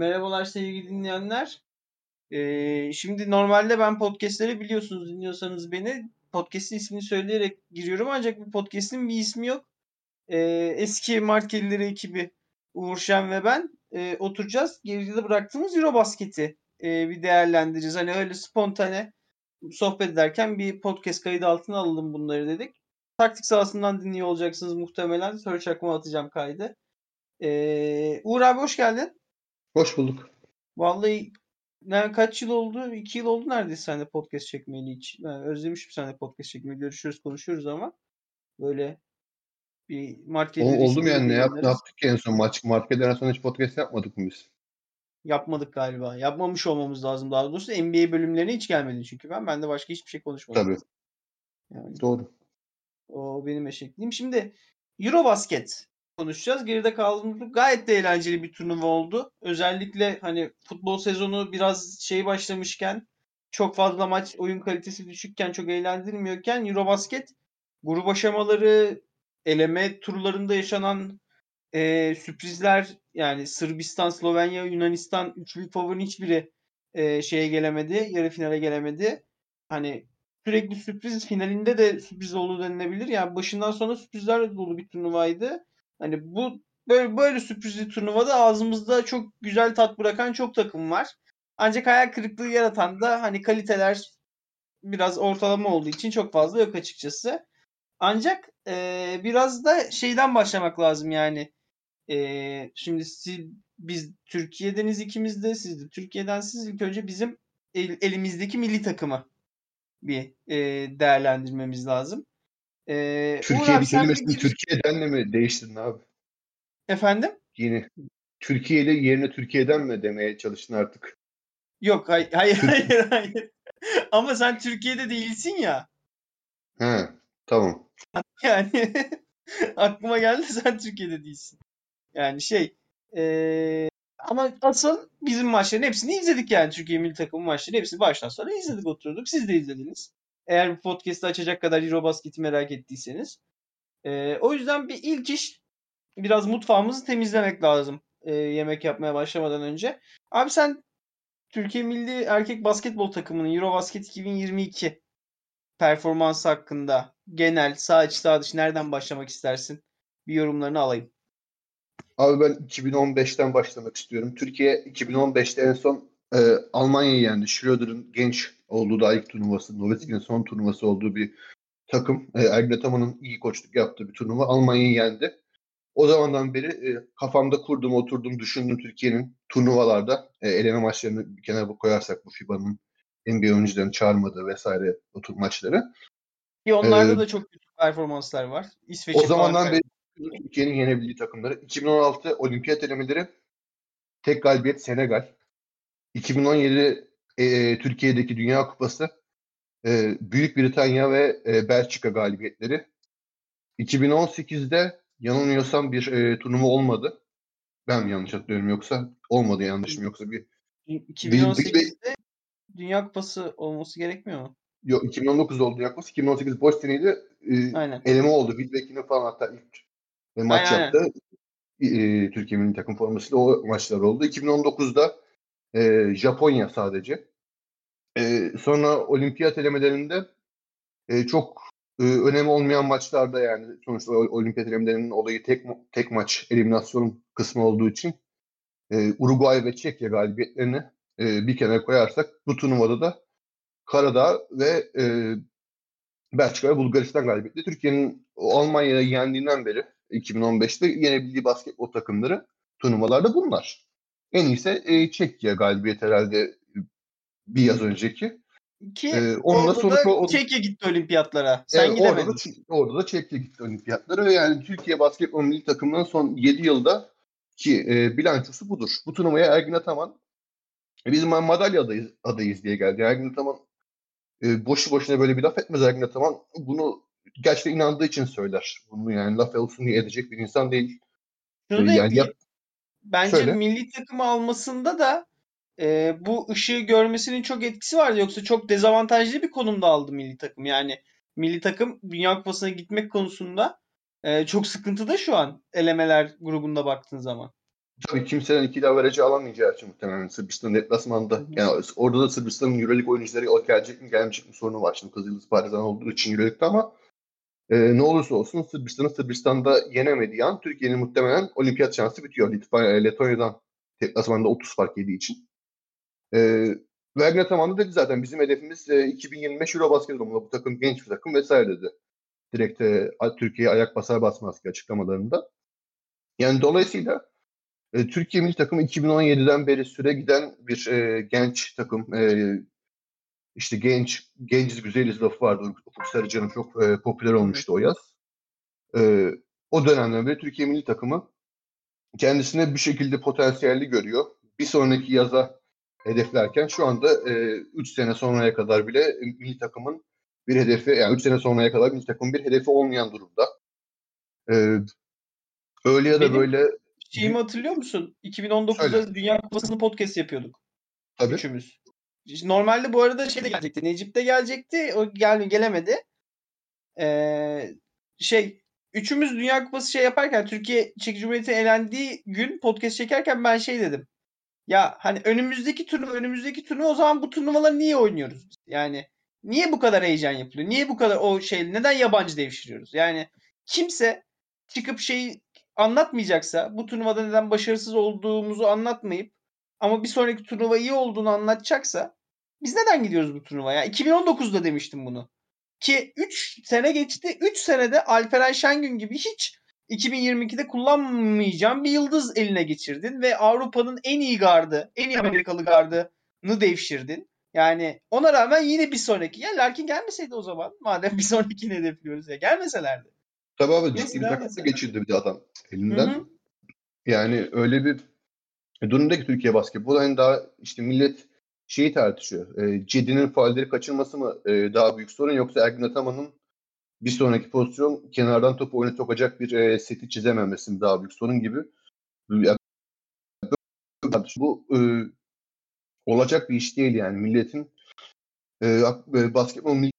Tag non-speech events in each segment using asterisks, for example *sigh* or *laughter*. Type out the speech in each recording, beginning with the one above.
Merhabalar sevgili dinleyenler. Ee, şimdi normalde ben podcastleri biliyorsunuz dinliyorsanız beni podcast'in ismini söyleyerek giriyorum ancak bu podcast'in bir ismi yok. Ee, eski Markelileri ekibi Uğur Şen ve ben e, oturacağız. Geride bıraktığımız Eurobasket'i e, bir değerlendireceğiz. Hani öyle spontane sohbet ederken bir podcast kaydı altına alalım bunları dedik. Taktik sahasından dinliyor olacaksınız muhtemelen. Sonra çakma atacağım kaydı. Ee, Uğur abi hoş geldin. Hoş bulduk. Vallahi ne kaç yıl oldu? İki yıl oldu neredeyse seninle podcast çekmeyeli hiç. Yani özlemişim seninle podcast çekmeyi. Görüşüyoruz, konuşuyoruz ama böyle bir market O, oldu mu yani ne, yap, ne yaptık ki en son maç? Marketlerden sonra hiç podcast yapmadık mı biz? Yapmadık galiba. Yapmamış olmamız lazım daha doğrusu. NBA bölümlerine hiç gelmedi çünkü ben. Ben de başka hiçbir şey konuşmadım. Tabii. Yani, Doğru. o benim eşekliğim. Şimdi Eurobasket konuşacağız. Geride kaldığımız gayet de eğlenceli bir turnuva oldu. Özellikle hani futbol sezonu biraz şey başlamışken çok fazla maç oyun kalitesi düşükken çok eğlendirmiyorken Eurobasket grup aşamaları eleme turlarında yaşanan e, sürprizler yani Sırbistan, Slovenya, Yunanistan üçlü favorinin hiçbiri e, şeye gelemedi. Yarı finale gelemedi. Hani sürekli sürpriz finalinde de sürpriz oldu denilebilir. Yani başından sona sürprizlerle dolu bir turnuvaydı. Hani bu böyle böyle sürprizli turnuvada ağzımızda çok güzel tat bırakan çok takım var. Ancak hayal kırıklığı yaratan da hani kaliteler biraz ortalama olduğu için çok fazla yok açıkçası. Ancak e, biraz da şeyden başlamak lazım yani. E, şimdi siz, biz Türkiye'deniz ikimiz de siz de Türkiye'den siz ilk önce bizim el, elimizdeki milli takımı bir e, değerlendirmemiz lazım. Ee, Türkiye Uğur, kelimesini bir... Türkiye'den de mi değiştirdin abi? Efendim? Yeni. Türkiye'yle yerine Türkiye'den mi demeye çalıştın artık? Yok hayır hayır hayır, *laughs* hayır. Ama sen Türkiye'de değilsin ya. He tamam. *laughs* Yani aklıma geldi sen Türkiye'de değilsin. Yani şey ee, ama asıl bizim maçların hepsini izledik yani Türkiye milli takım maçları hepsini baştan sona izledik oturduk. Siz de izlediniz. Eğer bu podcast'ı açacak kadar Eurobasket'i merak ettiyseniz. E, o yüzden bir ilk iş biraz mutfağımızı temizlemek lazım. E, yemek yapmaya başlamadan önce. Abi sen Türkiye Milli Erkek Basketbol takımının Eurobasket 2022 performansı hakkında genel sağ içi sağ dışı nereden başlamak istersin? Bir yorumlarını alayım. Abi ben 2015'ten başlamak istiyorum. Türkiye 2015'te en son e, Almanya'yı yendi. Schröder'ın genç olduğu da ilk turnuvası, Nowitzki'nin son turnuvası olduğu bir takım. E, Ergin Ataman'ın iyi koçluk yaptığı bir turnuva. Almanya'yı yendi. O zamandan beri e, kafamda kurdum, oturdum, düşündüm Türkiye'nin turnuvalarda e, eleme maçlarını bir kenara koyarsak bu FIBA'nın NBA oyuncularını çağırmadığı vesaire o tür maçları. Ki onlarda ee, da çok kötü performanslar var. İsveç'e o zamandan beri Türkiye'nin yenebildiği takımları. 2016 olimpiyat elemeleri tek galibiyet Senegal. 2017 e, Türkiye'deki Dünya Kupası e, Büyük Britanya ve e, Belçika galibiyetleri. 2018'de yanılmıyorsam bir e, turnuva olmadı. Ben mi yanlış hatırlıyorum yoksa olmadı yanlışım yoksa bir 2018'de bir, Dünya Kupası olması gerekmiyor mu? Yok 2019'da oldu Dünya Kupası. 2018 Boston'ıydı. E, aynen. eleme oldu. Wilbeck'in falan hatta ilk e, maç aynen, yaptı. Aynen. E, Türkiye milli takım formasıyla o maçlar oldu. 2019'da e, Japonya sadece. E, sonra olimpiyat elemelerinde e, çok e, önemi olmayan maçlarda yani sonuçta olimpiyat elemelerinin olayı tek tek maç eliminasyon kısmı olduğu için e, Uruguay ve Çekya galibiyetlerini e, bir kenara koyarsak bu turnuvada da Karadağ ve e, Belçika ve Bulgaristan galibiyetleri Türkiye'nin Almanya'yı yendiğinden beri 2015'te yenebildiği basketbol takımları turnuvalarda bunlar. En iyisi e, Çekya galibiyet herhalde bir yaz önceki. Ki ee, orada da o, Çekya gitti olimpiyatlara. Sen evet, gidemedin. Orada da, orada da Çekya gitti olimpiyatlara ve yani Türkiye basketbol milli takımının son 7 yılda ki e, bilançosu budur. Bu turnuvaya Ergin Ataman e, biz madalya adayız, adayız diye geldi. Ergin Ataman e, boşu boşuna böyle bir laf etmez Ergin Ataman. Bunu gerçekten inandığı için söyler. Bunu yani laf olsun diye edecek bir insan değil. Şunu ee, yani yap, Bence Söyle. milli takımı almasında da e, bu ışığı görmesinin çok etkisi vardı. Yoksa çok dezavantajlı bir konumda aldı milli takım. Yani milli takım Dünya Kupası'na gitmek konusunda e, çok sıkıntıda şu an elemeler grubunda baktığın zaman. tabii kimsenin iki vereci alamayacağı için muhtemelen Sırbistan deplasmanda. Hı hı. Yani orada da Sırbistan'ın Euroleague oyuncuları gelecek mi gelmeyecek mi sorunu var. Şimdi Kızıldız Partizan olduğu için Euroleague'de ama e, ne olursa olsun Sırbistan'ın Sırbistan'da yenemediği an Türkiye'nin muhtemelen olimpiyat şansı bitiyor. Litvanya, Letonya'dan deplasmanda 30 fark yediği için. E, Wagner tamamı dedi zaten bizim hedefimiz e, 2025 Eurobasket durumunda bu takım genç bir takım vesaire dedi. Direkt e, Türkiye'ye ayak basar basmaz ki açıklamalarında. Yani dolayısıyla e, Türkiye milli takımı 2017'den beri süre giden bir e, genç takım. E, işte genç, genciz güzeliz lafı vardı. Ufuk Sarıcan'ın çok e, popüler olmuştu o yaz. E, o dönemden beri Türkiye milli takımı kendisine bir şekilde potansiyelli görüyor. Bir sonraki yaza hedeflerken şu anda 3 e, sene sonraya kadar bile milli takımın bir hedefi, yani 3 sene sonraya kadar milli takımın bir hedefi olmayan durumda. E, öyle ya da Benim böyle... Şeyimi hatırlıyor musun? 2019'da Söyle. Dünya Kupası'nı podcast yapıyorduk. Tabii. Üçümüz. Normalde bu arada şey de gelecekti. Necip de gelecekti. O gel gelemedi. Ee, şey üçümüz Dünya Kupası şey yaparken Türkiye Çek Cumhuriyeti elendiği gün podcast çekerken ben şey dedim. Ya hani önümüzdeki turnuva önümüzdeki turnuva o zaman bu turnuvaları niye oynuyoruz? Yani niye bu kadar heyecan yapılıyor? Niye bu kadar o şey neden yabancı devşiriyoruz? Yani kimse çıkıp şeyi anlatmayacaksa bu turnuvada neden başarısız olduğumuzu anlatmayıp ama bir sonraki turnuva iyi olduğunu anlatacaksa biz neden gidiyoruz bu turnuvaya? 2019'da demiştim bunu. Ki 3 sene geçti. 3 senede Alperen Şengün gibi hiç 2022'de kullanmayacağım bir yıldız eline geçirdin ve Avrupa'nın en iyi gardı, en iyi Amerikalı gardını devşirdin. Yani ona rağmen yine bir sonraki. Ya Larkin gelmeseydi o zaman madem bir sonrakini hedefliyoruz ya gelmeselerdi. Tabii abi ciddi bir takası geçirdi bir adam elinden. Hı hı. Yani öyle bir durumda ki Türkiye basketbol yani daha işte millet şeyi tartışıyor. E, Cedi'nin faalleri kaçırması mı e, daha büyük sorun yoksa Ergin Ataman'ın bir sonraki pozisyon kenardan topu oyuna sokacak bir e, seti çizememesi mi daha büyük sorun gibi. Yani, bu e, olacak bir iş değil yani milletin e, e basketbol milli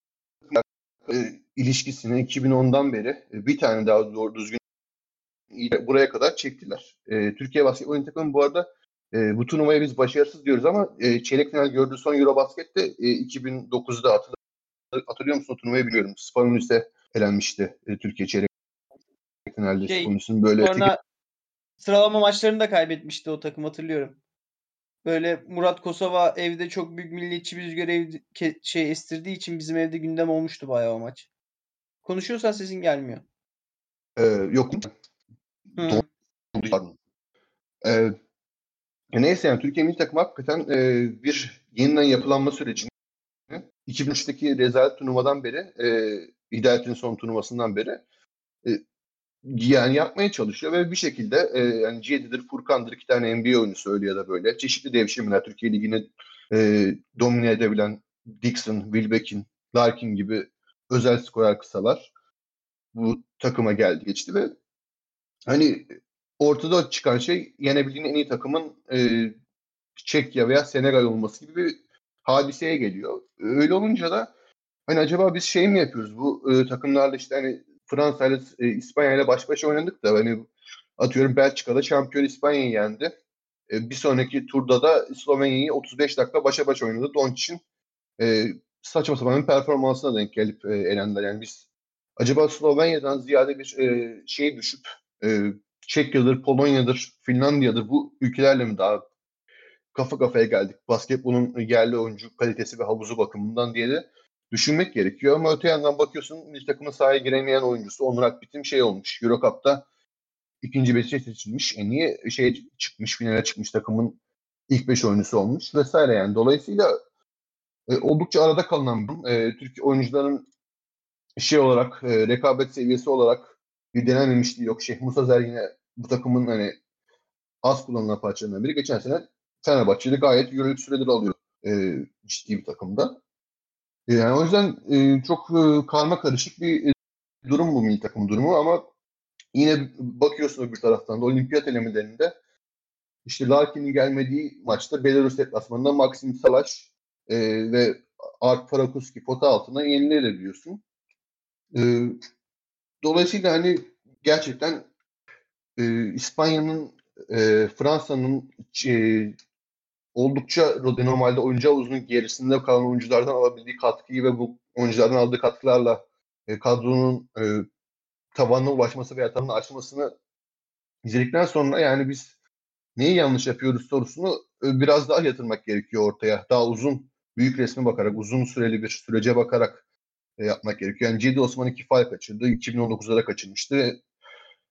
e, ilişkisini 2010'dan beri e, bir tane daha doğru düzgün buraya kadar çektiler. E, Türkiye basketbol takımı bu arada e, bu turnuvaya biz başarısız diyoruz ama e, çeyrek final gördüğü son Eurobasket'te e, 2009'da hatırlıyor, hatırlıyor musun o turnuvayı biliyorum. Spanulis'e elenmişti e, Türkiye çeyrek finalde şey, Spanulis'in böyle sonra tek... sıralama maçlarını da kaybetmişti o takım hatırlıyorum. Böyle Murat Kosova evde çok büyük milliyetçi bir rüzgar ev, şey estirdiği için bizim evde gündem olmuştu bayağı o maç. Konuşuyorsan sesin gelmiyor. Ee, yok. Hı. Ee, neyse yani Türkiye milli takım hakikaten e, bir yeniden yapılanma sürecini 2003'teki rezalet turnuvadan beri e, Hidayet'in son turnuvasından beri e, yani yapmaya çalışıyor ve bir şekilde e, yani Cihe'dir, Furkan'dır iki tane NBA oyuncusu öyle ya da böyle çeşitli devşirmeler Türkiye Ligi'ni e, domine edebilen Dixon, Wilbekin, Larkin gibi özel skorer kısalar bu takıma geldi geçti ve hani ortada çıkan şey yenebildiğin en iyi takımın e, Çekya veya Senegal olması gibi bir hadiseye geliyor. Öyle olunca da hani acaba biz şey mi yapıyoruz bu e, takımlarla işte hani Fransa ile e, İspanya ile baş başa oynadık da hani atıyorum Belçika'da şampiyon İspanya'yı yendi. E, bir sonraki turda da Slovenya'yı 35 dakika başa baş oynadı. Doncic'in e, saçma sapan bir performansına denk gelip e, elendiler. Yani biz acaba Slovenya'dan ziyade bir e, şey düşüp e, Çekya'dır, Polonya'dır, Finlandiya'dır bu ülkelerle mi daha kafa kafaya geldik? Basketbolun yerli oyuncu kalitesi ve havuzu bakımından diye de düşünmek gerekiyor. Ama öte yandan bakıyorsun milli takımın sahaya giremeyen oyuncusu Onur Akbit'in şey olmuş. Eurocup'ta ikinci beşe seçilmiş. E niye şey çıkmış, finale çıkmış takımın ilk beş oyuncusu olmuş vesaire yani. Dolayısıyla e, oldukça arada kalınan e, Türk oyuncuların şey olarak e, rekabet seviyesi olarak bir denememişliği yok. Şeyh Musa Zer yine bu takımın hani az kullanılan parçalarından biri. Geçen sene Fenerbahçe'de gayet yürürlük süredir alıyor e, ciddi bir takımda. E, yani o yüzden e, çok e, karma karışık bir e, durum bu milli takım durumu ama yine bakıyorsun bir taraftan da olimpiyat elemelerinde işte Larkin'in gelmediği maçta Belarus deplasmanında Maxim Salaş e, ve Art Parakuski pota altına yenilebiliyorsun. E, Dolayısıyla hani gerçekten e, İspanya'nın e, Fransa'nın e, oldukça normalde oyuncu havuzunun gerisinde kalan oyunculardan alabildiği katkıyı ve bu oyunculardan aldığı katkılarla e, kadronun e, tavanına ulaşması veya tavanını aşmasını izledikten sonra yani biz neyi yanlış yapıyoruz sorusunu e, biraz daha yatırmak gerekiyor ortaya. Daha uzun, büyük resme bakarak, uzun süreli bir sürece bakarak yapmak gerekiyor. Yani Cedi Osman iki faal kaçırdı. 2019'da da kaçırmıştı.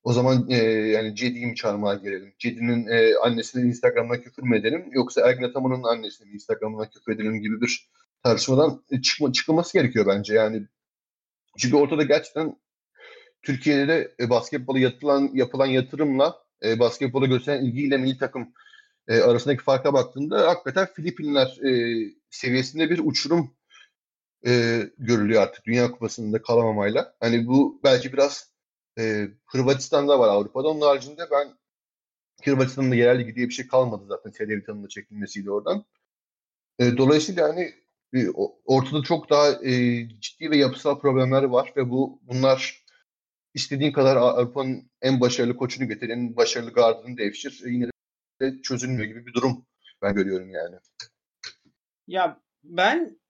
O zaman e, yani Cedi'yi mi çağırmaya gelelim? Cedi'nin e, annesine Instagram'dan küfür mü edelim? Yoksa Ergin Ataman'ın annesine Instagram'dan küfür edelim gibi bir tartışmadan e, çıkma, çıkılması gerekiyor bence. Yani çünkü ortada gerçekten Türkiye'de de e, basketbola yapılan, yapılan yatırımla e, basketbola gösteren ilgiyle milli takım e, arasındaki farka baktığında hakikaten Filipinler e, seviyesinde bir uçurum e, görülüyor artık Dünya Kupası'nda kalamamayla. Hani bu belki biraz e, Hırvatistan'da var Avrupa'da. Onun haricinde ben Hırvatistan'da yerel ligi diye bir şey kalmadı zaten televizyonda çekilmesiyle oradan. E, dolayısıyla hani e, ortada çok daha e, ciddi ve yapısal problemler var ve bu bunlar istediğin kadar Avrupa'nın en başarılı koçunu getir, en başarılı gardını devşir. E, yine de çözülmüyor gibi bir durum ben görüyorum yani. Ya ben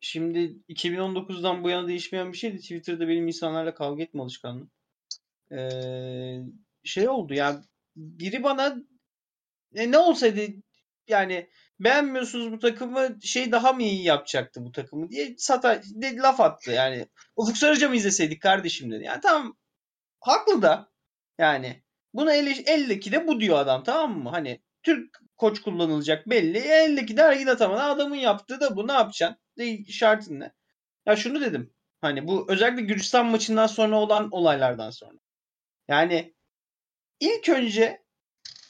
şimdi 2019'dan bu yana değişmeyen bir şeydi. Twitter'da benim insanlarla kavga etme alışkanlığım. Ee, şey oldu ya biri bana e, ne olsaydı yani beğenmiyorsunuz bu takımı şey daha mı iyi yapacaktı bu takımı diye sata de, laf attı yani. Ufuk Sarıca mı izleseydik kardeşim dedi. Yani tamam haklı da yani buna eldeki de bu diyor adam tamam mı? Hani Türk koç kullanılacak belli. Eldeki de hareket atamadı. Adamın yaptığı da bu ne yapacaksın? De, şartın ne? Ya şunu dedim. Hani bu özellikle Gürcistan maçından sonra olan olaylardan sonra. Yani ilk önce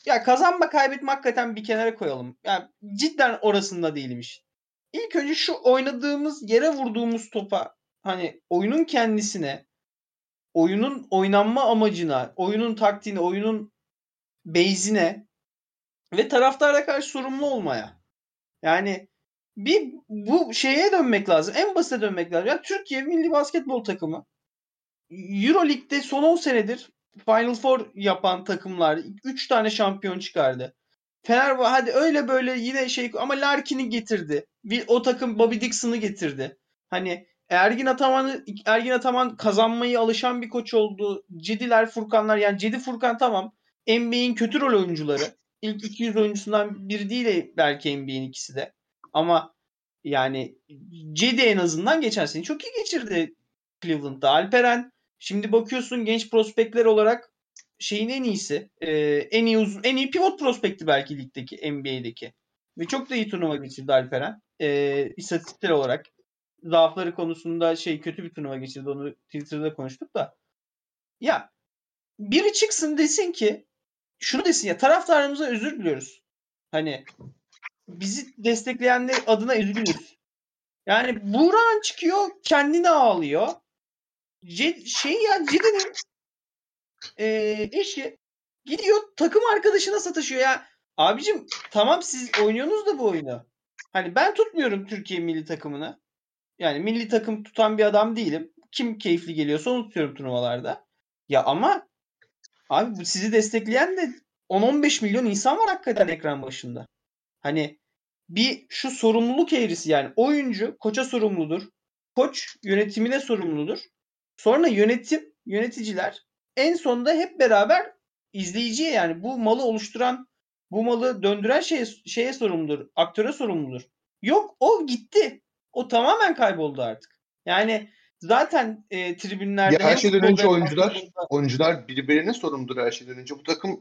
ya kazanma kaybetme hakikaten bir kenara koyalım. Yani cidden orasında değilim iş. İlk önce şu oynadığımız yere vurduğumuz topa hani oyunun kendisine oyunun oynanma amacına, oyunun taktiğine, oyunun base'ine ve taraftara karşı sorumlu olmaya. Yani bir bu şeye dönmek lazım. En basite dönmek lazım. Yani Türkiye milli basketbol takımı Euro Lig'de son 10 senedir Final Four yapan takımlar 3 tane şampiyon çıkardı. Fenerbahçe hadi öyle böyle yine şey ama Larkin'i getirdi. Bir, o takım Bobby Dixon'ı getirdi. Hani Ergin Ataman Ergin Ataman kazanmayı alışan bir koç oldu. Cediler, Furkanlar yani Cedi Furkan tamam. NBA'in kötü rol oyuncuları. İlk 200 oyuncusundan biri değil belki NBA'in ikisi de. Ama yani Cedi en azından geçen sene çok iyi geçirdi Cleveland'da. Alperen Şimdi bakıyorsun genç prospektler olarak şeyin en iyisi. E, en iyi uzun, en iyi pivot prospekti belki ligdeki NBA'deki. Ve çok da iyi turnuva geçirdi Alperen. E, istatistiksel olarak. Zaafları konusunda şey kötü bir turnuva geçirdi. Onu Twitter'da konuştuk da. Ya biri çıksın desin ki şunu desin ya taraftarımıza özür diliyoruz. Hani bizi destekleyenler adına üzülürüz. Yani Buğra'nın çıkıyor kendini ağlıyor. C- şey ya Cide'nin e, eşi gidiyor takım arkadaşına satışıyor ya. Abicim tamam siz oynuyorsunuz da bu oyunu. Hani ben tutmuyorum Türkiye milli takımını. Yani milli takım tutan bir adam değilim. Kim keyifli geliyorsa onu tutuyorum turnuvalarda. Ya ama abi sizi destekleyen de 10-15 milyon insan var hakikaten ekran başında. Hani bir şu sorumluluk eğrisi yani oyuncu koça sorumludur. Koç yönetimine sorumludur. Sonra yönetim, yöneticiler en sonunda hep beraber izleyiciye yani bu malı oluşturan, bu malı döndüren şeye, şeye sorumludur, aktöre sorumludur. Yok o gitti. O tamamen kayboldu artık. Yani zaten e, tribünlerde ya her şeyden önce oyuncular futbolda... oyuncular birbirine sorumludur her şeyden önce. Bu takım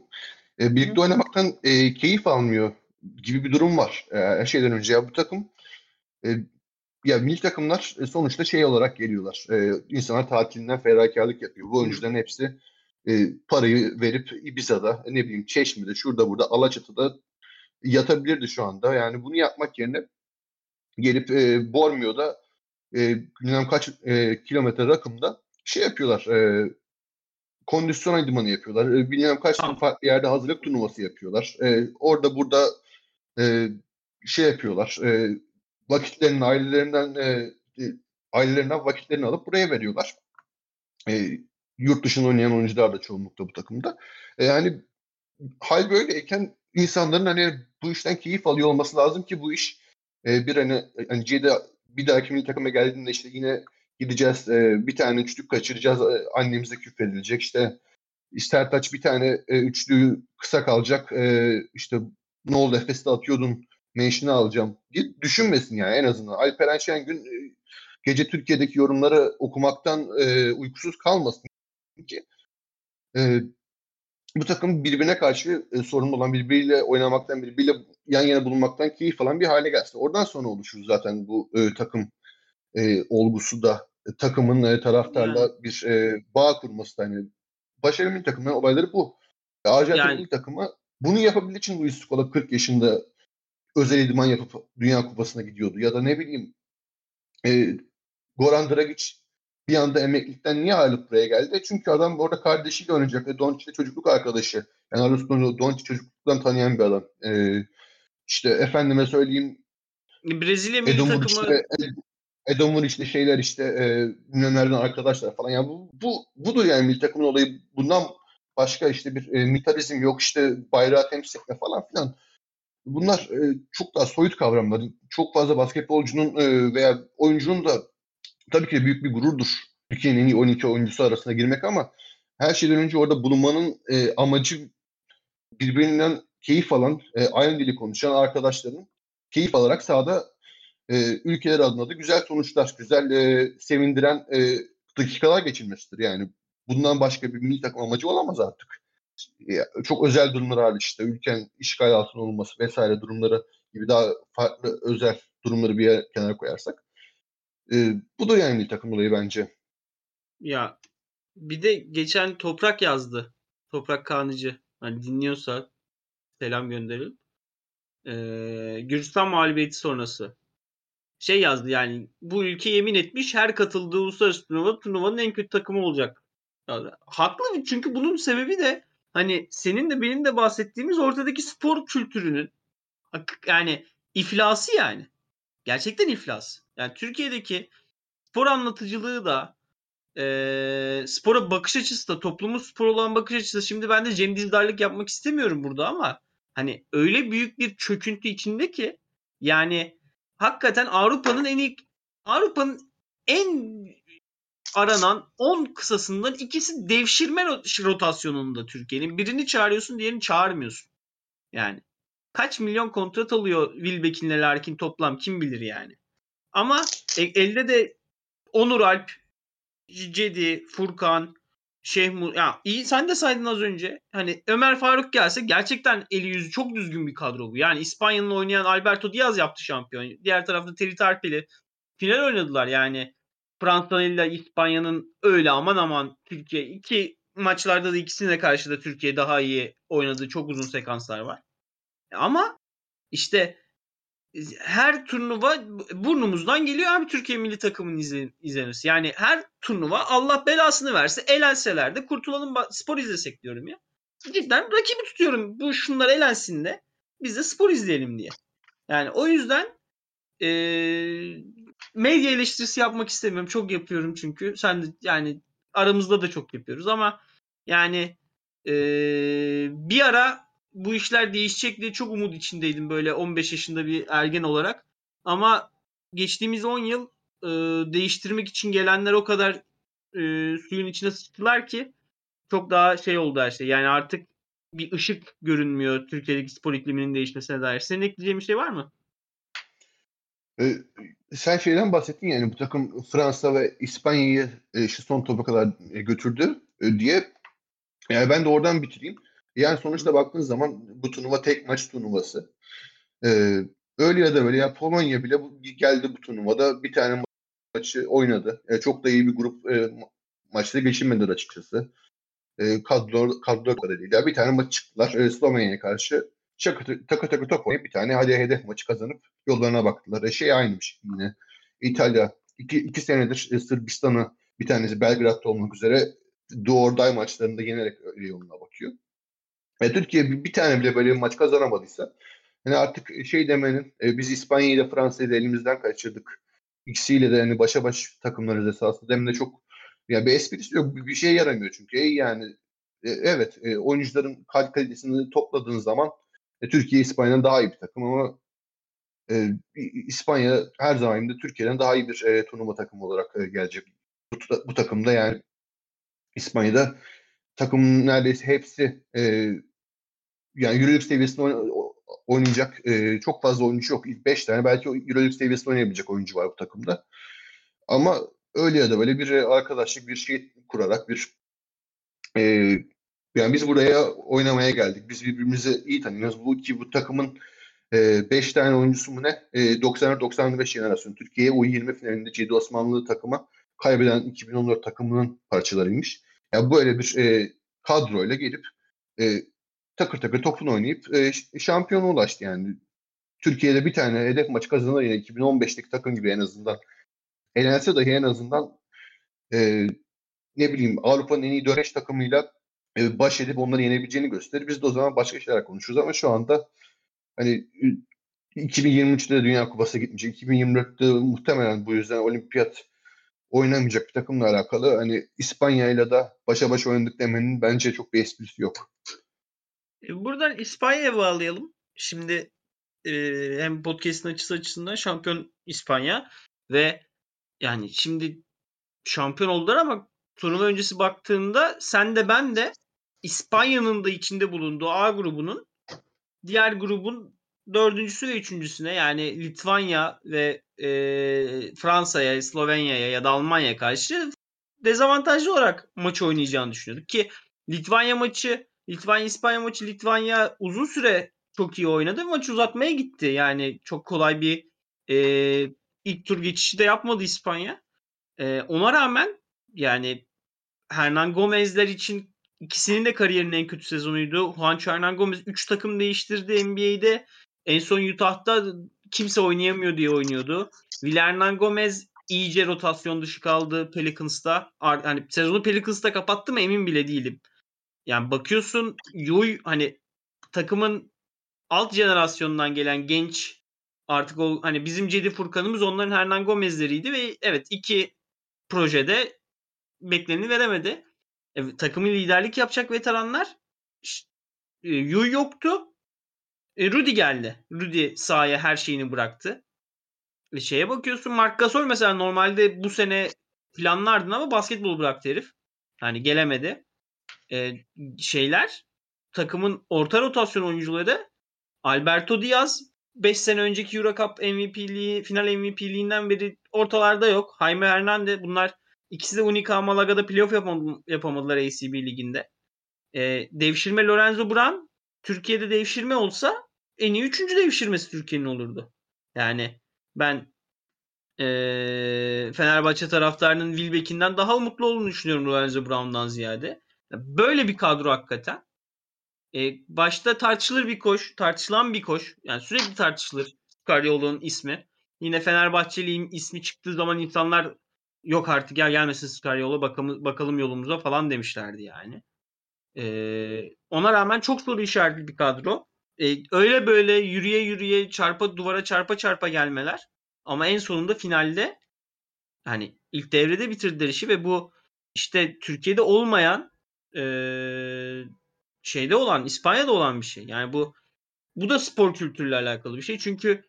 e, birlikte Hı. oynamaktan e, keyif almıyor gibi bir durum var. E, her şeyden önce ya bu takım e, ya milli takımlar e, sonuçta şey olarak geliyorlar. E, insanlar tatilinden ferakarlık yapıyor. Bu oyuncuların hepsi e, parayı verip Ibiza'da, ne bileyim Çeşme'de, şurada burada, Alaçatı'da yatabilirdi şu anda. Yani bunu yapmak yerine gelip e, Bormio'da e, bilmem kaç e, kilometre rakımda şey yapıyorlar. E, kondisyon idmanı yapıyorlar. E, bilmem kaç farklı yerde hazırlık turnuvası yapıyorlar. E, orada burada e, şey yapıyorlar. E, vakitlerini ailelerinden e, ailelerinden vakitlerini alıp buraya veriyorlar. E, yurt dışında oynayan oyuncular da çoğunlukta bu takımda. E, yani hal böyleyken insanların hani bu işten keyif alıyor olması lazım ki bu iş e, bir hani, hani Cide bir dahaki milli takıma geldiğinde işte yine gideceğiz e, bir tane üçlük kaçıracağız e, annemize küfredilecek işte Sertaç bir tane e, üçlüyü kısa kalacak e, işte ne oldu Efes'te atıyordun menşini alacağım diye düşünmesin yani en azından. Alperen Şengün e, gece Türkiye'deki yorumları okumaktan e, uykusuz kalmasın ki e, bu takım birbirine karşı e, sorumlu olan birbiriyle oynamaktan birbiriyle yan yana bulunmaktan keyif alan bir hale gelsin. Oradan sonra oluşur zaten bu e, takım e, olgusu da e, takımın e, taraftarla yani. bir e, bağ kurması da hani başarılı bir takımın olayları bu. Arjantin yani. takımı bunu yapabildiği için Luis Scola 40 yaşında özel idman yapıp Dünya Kupası'na gidiyordu. Ya da ne bileyim e, Goran Dragic bir anda emeklilikten niye ayrılıp buraya geldi? Çünkü adam orada kardeşiyle oynayacak ve Doncic'le çocukluk arkadaşı. Yani Arus'un Doncic çocukluktan tanıyan bir adam. Ee, işte efendime söyleyeyim Brezilya milli takımı işte, Edomur işte şeyler işte e, nereden arkadaşlar falan. Yani bu, bu budur yani milli takımın olayı. Bundan başka işte bir e, militarizm yok işte bayrağı temsil etme falan filan. Bunlar e, çok daha soyut kavramlar. Çok fazla basketbolcunun e, veya oyuncunun da tabii ki büyük bir gururdur. Türkiye'nin en iyi 12 oyuncusu arasına girmek ama her şeyden önce orada bulunmanın e, amacı birbirinden keyif alan, e, aynı dili konuşan arkadaşların keyif alarak sahada e, ülkeler adına da güzel sonuçlar, güzel e, sevindiren e, dakikalar geçirmesidir. Yani bundan başka bir milli takım amacı olamaz artık. Çok özel durumlar hariç işte ülkenin işgal altında olması vesaire durumları gibi daha farklı özel durumları bir kenara koyarsak. E, bu da yani milli takım olayı bence. Ya bir de geçen Toprak yazdı. Toprak Kanıcı. Hani dinliyorsa selam gönderelim. Ee, Gürcistan mağlubiyeti sonrası şey yazdı yani bu ülke yemin etmiş her katıldığı uluslararası turnuva turnuvanın en kötü takımı olacak. Haklı çünkü bunun sebebi de hani senin de benim de bahsettiğimiz ortadaki spor kültürünün yani iflası yani. Gerçekten iflas. Yani Türkiye'deki spor anlatıcılığı da e, spora bakış açısı da toplumun spor olan bakış açısı da şimdi ben de Cem Dizdarlık yapmak istemiyorum burada ama hani öyle büyük bir çöküntü içinde ki yani hakikaten Avrupa'nın en iyi Avrupa'nın en aranan 10 kısasından ikisi devşirme rotasyonunda Türkiye'nin. Birini çağırıyorsun, diğerini çağırmıyorsun. Yani kaç milyon kontrat alıyor Wilbeck'inle Larkin toplam kim bilir yani. Ama e, elde de Onur Alp, Cedi, Furkan, Şeyh ya iyi sen de saydın az önce. Hani Ömer Faruk gelse gerçekten eli yüzü çok düzgün bir kadro bu. Yani İspanya'nın oynayan Alberto Diaz yaptı şampiyon. Diğer tarafta Terry Tarpeli final oynadılar yani. Fransa ile İspanya'nın öyle aman aman Türkiye iki maçlarda da ikisine karşı da Türkiye daha iyi oynadığı çok uzun sekanslar var. Ama işte her turnuva burnumuzdan geliyor abi Türkiye milli takımının izlen, izlenmesi. Yani her turnuva Allah belasını verse elenseler de kurtulalım spor izlesek diyorum ya. Cidden rakibi tutuyorum. Bu şunlar elensin de biz de spor izleyelim diye. Yani o yüzden e, medya eleştirisi yapmak istemiyorum. Çok yapıyorum çünkü. Sen de yani aramızda da çok yapıyoruz ama yani e, bir ara bu işler değişecek diye çok umut içindeydim böyle 15 yaşında bir ergen olarak. Ama geçtiğimiz 10 yıl e, değiştirmek için gelenler o kadar e, suyun içine sıçtılar ki çok daha şey oldu her şey. Yani artık bir ışık görünmüyor Türkiye'deki spor ikliminin değişmesine dair. Senin ekleyeceğin bir şey var mı? Ee, sen şeyden bahsettin yani bu takım Fransa ve İspanya'yı e, şu son topa kadar e, götürdü e, diye. Yani ben de oradan bitireyim. Yani sonuçta baktığın zaman bu turnuva tek maç turnuvası. Ee, öyle ya da böyle ya Polonya bile geldi bu turnuvada bir tane maçı oynadı. E, çok da iyi bir grup maçta geçinmediler açıkçası. Kadro, kadro kadarıyla bir tane maç çıktılar. E, Slovenya'ya karşı çakı, takı takı top oynayıp bir tane hadi hedef maçı kazanıp yollarına baktılar. E, şey aynıymış yine. İtalya iki, iki senedir e, Sırbistan'ı bir tanesi Belgrad'da olmak üzere Doğru Day maçlarında yenerek yoluna bakıyor. E, Türkiye bir, bir tane bile böyle bir maç kazanamadıysa hani artık şey demenin e, biz İspanya ile Fransa'yı da elimizden kaçırdık. İkisiyle de hani başa baş takımlarız esasında. Hem de çok yani bir esprisi yok. Bir şey yaramıyor çünkü. E, yani e, evet e, oyuncuların kalitesini topladığın zaman e, Türkiye İspanya'dan daha iyi bir takım ama e, İspanya her zaman da Türkiye'den daha iyi bir e, turnuva takımı olarak e, gelecek. Bu, bu takımda yani İspanya'da takımın neredeyse hepsi e, yani Euroleague seviyesinde oynayacak e, çok fazla oyuncu yok. İlk 5 tane belki Euroleague seviyesinde oynayabilecek oyuncu var bu takımda. Ama öyle ya da böyle bir arkadaşlık bir şey kurarak bir e, yani biz buraya oynamaya geldik. Biz birbirimizi iyi tanıyoruz. Bu ki bu takımın 5 e, tane oyuncusu mu ne? E, 94-95 jenerasyon. Türkiye'ye U20 finalinde Cedi Osmanlı takıma kaybeden 2014 takımının parçalarıymış. Yani böyle bir e, kadroyla gelip e, takır takır topunu oynayıp e, şampiyona ulaştı yani. Türkiye'de bir tane hedef maçı kazanır yine 2015'teki takım gibi en azından. Elense dahi en azından e, ne bileyim Avrupa'nın en iyi döreş takımıyla e, baş edip onları yenebileceğini gösterir. Biz de o zaman başka şeyler konuşuruz ama şu anda hani 2023'te Dünya Kupası gitmeyecek. 2024'te muhtemelen bu yüzden olimpiyat oynamayacak bir takımla alakalı hani İspanya ile de başa baş oynadık demenin bence çok bir esprisi yok. E, buradan İspanya'ya bağlayalım. Şimdi e, hem podcast'ın açısı açısından şampiyon İspanya ve yani şimdi şampiyon oldular ama turnuva öncesi baktığında sen de ben de İspanya'nın da içinde bulunduğu A grubunun diğer grubun dördüncüsü ve üçüncüsüne yani Litvanya ve e, Fransa'ya, Slovenya'ya ya da Almanya'ya karşı dezavantajlı olarak maç oynayacağını düşünüyorduk ki Litvanya maçı Litvanya-İspanya maçı Litvanya uzun süre çok iyi oynadı. Maç uzatmaya gitti. Yani çok kolay bir e, ilk tur geçişi de yapmadı İspanya. E, ona rağmen yani Hernan Gomez'ler için ikisinin de kariyerinin en kötü sezonuydu. Juancho Hernan Gomez 3 takım değiştirdi NBA'de. En son Utah'ta kimse oynayamıyor diye oynuyordu. Will Hernan Gomez iyice rotasyon dışı kaldı Pelicans'ta. Hani sezonu Pelicans'ta kapattı mı emin bile değilim. Yani bakıyorsun Yuy hani takımın alt jenerasyonundan gelen genç artık o hani bizim Cedi Furkan'ımız onların Hernan Gomez'leriydi ve evet iki projede bekleneni veremedi. E, takımın liderlik yapacak veteranlar e, Yuy yoktu. E, Rudy geldi. Rudy sahaya her şeyini bıraktı. E, şeye bakıyorsun Mark Gasol mesela normalde bu sene planlardın ama basketbol bıraktı herif. Yani gelemedi e, şeyler takımın orta rotasyon oyuncuları Alberto Diaz 5 sene önceki Euro Cup MVP'liği, final MVP'liğinden beri ortalarda yok. Jaime Hernandez bunlar ikisi de Unica Malaga'da playoff yapam- yapamadılar ACB liginde. E, devşirme Lorenzo Brown Türkiye'de devşirme olsa en iyi üçüncü devşirmesi Türkiye'nin olurdu. Yani ben e, Fenerbahçe taraftarının Wilbeck'inden daha mutlu olduğunu düşünüyorum Lorenzo Brown'dan ziyade. Böyle bir kadro hakikaten. E, başta tartışılır bir koş, tartışılan bir koş. Yani sürekli tartışılır Skaryolu'nun ismi. Yine Fenerbahçeli ismi çıktığı zaman insanlar yok artık gel gelmesin Skaryolu bakalım, bakalım yolumuza falan demişlerdi yani. E, ona rağmen çok soru işaretli bir kadro. E, öyle böyle yürüye yürüye çarpa duvara çarpa çarpa gelmeler. Ama en sonunda finalde hani ilk devrede bitirdiler işi ve bu işte Türkiye'de olmayan e, şeyde olan İspanya'da olan bir şey. Yani bu bu da spor kültürüyle alakalı bir şey. Çünkü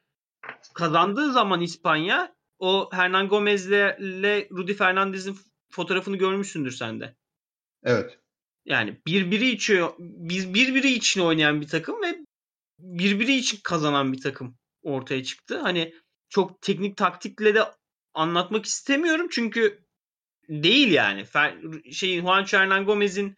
kazandığı zaman İspanya o Hernan Gomez'le Rudy Fernandez'in fotoğrafını görmüşsündür sen de. Evet. Yani birbiri içiyor, biz birbiri için oynayan bir takım ve birbiri için kazanan bir takım ortaya çıktı. Hani çok teknik taktikle de anlatmak istemiyorum çünkü değil yani. Şeyin Juan Hernan Gomez'in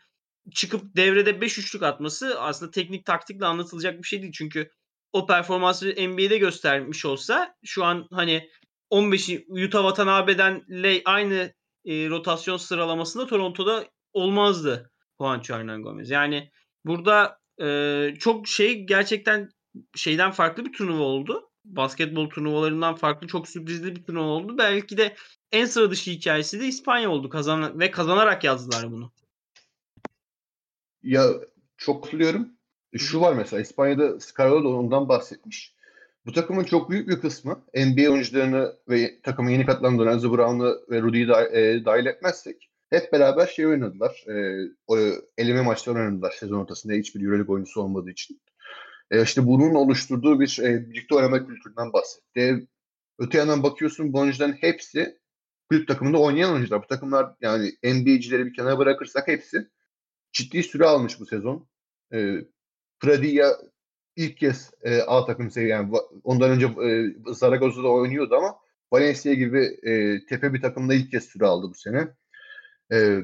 çıkıp devrede 5 üçlük atması aslında teknik taktikle anlatılacak bir şey değil. Çünkü o performansı NBA'de göstermiş olsa şu an hani 15'i Utah Watanabe'denle aynı e, rotasyon sıralamasında Toronto'da olmazdı Juancho Hernan Gomez. Yani burada e, çok şey gerçekten şeyden farklı bir turnuva oldu. Basketbol turnuvalarından farklı çok sürprizli bir turnuva oldu. Belki de en sıra dışı hikayesi de İspanya oldu. Kazan ve kazanarak yazdılar bunu. Ya çok katılıyorum. Şu var mesela İspanya'da Scarlett ondan bahsetmiş. Bu takımın çok büyük bir kısmı NBA oyuncularını ve takımın yeni katılan Lorenzo Brown'u ve Rudy'yi da, e, dahil etmezsek hep beraber şey oynadılar. E, o eleme maçları oynadılar sezon ortasında hiçbir Euroleague oyuncusu olmadığı için. E, işte bunun oluşturduğu bir e, birlikte oynama kültüründen bahsetti. Öte yandan bakıyorsun bu oyuncuların hepsi kulüp takımında oynayan oyuncular. Bu takımlar yani NBA'cileri bir kenara bırakırsak hepsi ciddi süre almış bu sezon. E, Pradia ilk kez e, A takım seviye yani ondan önce e, Zaragoza'da oynuyordu ama Valencia gibi e, tepe bir takımda ilk kez süre aldı bu sene. E,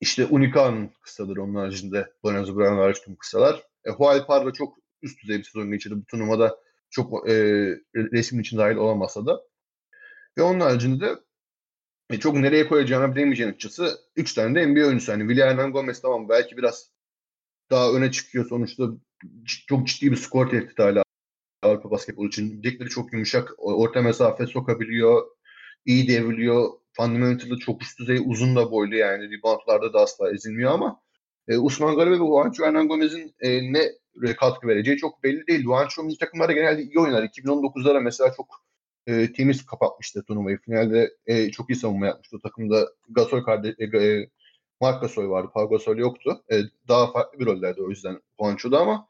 işte Unicao'nun kısaları onun haricinde Lorenzo Brown hariç tüm kısalar. E, Huay Parra çok üst düzey bir sezon geçirdi. Bu turnuvada çok e, resmin için dahil olamasa da. Ve onun haricinde de e, çok nereye koyacağını bilemeyeceğin açıkçası 3 tane de NBA oyuncusu. Hani William Gomez tamam belki biraz daha öne çıkıyor sonuçta çok ciddi bir skor tehdidi hala Avrupa basketbol için. Bilekleri çok yumuşak, orta mesafe sokabiliyor, iyi devriliyor. Fundamental'ı çok üst düzey, uzun da boylu yani. Reboundlarda da asla ezilmiyor ama e, Usman Garibe ve Juancho Hernan Gomez'in e, ne katkı vereceği çok belli değil. Juancho milli takımlarda genelde iyi oynar. 2019'lara mesela çok e, temiz kapatmıştı turnuvayı. Finalde e, çok iyi savunma yapmıştı. O takımda Gasol kardeş, e, e, Mark Gasol vardı. Paul Gasol yoktu. E, daha farklı bir rollerde o yüzden Juancho'da ama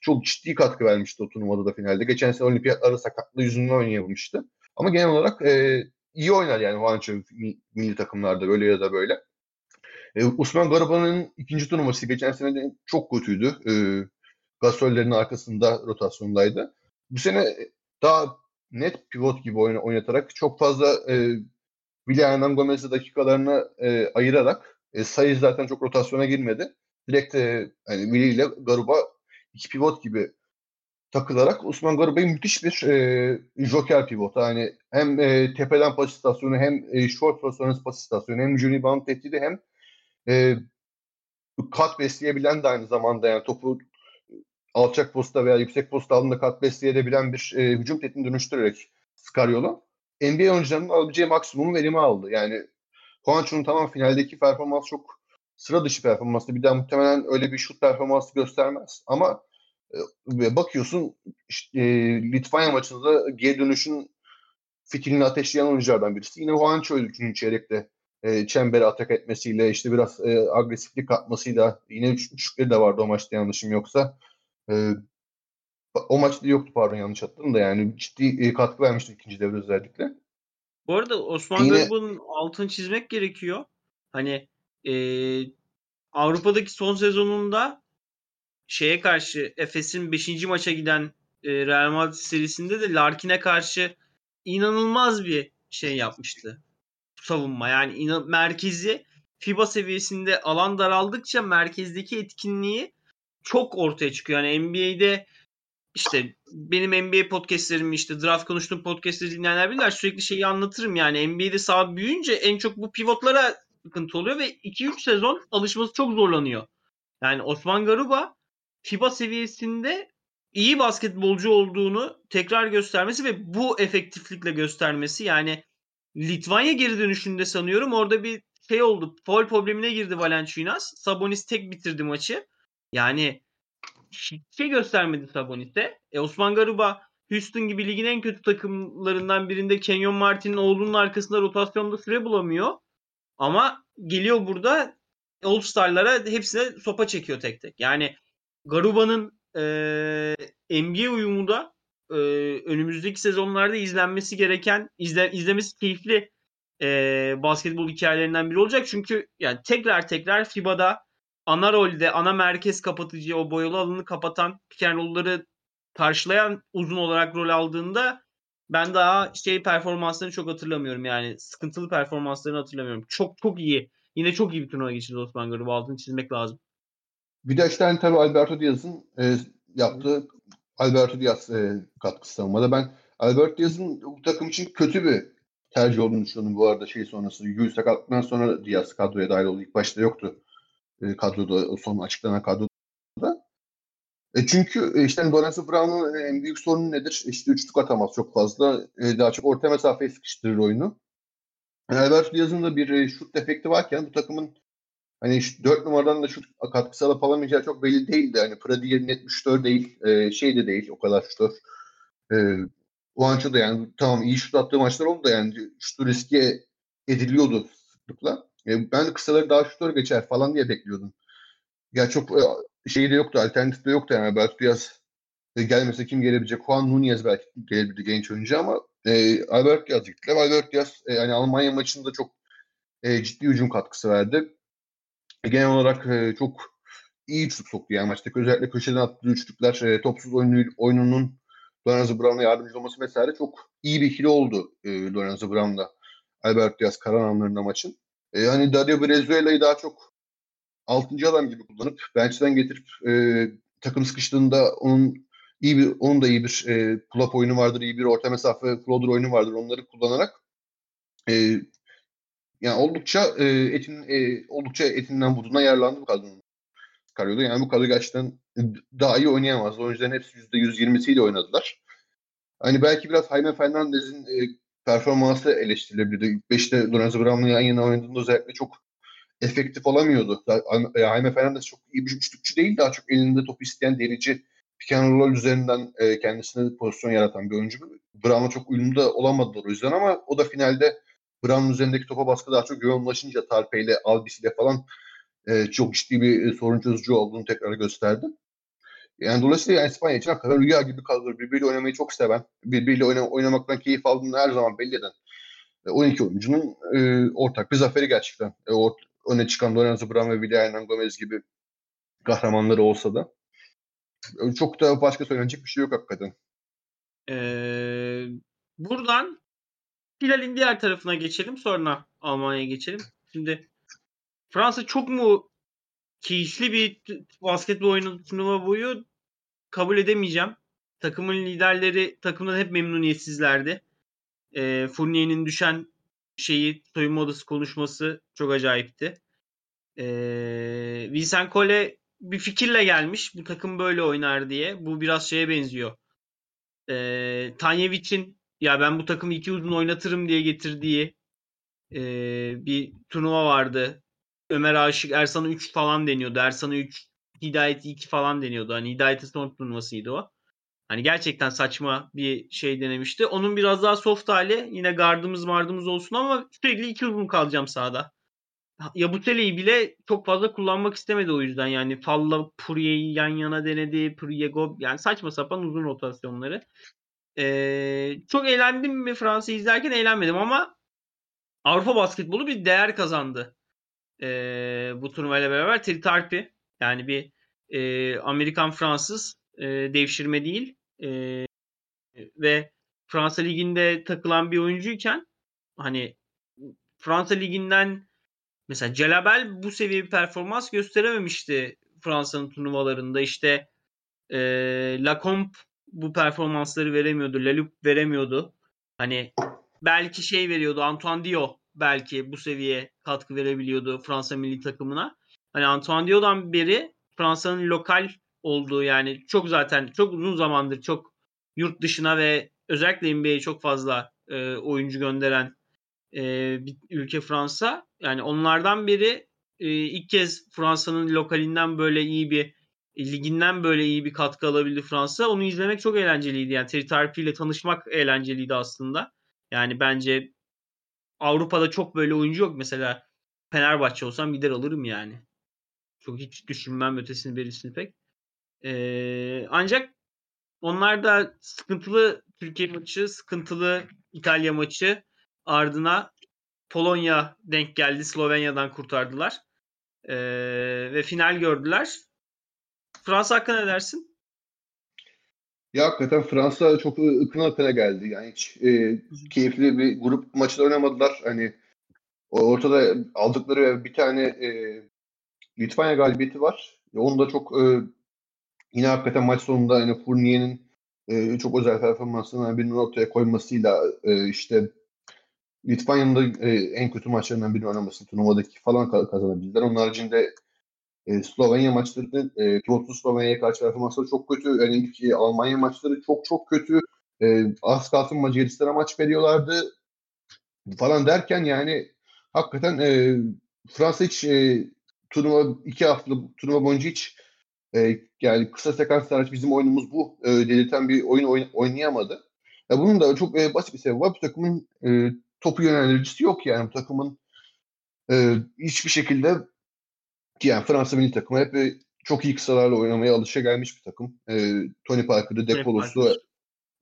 çok ciddi katkı vermişti o turnuvada da finalde. Geçen sene olimpiyatlarda sakatlığı yüzünden oynayamamıştı. Ama genel olarak e, iyi oynar yani Juancho milli takımlarda böyle ya da böyle. E, Usman Garaba'nın ikinci turnuvası geçen sene de çok kötüydü. E, Gasol'lerin arkasında rotasyondaydı. Bu sene daha net pivot gibi oyna, oynatarak çok fazla e, William Gomez'e dakikalarını e, ayırarak e, sayı zaten çok rotasyona girmedi. Direkt e, hani Willi ile Garuba iki pivot gibi takılarak Osman Gariba'yı müthiş bir e, joker pivot. Yani hem e, tepeden pas istasyonu hem e, short pozisyonu pas istasyonu hem Juni Band tehdidi hem e, kat besleyebilen de aynı zamanda yani topu alçak posta veya yüksek posta altında kat besleyebilen bir e, hücum tehdidini dönüştürerek Scariola NBA oyuncularının alabileceği maksimum verimi aldı. Yani Juancho'nun tamam finaldeki performans çok sıra dışı performansı. Bir daha muhtemelen öyle bir şut performansı göstermez. Ama e, bakıyorsun işte, e, Litvanya maçında geri dönüşün fitilini ateşleyen oyunculardan birisi. Yine Juancho 3. çeyrekte e, çembere atak etmesiyle işte biraz e, agresiflik katmasıyla yine üç, üçlükleri de vardı o maçta yanlışım yoksa. E, o maçta yoktu pardon yanlış attım da yani ciddi e, katkı vermişti ikinci devre özellikle. Bu arada Osman Yine... Gariba'nın altını çizmek gerekiyor. Hani e, Avrupa'daki son sezonunda şeye karşı Efes'in 5. maça giden e, Real Madrid serisinde de Larkin'e karşı inanılmaz bir şey yapmıştı. Savunma yani inan- merkezi FIBA seviyesinde alan daraldıkça merkezdeki etkinliği çok ortaya çıkıyor. Yani NBA'de işte benim NBA podcastlerimi işte draft konuştuğum podcastleri dinleyenler bilirler sürekli şeyi anlatırım yani NBA'de sağ büyüyünce en çok bu pivotlara sıkıntı oluyor ve 2-3 sezon alışması çok zorlanıyor. Yani Osman Garuba FIBA seviyesinde iyi basketbolcu olduğunu tekrar göstermesi ve bu efektiflikle göstermesi yani Litvanya geri dönüşünde sanıyorum orada bir şey oldu. Foul problemine girdi Valanciunas. Sabonis tek bitirdi maçı. Yani şey göstermedi Sabonis'e. E, Osman Garuba Houston gibi ligin en kötü takımlarından birinde Kenyon Martin'in oğlunun arkasında rotasyonda süre bulamıyor. Ama geliyor burada All Star'lara hepsine sopa çekiyor tek tek. Yani Garuba'nın e, NBA uyumu da e, önümüzdeki sezonlarda izlenmesi gereken, izle, izlemesi keyifli e, basketbol hikayelerinden biri olacak. Çünkü yani tekrar tekrar FIBA'da ana rolde, ana merkez kapatıcı, o boyalı alanı kapatan pick and karşılayan uzun olarak rol aldığında ben daha şey performanslarını çok hatırlamıyorum yani. Sıkıntılı performanslarını hatırlamıyorum. Çok çok iyi. Yine çok iyi bir turnuva geçirdi Osman Garuba. Altını çizmek lazım. Bir de işte tabii Alberto Diaz'ın e, yaptığı Alberto Diaz e, katkısı savunmada. Ben Alberto Diaz'ın bu takım için kötü bir tercih olduğunu düşünüyorum bu arada şey sonrası. Gül sakatlıktan sonra Diaz kadroya dahil oldu. İlk başta yoktu e, kadroda, son açıklanan kadroda. E çünkü e, işte Lorenzo Brown'un en büyük sorunu nedir? İşte üçlük atamaz çok fazla. E, daha çok orta mesafeye sıkıştırır oyunu. Alberto Diaz'ın da bir e, şut defekti varken bu takımın hani 4 numaradan da şut katkısı alıp alamayacağı çok belli değildi. Hani Pradier net şutör değil. E, şey de değil o kadar şutör. E, o da yani tamam iyi şut attığı maçlar oldu da yani şutu riske ediliyordu sıklıkla. E, ben kısaları daha şutör geçer falan diye bekliyordum. Ya çok e, şeyi de yoktu, alternatif de yoktu yani. Belki biraz e, gelmese kim gelebilecek? Juan Nunez belki gelebildi genç oyuncu ama e, Albert Diaz gittiler. Albert Diaz e, yani Almanya maçında çok e, ciddi hücum katkısı verdi. E, genel olarak e, çok iyi üçlük soktu yani maçtaki özellikle köşeden attığı üçlükler e, topsuz oyunu, oyununun Lorenzo Brown'a yardımcı olması vesaire çok iyi bir ikili oldu e, Lorenzo Brown'la Albert Diaz karan anlarında maçın. E, hani Dario Venezuela'yı daha çok 6. adam gibi kullanıp bench'ten getirip e, takım sıkıştığında onun iyi bir onun da iyi bir e, pull-up oyunu vardır, iyi bir orta mesafe floater oyunu vardır. Onları kullanarak e, yani oldukça e, etin e, oldukça etinden buduna yararlandı bu kadronun çıkarıyordu. Yani bu kadro gerçekten daha iyi oynayamaz. Oyuncuların hepsi %120'siyle oynadılar. Hani belki biraz Jaime Fernandez'in e, performansı eleştirilebilirdi. İlk 5'te Lorenzo Brown'la yan yana oynadığında özellikle çok efektif olamıyordu. Jaime Fernandez çok iyi bir üçlükçü değil. Daha çok elinde top isteyen derici pick and üzerinden e, kendisine pozisyon yaratan bir oyuncu. Brown'la çok uyumlu da olamadılar o yüzden ama o da finalde Brown'un üzerindeki topa baskı daha çok yoğunlaşınca Tarpe ile Albis ile falan e, çok ciddi bir e, sorun çözücü olduğunu tekrar gösterdi. Yani dolayısıyla İspanya için hakikaten rüya gibi kalır. Birbiriyle oynamayı çok seven, birbiriyle oyna, oynamaktan keyif aldığını her zaman belli eden 12 e, oyuncunun e, ortak bir zaferi gerçekten. E, or, öne çıkan Lorenzo Brown ve Hernan Gomez gibi kahramanları olsa da e, çok da başka söylenecek bir şey yok hakikaten. Ee, buradan Hilal'in diğer tarafına geçelim sonra Almanya'ya geçelim. Şimdi Fransa çok mu keyifli bir basketbol oyunu turnuva boyu kabul edemeyeceğim. Takımın liderleri takımdan hep memnuniyetsizlerdi. E, Fournier'in düşen şeyi soyunma odası konuşması çok acayipti. E, Vincent Cole bir fikirle gelmiş. Bu takım böyle oynar diye. Bu biraz şeye benziyor. E, Tanyevic'in ya ben bu takımı iki uzun oynatırım diye getirdiği e, bir turnuva vardı. Ömer Aşık Ersan'a 3 falan deniyordu. Ersan'a 3 Hidayet 2 falan deniyordu. Hani Hidayet'in son turnuvasıydı o. Hani gerçekten saçma bir şey denemişti. Onun biraz daha soft hali yine gardımız mardımız olsun ama sürekli iki uzun kalacağım sahada. Ya bu teleyi bile çok fazla kullanmak istemedi o yüzden yani Falla Puriye'yi yan yana denedi. Puriye Gob yani saçma sapan uzun rotasyonları. Ee, çok eğlendim mi Fransa izlerken eğlenmedim ama Avrupa basketbolu bir değer kazandı e, bu turnuvayla beraber Terry Tarpi yani bir e, Amerikan Fransız e, devşirme değil e, ve Fransa Ligi'nde takılan bir oyuncuyken hani Fransa Ligi'nden mesela Celabel bu seviye bir performans gösterememişti Fransa'nın turnuvalarında. işte e, Lacombe bu performansları veremiyordu. Leloup veremiyordu. Hani belki şey veriyordu. Antoine Dio belki bu seviye katkı verebiliyordu Fransa milli takımına. Hani Antoine Dio'dan beri Fransa'nın lokal olduğu yani çok zaten çok uzun zamandır çok yurt dışına ve özellikle NBA'ye çok fazla e, oyuncu gönderen e, bir ülke Fransa. Yani onlardan biri e, ilk kez Fransa'nın lokalinden böyle iyi bir liginden böyle iyi bir katkı alabildi Fransa. Onu izlemek çok eğlenceliydi. Yani Terry ile tanışmak eğlenceliydi aslında. Yani bence Avrupa'da çok böyle oyuncu yok. Mesela Fenerbahçe olsam gider alırım yani. Çok hiç düşünmem ötesini berisini pek. Ee, ancak onlar da sıkıntılı Türkiye maçı, sıkıntılı İtalya maçı ardına Polonya denk geldi. Slovenya'dan kurtardılar. Ee, ve final gördüler. Fransa hakkında ne dersin? Ya hakikaten Fransa çok ıkına ıkına geldi. Yani hiç e, keyifli bir grup maçı oynamadılar. Hani ortada aldıkları bir tane e, Litvanya galibiyeti var. Onu da çok e, yine hakikaten maç sonunda yani Fournier'in e, çok özel performansını bir ortaya koymasıyla e, işte Litvanya'nın da e, en kötü maçlarından birini oynaması turnuvadaki falan kazanabildiler. Onun haricinde e, Slovenya maçları, e, Trotsu Slovenya'ya karşı performansları çok kötü. Yani e, Almanya maçları çok çok kötü. E, az kalsın Macaristan'a maç veriyorlardı falan derken yani hakikaten e, Fransa hiç e, turnuva iki hafta turnuva boyunca hiç e, yani kısa sekans hariç bizim oyunumuz bu e, delirten bir oyun oyn- oynayamadı. Ya bunun da çok e, basit bir sebebi var. Bu takımın e, topu yönlendiricisi yok yani. Bu takımın e, hiçbir şekilde ki yani Fransa milli takımı hep e, çok iyi kısalarla oynamaya alışa gelmiş bir takım. E, Tony Parker'ı, Depolos'u,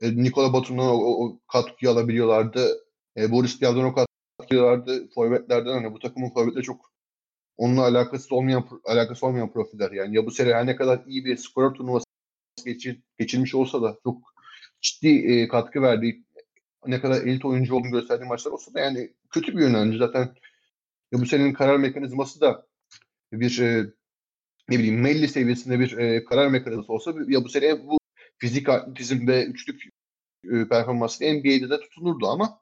e, Nikola Batum'dan o, o, katkıyı alabiliyorlardı. E, Boris Diaw'dan o katkıyı alıyorlardı. Forvetlerden hani bu takımın forvetleri çok onunla alakası olmayan alakası olmayan profiller yani. Ya bu sene her ne kadar iyi bir skorer turnuvası geçir, geçirmiş olsa da çok ciddi e, katkı verdiği ne kadar elit oyuncu olduğunu gösterdiği maçlar olsa da yani kötü bir yönlendir. Zaten ya bu senin karar mekanizması da bir e, ne bileyim Melli seviyesinde bir e, karar mekanizması olsa ya bu sene bu fizik atletizm ve üçlük e, performansı NBA'de de tutunurdu ama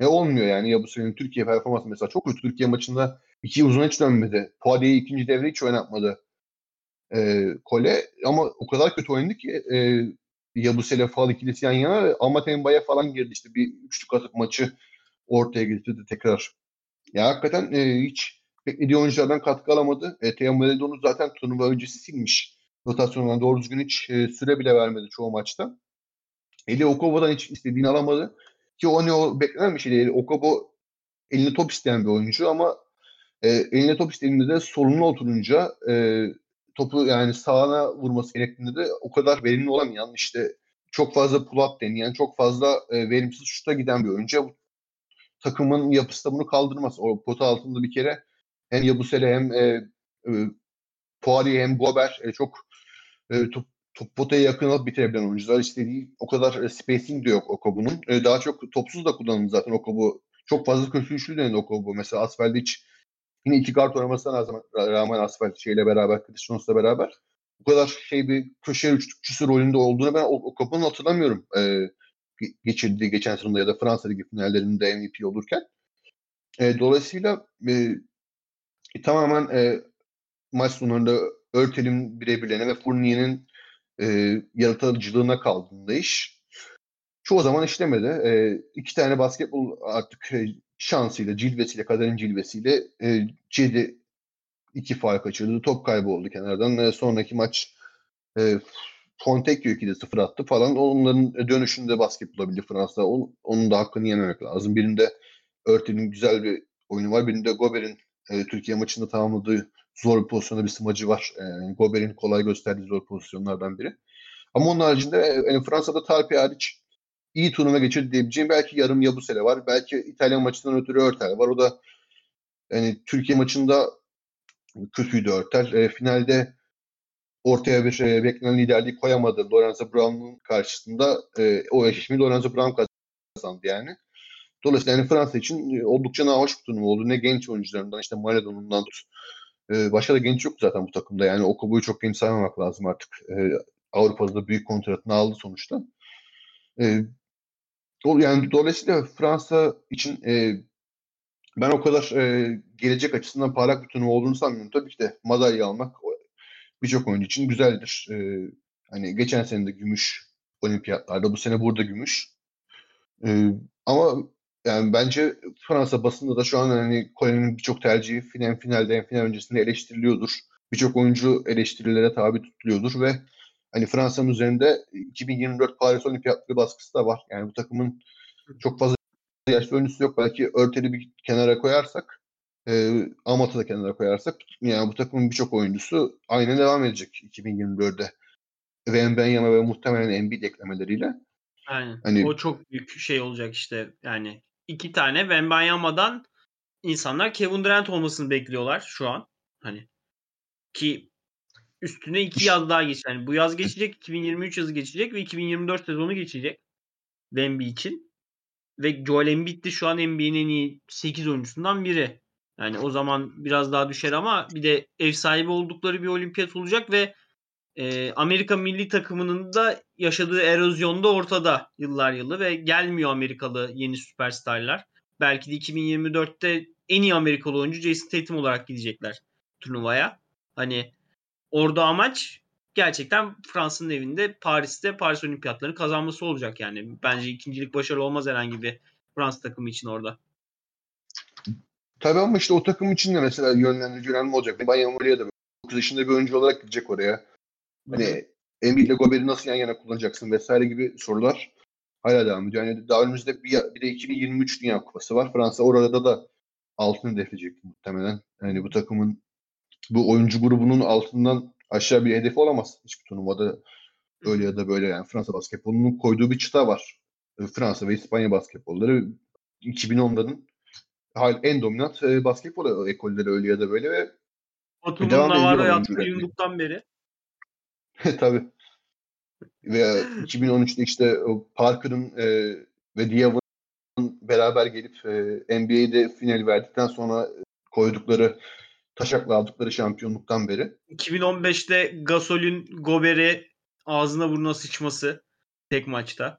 e, olmuyor yani ya bu senin Türkiye performansı mesela çok kötü. Türkiye maçında iki uzun hiç dönmedi. Poirier ikinci devre hiç oynatmadı. E, Kole ama o kadar kötü oynadı ki e, ya bu sene faal ikilisi yan yana Amatemba'ya falan girdi işte bir üçlük atıp maçı ortaya getirdi tekrar. Ya hakikaten e, hiç beklediği oyunculardan katkı alamadı. E, Teo zaten turnuva öncesi silmiş. Rotasyondan doğru düzgün hiç e, süre bile vermedi çoğu maçta. Eli Okobo'dan hiç istediğini alamadı. Ki o ne o beklenen bir şey değil. Okobo eline top isteyen bir oyuncu ama e, eline top istediğinde de soluna oturunca e, topu yani sağına vurması gerektiğinde de o kadar verimli olamayan işte çok fazla pull-up deneyen, çok fazla e, verimsiz şuta giden bir oyuncu. Takımın yapısı da bunu kaldırmaz. O pota altında bir kere hem Yabusele hem e, e, Poirier hem Gober e, çok e, top, top potaya yakın alıp bitirebilen oyuncular. istediği o kadar e, spacing de yok Okobu'nun. E, daha çok topsuz da kullanıldı zaten Okobu. Çok fazla kötü üçlü denedi Okobu. Mesela Asfalt'te hiç yine iki kart oynamasına rağmen Asfalt şeyle beraber, Christians'la beraber bu kadar şey bir köşe üçlükçüsü rolünde olduğunu ben Okobu'nun hatırlamıyorum. E, geçirdiği geçen sezonda ya da Fransa Ligi finallerinde MVP olurken. E, dolayısıyla e, tamamen e, maç sonlarında Örtel'in birebirlerine ve Fournier'in e, yaratıcılığına kaldığında iş çoğu zaman işlemedi. E, iki tane basketbol artık e, şansıyla, cilvesiyle, kaderin cilvesiyle e, Cedi iki faal kaçırdı. Top kaybı oldu kenardan. E, sonraki maç e, Fontecchio 2'de 0 attı falan. Onların dönüşünde basket bulabildi Fransa. Onun, onun da hakkını yememek lazım. Birinde Örtel'in güzel bir oyunu var. Birinde Gober'in e, Türkiye maçında tamamladığı zor bir pozisyonda bir smacı var. E, Gober'in kolay gösterdiği zor pozisyonlardan biri. Ama onun haricinde e, yani Fransa'da Tarpi hariç iyi turnuva geçirdi diyebileceğim belki yarım Yabusele var. Belki İtalyan maçından ötürü Örtel var. O da yani Türkiye maçında kötüydü Örtel. E, finalde ortaya bir e, beklenen liderliği koyamadı. Lorenzo Brown'un karşısında e, o eşleşmeyi Lorenzo Brown kazandı yani. Dolayısıyla yani Fransa için e, oldukça nahoş bir turnuva oldu. Ne genç oyuncularından işte Maradona'dan tut. E, başka da genç yok zaten bu takımda. Yani Okobo'yu çok genç saymamak lazım artık. E, Avrupa'da da büyük kontratını aldı sonuçta. E, yani dolayısıyla Fransa için e, ben o kadar e, gelecek açısından parlak bir turnuva olduğunu sanmıyorum. Tabii ki de madalya almak birçok oyuncu için güzeldir. E, hani geçen sene de gümüş olimpiyatlarda, bu sene burada gümüş. E, ama yani bence Fransa basında da şu an hani Kore'nin birçok tercihi final finalde hem final öncesinde eleştiriliyordur. Birçok oyuncu eleştirilere tabi tutuluyordur ve hani Fransa'nın üzerinde 2024 Paris Olimpiyatları baskısı da var. Yani bu takımın çok fazla yaşlı oyuncusu yok. Belki Örtel'i bir kenara koyarsak e, Amat'ı da kenara koyarsak yani bu takımın birçok oyuncusu aynen devam edecek 2024'de. Ve Benyama ve muhtemelen Embiid eklemeleriyle. Aynen. Hani, o çok büyük şey olacak işte. Yani iki tane Wembanyama'dan insanlar Kevin Durant olmasını bekliyorlar şu an. Hani ki üstüne iki yaz daha geç. Yani bu yaz geçecek, 2023 yazı geçecek ve 2024 sezonu geçecek. Wemby için. Ve Joel Embiid de şu an NBA'nin en iyi 8 oyuncusundan biri. Yani o zaman biraz daha düşer ama bir de ev sahibi oldukları bir olimpiyat olacak ve e, Amerika milli takımının da yaşadığı erozyon da ortada yıllar yılı ve gelmiyor Amerikalı yeni süperstarlar. Belki de 2024'te en iyi Amerikalı oyuncu Jason Tatum olarak gidecekler turnuvaya. Hani orada amaç gerçekten Fransa'nın evinde Paris'te Paris Olimpiyatlarını kazanması olacak yani. Bence ikincilik başarılı olmaz herhangi bir Fransız takımı için orada. Tabii ama işte o takım için de mesela yönlendirici önemli olacak. Bayern Moli'ye de 9 yaşında bir oyuncu olarak gidecek oraya. Hani Embiid ile Gober'i nasıl yan yana kullanacaksın vesaire gibi sorular hala devam ediyor. Yani daha önümüzde bir, bir de 2023 Dünya Kupası var. Fransa orada da altını hedefleyecek muhtemelen. Yani bu takımın bu oyuncu grubunun altından aşağı bir hedefi olamaz hiçbir turnuvada öyle ya da böyle yani Fransa basketbolunun koyduğu bir çıta var. E, Fransa ve İspanya basketbolları 2010'ların en dominant e, basketbol ekolleri öyle ya da böyle ve Batum'un Navarro yaptığı yumruktan beri. *laughs* Tabii. Ve 2013'te işte Parker'ın e, ve Diav'ın beraber gelip e, NBA'de final verdikten sonra koydukları taşakla aldıkları şampiyonluktan beri. 2015'te Gasol'ün Gober'i ağzına burnuna sıçması tek maçta.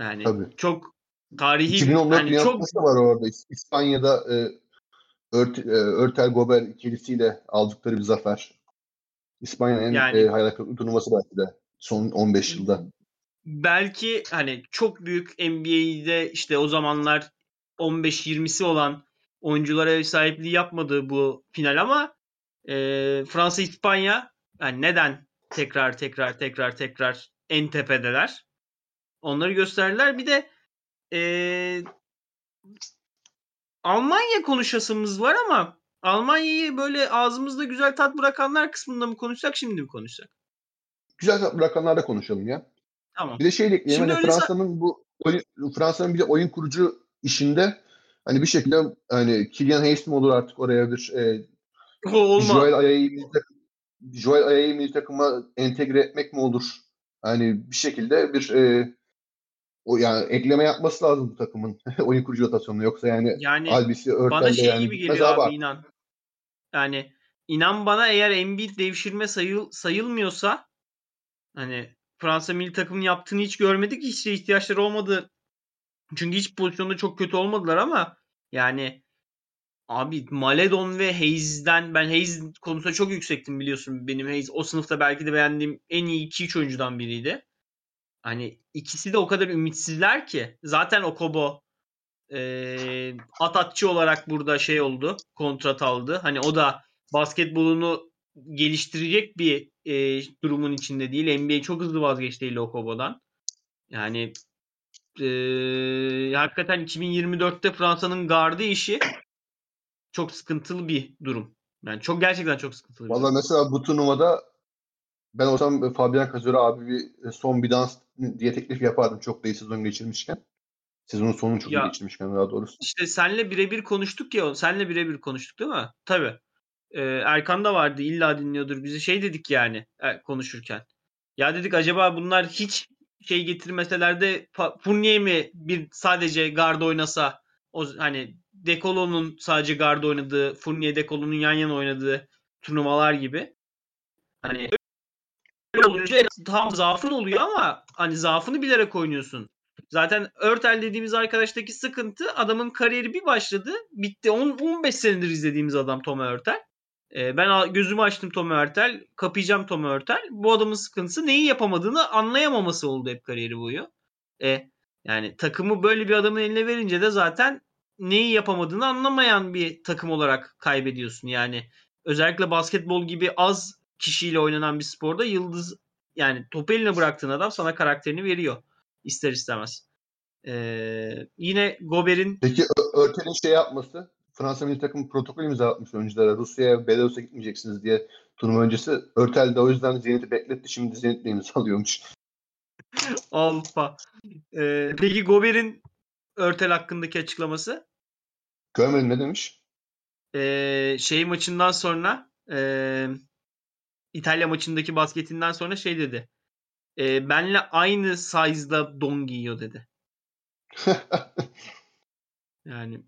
Yani Tabii. çok tarihi 2014 yani çok da var orada. İspanya'da e, Ört, e, Örtel Gober ikilisiyle aldıkları bir zafer. İspanya'nın en yani, e, hayal turnuvası belki de son 15 yılda. Belki hani çok büyük NBA'de işte o zamanlar 15-20'si olan oyunculara ev sahipliği yapmadığı bu final ama e, Fransa İspanya yani neden tekrar tekrar tekrar tekrar en tepedeler? Onları gösterdiler. Bir de e, Almanya konuşasımız var ama Almanya'yı böyle ağzımızda güzel tat bırakanlar kısmında mı konuşsak şimdi mi konuşsak? Güzel tat bırakanlarda konuşalım ya. Tamam. Bir de şey ekleyelim. Hani Fransa'nın bu oyun, Fransa'nın bir de oyun kurucu işinde hani bir şekilde hani Kylian Hayes mi olur artık oraya bir e, Olma. Joel Aya'yı Joel Aya'yı milli takıma entegre etmek mi olur? Hani bir şekilde bir e, o yani ekleme yapması lazım bu takımın *laughs* oyun kurucu rotasyonuna yoksa yani, yani Albis'i bana şey yani gibi geliyor abi, abi inan. Yani inan bana eğer Embiid devşirme sayıl, sayılmıyorsa hani Fransa milli takımının yaptığını hiç görmedik. Hiç de ihtiyaçları olmadı. Çünkü hiç pozisyonda çok kötü olmadılar ama yani abi Maledon ve Hayes'den ben Hayes konusunda çok yüksektim biliyorsun. Benim Hayes o sınıfta belki de beğendiğim en iyi 2-3 oyuncudan biriydi. Hani ikisi de o kadar ümitsizler ki. Zaten Okobo e, atakçı olarak burada şey oldu. Kontrat aldı. Hani o da basketbolunu geliştirecek bir e, durumun içinde değil. NBA çok hızlı vazgeçti Okobo'dan. Yani e, hakikaten 2024'te Fransa'nın gardı işi çok sıkıntılı bir durum. Yani çok gerçekten çok sıkıntılı. Valla mesela bu turnuvada ben olsam Fabian Cazor'a abi bir son bir dans diye teklif yapardım çok da iyi sezon geçirmişken. Sezonun sonunu çok ya, iyi geçirmişken daha doğrusu. İşte senle birebir konuştuk ya. Senle birebir konuştuk değil mi? Tabii. Ee, Erkan da vardı. illa dinliyordur. Bizi şey dedik yani e, konuşurken. Ya dedik acaba bunlar hiç şey getirmeseler de Fournier mi bir sadece guard oynasa o hani Dekolo'nun sadece guard oynadığı, Fournier Dekolo'nun yan yana oynadığı turnuvalar gibi. Hani öyle olunca tam zaafın oluyor ama hani zaafını bilerek oynuyorsun. Zaten Örtel dediğimiz arkadaştaki sıkıntı adamın kariyeri bir başladı. Bitti. 10 15 senedir izlediğimiz adam Tom Örtel. Ee, ben gözümü açtım Tom Örtel. Kapayacağım Tom Örtel. Bu adamın sıkıntısı neyi yapamadığını anlayamaması oldu hep kariyeri boyu. E, yani takımı böyle bir adamın eline verince de zaten neyi yapamadığını anlamayan bir takım olarak kaybediyorsun. Yani özellikle basketbol gibi az kişiyle oynanan bir sporda yıldız yani topu eline bıraktığın adam sana karakterini veriyor ister istemez. Ee, yine Gober'in Peki Örtel'in şey yapması Fransa milli takım protokol imza atmış oyunculara Rusya'ya Belarus'a gitmeyeceksiniz diye turnuva öncesi. Örtel de o yüzden Zenit'i bekletti. Şimdi Zenit'le imzalıyormuş. *laughs* Alfa. Ee, peki Gober'in Örtel hakkındaki açıklaması? Görmedim ne demiş? Ee, şey maçından sonra e, İtalya maçındaki basketinden sonra şey dedi. E, benle aynı size'da don giyiyor dedi. *laughs* yani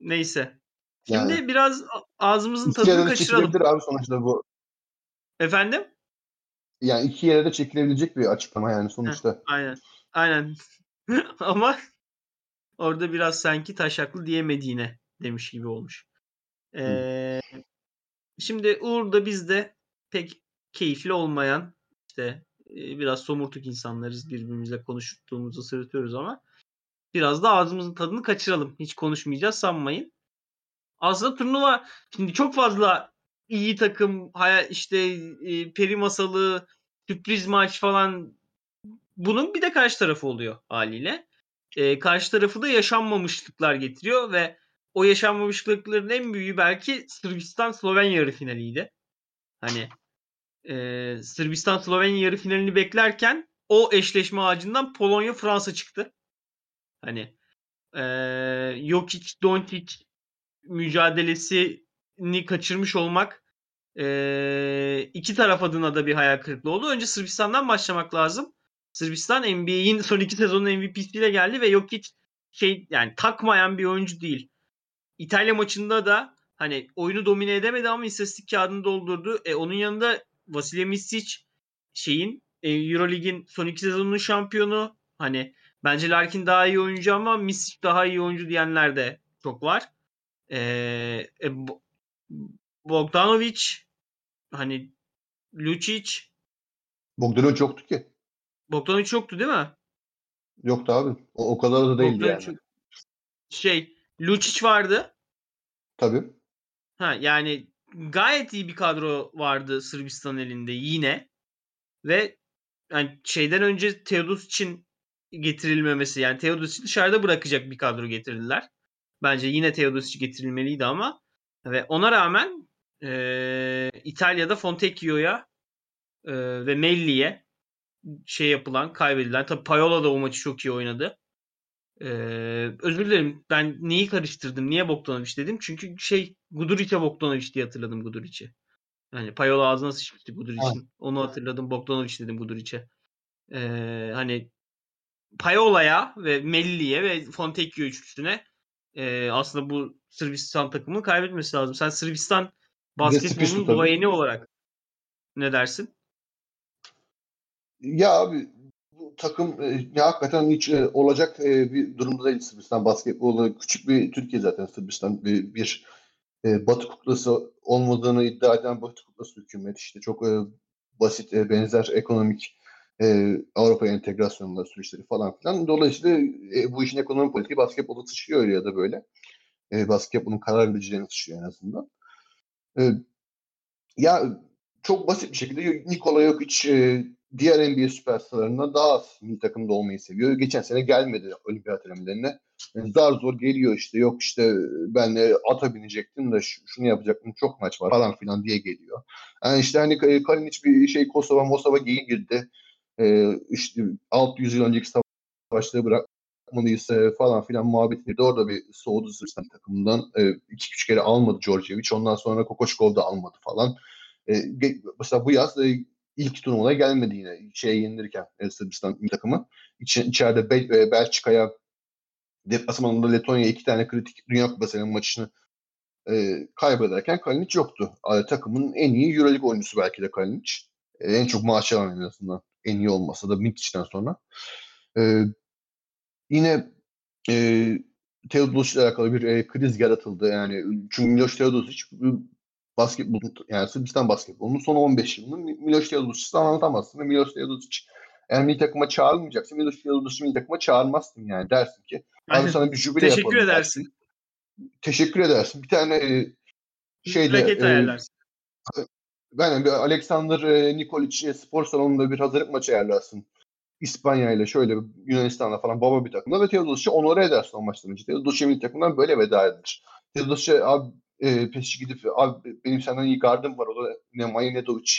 neyse. Şimdi yani, biraz ağzımızın tadını kaçıralım. abi sonuçta bu. Efendim? Yani iki yere de çekilebilecek bir açıklama yani sonuçta. Heh, aynen. Aynen. *laughs* Ama orada biraz sanki taşaklı diyemediğine demiş gibi olmuş. Ee, şimdi Uğur da biz de pek keyifli olmayan işte biraz somurtuk insanlarız birbirimizle konuştuğumuzu sırıtıyoruz ama biraz da ağzımızın tadını kaçıralım. Hiç konuşmayacağız sanmayın. Aslında turnuva şimdi çok fazla iyi takım işte peri masalı sürpriz maç falan bunun bir de karşı tarafı oluyor haliyle. E, karşı tarafı da yaşanmamışlıklar getiriyor ve o yaşanmamışlıkların en büyüğü belki Sırbistan Slovenya yarı finaliydi. Hani e, Sırbistan Slovenya yarı finalini beklerken o eşleşme ağacından Polonya Fransa çıktı. Hani e, Jokic Doncic mücadelesini kaçırmış olmak e, iki taraf adına da bir hayal kırıklığı oldu. Önce Sırbistan'dan başlamak lazım. Sırbistan NBA'in son iki sezonun MVP'siyle geldi ve Jokic şey yani takmayan bir oyuncu değil. İtalya maçında da hani oyunu domine edemedi ama istatistik kağıdını doldurdu. E, onun yanında Vasilya Misic şeyin e, Eurolig'in son iki sezonunun şampiyonu. Hani bence Larkin daha iyi oyuncu ama Misic daha iyi oyuncu diyenler de çok var. E, e, Bogdanovic hani Lucic Bogdanovic yoktu ki. Bogdanovic yoktu değil mi? Yoktu abi. O, o kadar da değildi Bogdanovic, yani. Şey Lucic vardı. Tabii. Ha yani gayet iyi bir kadro vardı Sırbistan elinde yine. Ve yani şeyden önce Teodos için getirilmemesi yani Teodosic'i dışarıda bırakacak bir kadro getirdiler. Bence yine Teodosic getirilmeliydi ama ve ona rağmen e, İtalya'da Fontecchio'ya e, ve Melli'ye şey yapılan, kaybedilen. Tabii Payola da o maçı çok iyi oynadı. Ee, özür dilerim. Ben neyi karıştırdım? Niye Bogdanovic dedim? Çünkü şey Guduric'e Bogdanovic diye hatırladım Guduric'i. Yani Payola ağzına sıçmıştı Guduric'in. Onu hatırladım. Bogdanovic dedim Guduric'e. Ee, hani Payola'ya ve Melli'ye ve Fontecchio üçlüsüne e, aslında bu Sırbistan takımını kaybetmesi lazım. Sen Sırbistan basketbolunun duayeni olarak ne dersin? Ya abi takım e, hakikaten hiç e, olacak e, bir durumda değil Sırbistan basketbolu. Küçük bir Türkiye zaten Sırbistan bir, bir e, Batı kuklası olmadığını iddia eden Batı kuklası hükümet işte çok e, basit e, benzer ekonomik e, Avrupa entegrasyonları süreçleri falan filan. Dolayısıyla e, bu işin ekonomi politiği basketbolu sıçrıyor ya da böyle. E, basketbolun karar vericilerini sıçrıyor en azından. E, ya çok basit bir şekilde Nikola Jokic e, diğer NBA süperstarlarından daha az milli takımda olmayı seviyor. Geçen sene gelmedi olimpiyat elemelerine. Yani zar zor geliyor işte yok işte ben de ata binecektim de şunu yapacaktım çok maç var falan filan diye geliyor. Yani işte hani Kalinic bir şey Kosova Mosova giyi girdi. Ee, işte 600 yıl önceki savaşları bırakmalıyız e, falan filan muhabbetleri de orada bir soğudu Sırbistan takımından. E, iki üç kere almadı Georgievic. Ondan sonra Kokoşkov da almadı falan. E, mesela bu yaz e, ilk turnuvaya gelmedi yine şeye yenilirken e, Sırbistan takımı. İç, içeride Bel, e, Belçika'ya deplasmanında Letonya'ya iki tane kritik Dünya Kupası maçını e, kaybederken Kalinic yoktu. E, takımın en iyi Euroleague oyuncusu belki de Kalinic. E, en çok maaş alan en azından. En iyi olmasa da Mitic'ten sonra. E, yine e, Teodosic ile alakalı bir e, kriz yaratıldı. Yani çünkü Miloš Teodosic basketbol yani Sırbistan basketbolunun son 15 yılını Miloš Teodosic'den anlatamazsın. Miloš Teodosic eğer milli takıma çağrılmayacaksa Miloš Teodosic'i milli takıma çağırmazsın yani dersin ki abi sana bir jübile Teşekkür yapalım edersin. Dersin. Teşekkür edersin. Bir tane e, şeyde e, ben bir Alexander e, Nikolic spor salonunda bir hazırlık maçı ayarlarsın. İspanya ile şöyle Yunanistan'la falan baba bir takımda ve Teodosic'i onore edersin o maçtan önce. Teodosic milli takımdan böyle veda edilir. Teodosic abi e, peşi gidip abi benim senden iyi gardım var o da Nemanja Nedovic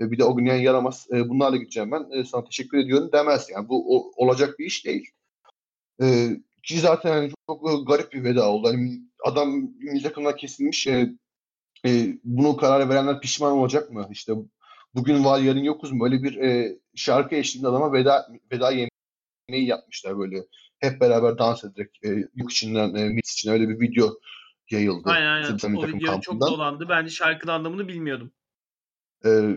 ve bir de o yani yaramaz e, bunlarla gideceğim ben e, sana teşekkür ediyorum demez yani bu o, olacak bir iş değil. E, ki zaten yani çok e, garip bir veda oldu. Yani adam milli takımdan kesilmiş e, e, bunu karar verenler pişman olacak mı? İşte bugün var yarın yokuz mu? Böyle bir e, şarkı eşliğinde adama veda, veda yemeği yapmışlar böyle. Hep beraber dans ederek e, yük içinden e, mit için öyle bir video yayıldı. Aynen aynen. O video çok dolandı. Ben de şarkının anlamını bilmiyordum. Ee,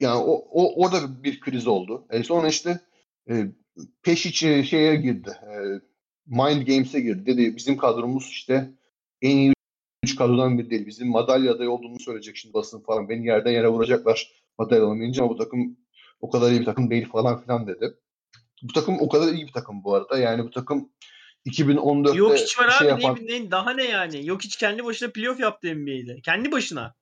yani o, o orada bir kriz oldu. E sonra işte e, Peşiç şeye girdi. E, Mind Games'e girdi. Dedi bizim kadromuz işte en iyi üç kadrodan biri değil. Bizim madalya adayı olduğunu söyleyecek şimdi basın falan. Beni yerden yere vuracaklar madalya alamayınca ama bu takım o kadar iyi bir takım değil falan filan dedi. Bu takım o kadar iyi bir takım bu arada. Yani bu takım 2014'te Yok hiç var şey abi yapan... ne, daha ne yani? Yok hiç kendi başına playoff yaptı NBA'de. Kendi başına.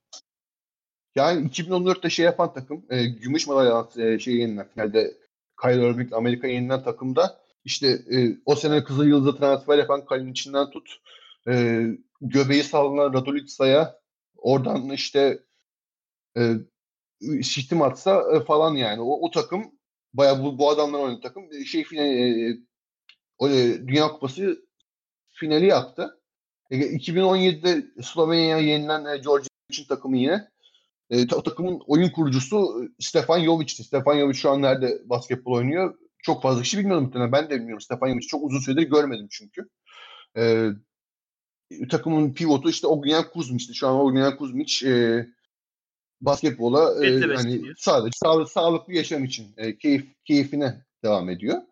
Yani 2014'te şey yapan takım, e, gümüş madalya e, şey yenilen finalde Kyrie Irving Amerika yenilen takımda işte e, o sene Kızıl Yıldız'a transfer yapan Kalin içinden tut e, göbeği sallanan Radulitsa'ya oradan işte e, şitim atsa e, falan yani. O, o takım bayağı bu, bu adamlar oynadı takım. Şey final, e, o, e, Dünya Kupası finali yaptı. E, 2017'de Slovenya'ya yenilen e, Georgia'nın takımı yine. E, o takımın oyun kurucusu Stefan Jovic'ti. Stefan Jovic şu an nerede basketbol oynuyor? Çok fazla kişi bilmiyorum muhtemelen. Ben de bilmiyorum. Stefan Jovic'i çok uzun süredir görmedim çünkü. E, takımın pivotu işte Ognian Kuzmic. Şu an Ognian Kuzmic e, basketbola e, hani sadece sağ, sağlıklı yaşam için e, keyif keyfine devam ediyor.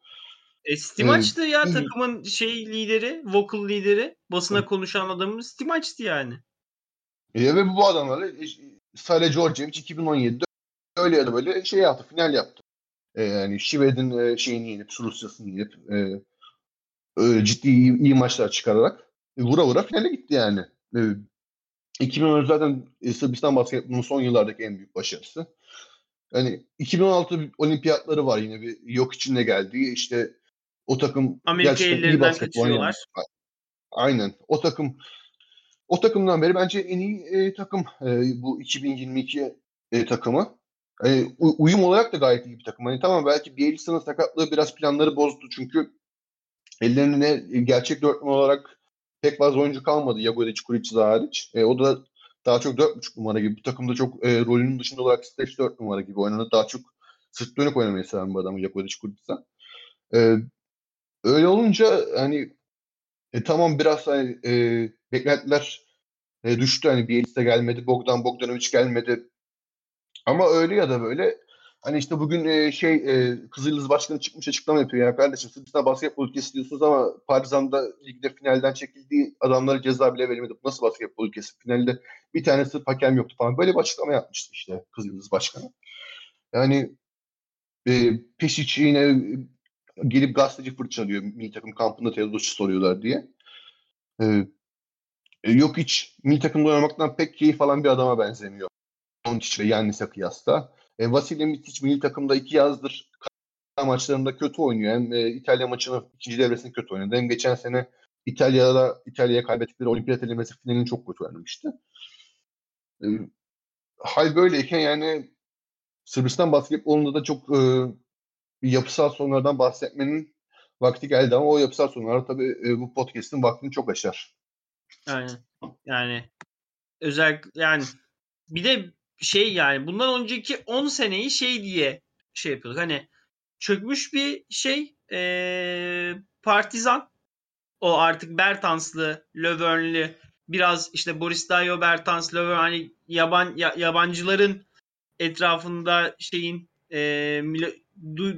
E, Stimaç'tı ya takımın şey lideri, vocal lideri, basına konuşan adamımız Stimaç'tı yani. E, ve bu adamlarla e, Sale Georgievic 2017'de öyle ya da böyle şey yaptı, final yaptı. E, yani Şived'in e, şeyini yenip, Rusya'sını yenip e, öyle ciddi iyi, iyi maçlar çıkararak e, vura vura finale gitti yani. E, 2010 zaten e, Sırbistan basketbolunun son yıllardaki en büyük başarısı. Yani 2016 olimpiyatları var yine bir yok içinde geldiği işte o takım Amerika iyi basketbol oynuyorlar. Aynen. O takım o takımdan beri bence en iyi e, takım e, bu 2022 e, takımı. E, uyum olarak da gayet iyi bir takım. Hani tamam belki Bielitsa'nın sakatlığı biraz planları bozdu çünkü ellerine gerçek dörtlü olarak pek fazla oyuncu kalmadı Jagodic, Kuric hariç. E, o da daha çok 4.5 numara gibi. Bu takımda çok e, rolünün dışında olarak stretch 4 numara gibi oynadı. Daha çok sırt dönük oynamayı seven bir adam Jagodic, Kuric e, Öyle olunca hani e, tamam biraz hani, e, beklentiler e, düştü. Hani Bielitsa gelmedi, Bogdan Bogdanovic gelmedi. Ama öyle ya da böyle Hani işte bugün e, şey e, Kızılyıldız Başkanı çıkmış açıklama yapıyor. Yani kardeşim Sırbistan basketbol ülkesi diyorsunuz ama Partizan'da ligde finalden çekildiği adamlara ceza bile verilmedi. Nasıl basketbol ülkesi? Finalde bir tanesi hakem yoktu falan. Böyle bir açıklama yapmıştı işte Kızılyıldız Başkanı. Yani e, Peşic yine gelip gazeteci fırçalıyor. Milli takım kampında Teodos'u soruyorlar diye. E, e, yok hiç milli takımda oynamaktan pek keyif alan bir adama benzemiyor. Doncic ve Yannis'e kıyasla. E, Vasilya Mitic milli takımda iki yazdır maçlarında kötü oynuyor. Hem e, İtalya maçını ikinci devresini kötü oynadı. Hem geçen sene İtalya'da İtalya'ya kaybettikleri olimpiyat elemesi finalini çok kötü oynamıştı. E, hal böyleyken yani Sırbistan basketbolunda da çok e, yapısal sorunlardan bahsetmenin vakti geldi ama o yapısal sorunlar tabii e, bu podcast'in vaktini çok aşar. Aynen. Yani özellikle yani bir de şey yani bundan önceki 10 seneyi şey diye şey yapıyorduk. Hani çökmüş bir şey ee, partizan o artık Bertanslı, Lövern'lü biraz işte Boris Dayo, Bertans, Lövern hani yaban ya, yabancıların etrafında şeyin e,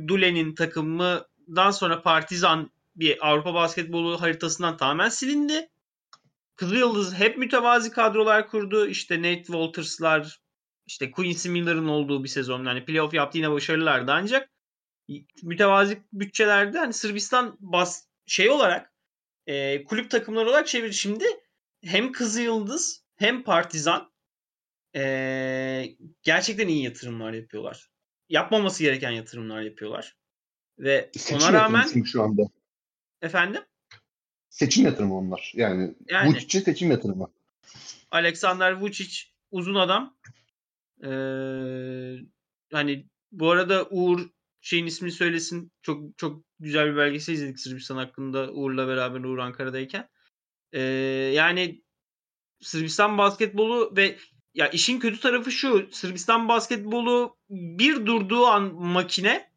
Dule'nin takımından sonra Partizan bir Avrupa basketbolu haritasından tamamen silindi. Kızıl Yıldız hep mütevazi kadrolar kurdu. İşte Nate Walters'lar, işte Quincy Miller'ın olduğu bir sezon. Yani playoff yaptı yine başarılardı ancak mütevazi bütçelerde hani Sırbistan bas şey olarak e, kulüp takımları olarak çevirdi. Şimdi hem Kızıl Yıldız hem Partizan e, gerçekten iyi yatırımlar yapıyorlar. Yapmaması gereken yatırımlar yapıyorlar. Ve Seçim ona rağmen şu anda. Efendim? Seçim yatırımı onlar. Yani, yani Vucic'e seçim yatırımı. Alexander Vucic uzun adam. Ee, hani bu arada Uğur şeyin ismini söylesin. Çok çok güzel bir belgesel izledik Sırbistan hakkında Uğur'la beraber Uğur Ankara'dayken. Ee, yani Sırbistan basketbolu ve ya işin kötü tarafı şu. Sırbistan basketbolu bir durduğu an makine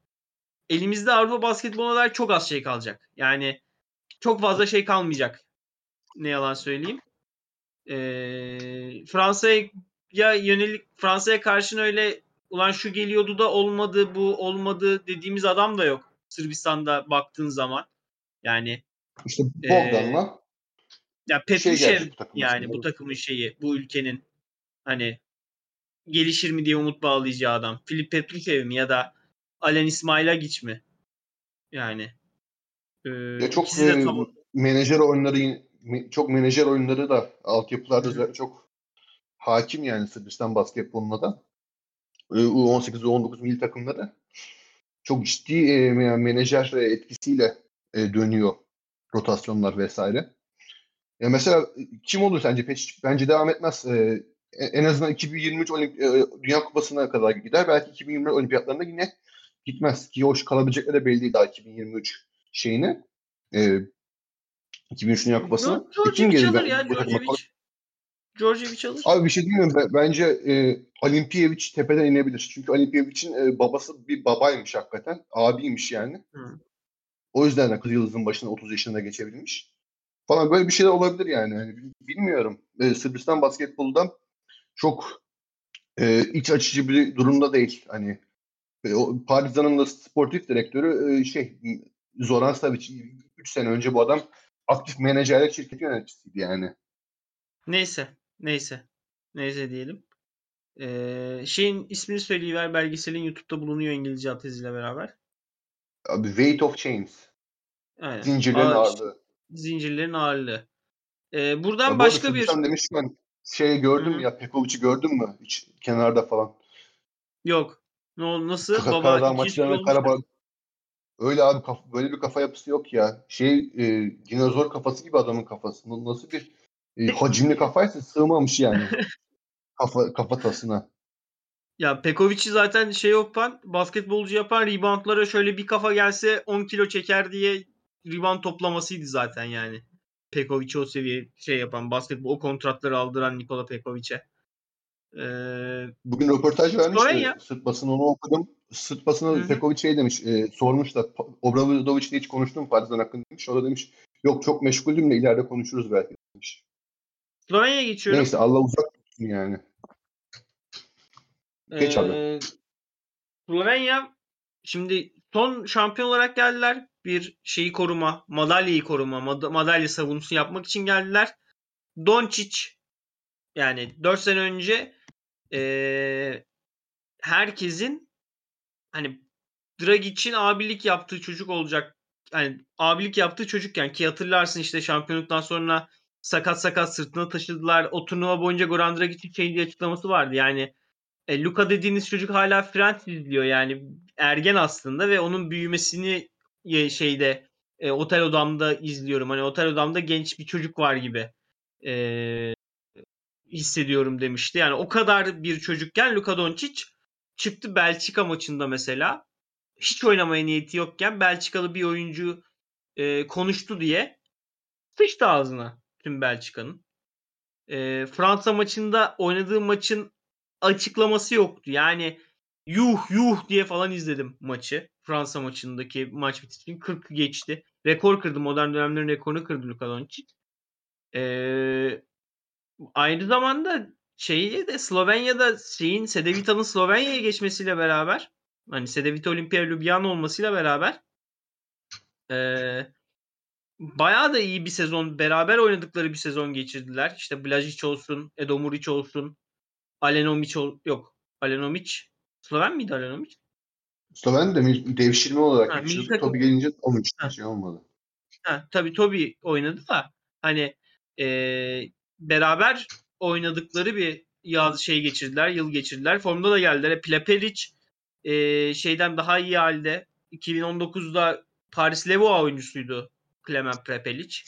elimizde Avrupa basketboluna dair çok az şey kalacak. Yani çok fazla şey kalmayacak. Ne yalan söyleyeyim. Ee, Fransa'ya ya yönelik Fransa'ya karşın öyle ulan şu geliyordu da olmadı bu olmadı dediğimiz adam da yok. Sırbistan'da baktığın zaman. Yani işte Bogdan'la e, ya Petrushev şey yani bu takımın şeyi bu ülkenin hani gelişir mi diye umut bağlayacağı adam. Filip Petrushev mi ya da Alen İsmailagic mi? Yani e, ya çok e, tam... menajer oyunları çok menajer oyunları da altyapılarda çok hakim yani Sırbistan basketboluna da. U18 ve U19 milli takımları çok ciddi e, menajer etkisiyle e, dönüyor rotasyonlar vesaire. Ya mesela kim olur sence Peşik? Bence devam etmez. Ee, en azından 2023 Olimp e, Dünya Kupası'na kadar gider. Belki 2024 Olimpiyatlarında yine gitmez. Ki hoş kalabilecekleri de belli değil daha 2023 şeyini. Ee, 2003 Dünya Kupası'na. E, kim gelir alır ya Djordjevic. Djordjevic alır. Abi bir şey demiyorum. Bence e, Olimpiyevic tepeden inebilir. Çünkü Olimpiyevic'in e, babası bir babaymış hakikaten. Abiymiş yani. Hı. O yüzden de Kız Yıldız'ın başına 30 yaşında geçebilmiş. Falan böyle bir şeyler olabilir yani. yani bilmiyorum. E, Sırbistan basketboldan çok e, iç açıcı bir durumda değil. Hani e, o Partizan'ın da sportif direktörü e, şey Zoran Savic 3 sene önce bu adam aktif menajerlik şirketi yöneticisiydi yani. Neyse. Neyse. Neyse diyelim. Ee, şeyin ismini söyleyiver belgeselin YouTube'da bulunuyor İngilizce altyazıyla beraber. Abi Weight of Chains. Aynen. Zincirlerin Ağır, ağırlığı. Zincirlerin ağırlığı. Ee, buradan ya başka bir... demişken şey gördüm Hı-hı. ya Pekovic'i gördün mü? Hiç kenarda falan. Yok. Ne oldu? Nasıl? Kaka, Baba maçlarına Karabağ Öyle abi kaf- böyle bir kafa yapısı yok ya. Şey e, dinozor kafası gibi adamın kafası. Nasıl bir e, hacimli kafaysa sığmamış yani. *laughs* kafa kafatasına. Ya Pekovic'i zaten şey yapan, basketbolcu yapan reboundlara şöyle bir kafa gelse 10 kilo çeker diye rebound toplamasıydı zaten yani. Pekovic'i o seviye şey yapan, basketbol o kontratları aldıran Nikola Pekovic'e. Ee, Bugün röportaj vermişti. Slovenya. Sırt basını onu okudum. Sırt basını Pekovic şey demiş, e, sormuş da Obradoviç'le hiç konuştum Partizan hakkında demiş. O da demiş yok çok meşguldüm de ileride konuşuruz belki demiş. Slovenya'ya geçiyorum. Neyse Allah uzak tutsun yani. Geç ee, abi. Slovenya şimdi son şampiyon olarak geldiler. Bir şeyi koruma, madalyayı koruma, mad- madalya savunusu yapmak için geldiler. Doncic yani 4 sene önce ee, herkesin hani Dragic'in abilik yaptığı çocuk olacak. Yani abilik yaptığı çocukken ki hatırlarsın işte şampiyonluktan sonra sakat sakat sırtına taşıdılar. O turnuva boyunca Goran Dragic'in şey diye açıklaması vardı. Yani e, Luka dediğiniz çocuk hala Friends izliyor yani ergen aslında ve onun büyümesini e, şeyde e, otel odamda izliyorum. Hani otel odamda genç bir çocuk var gibi e, hissediyorum demişti. Yani o kadar bir çocukken Luka Doncic çıktı Belçika maçında mesela. Hiç oynamaya niyeti yokken Belçikalı bir oyuncu e, konuştu diye sıçtı ağzına tüm Belçika'nın. E, Fransa maçında oynadığı maçın açıklaması yoktu. Yani yuh yuh diye falan izledim maçı. Fransa maçındaki maç bitişini 40 geçti. Rekor kırdı. Modern dönemlerin rekorunu kırdı Luka Doncic. Ee, aynı zamanda şeyi de Slovenya'da şeyin Sedevita'nın Slovenya'ya geçmesiyle beraber hani Sedevita Olimpia Ljubljana olmasıyla beraber ee, bayağı da iyi bir sezon beraber oynadıkları bir sezon geçirdiler. İşte Blažić olsun, Edo Murić olsun, Alenomic ol yok. Alenomic Sloven miydi Alenomic? Sloven de devşirme olarak ha, geçiyordu. Tobi gelince olmuş. Şey olmadı. Ha, tabii Tobi oynadı da hani e, beraber oynadıkları bir yaz şey geçirdiler, yıl geçirdiler. Formda da geldiler. Plepelic e, şeyden daha iyi halde. 2019'da Paris Levoa oyuncusuydu Klemen Prepelic.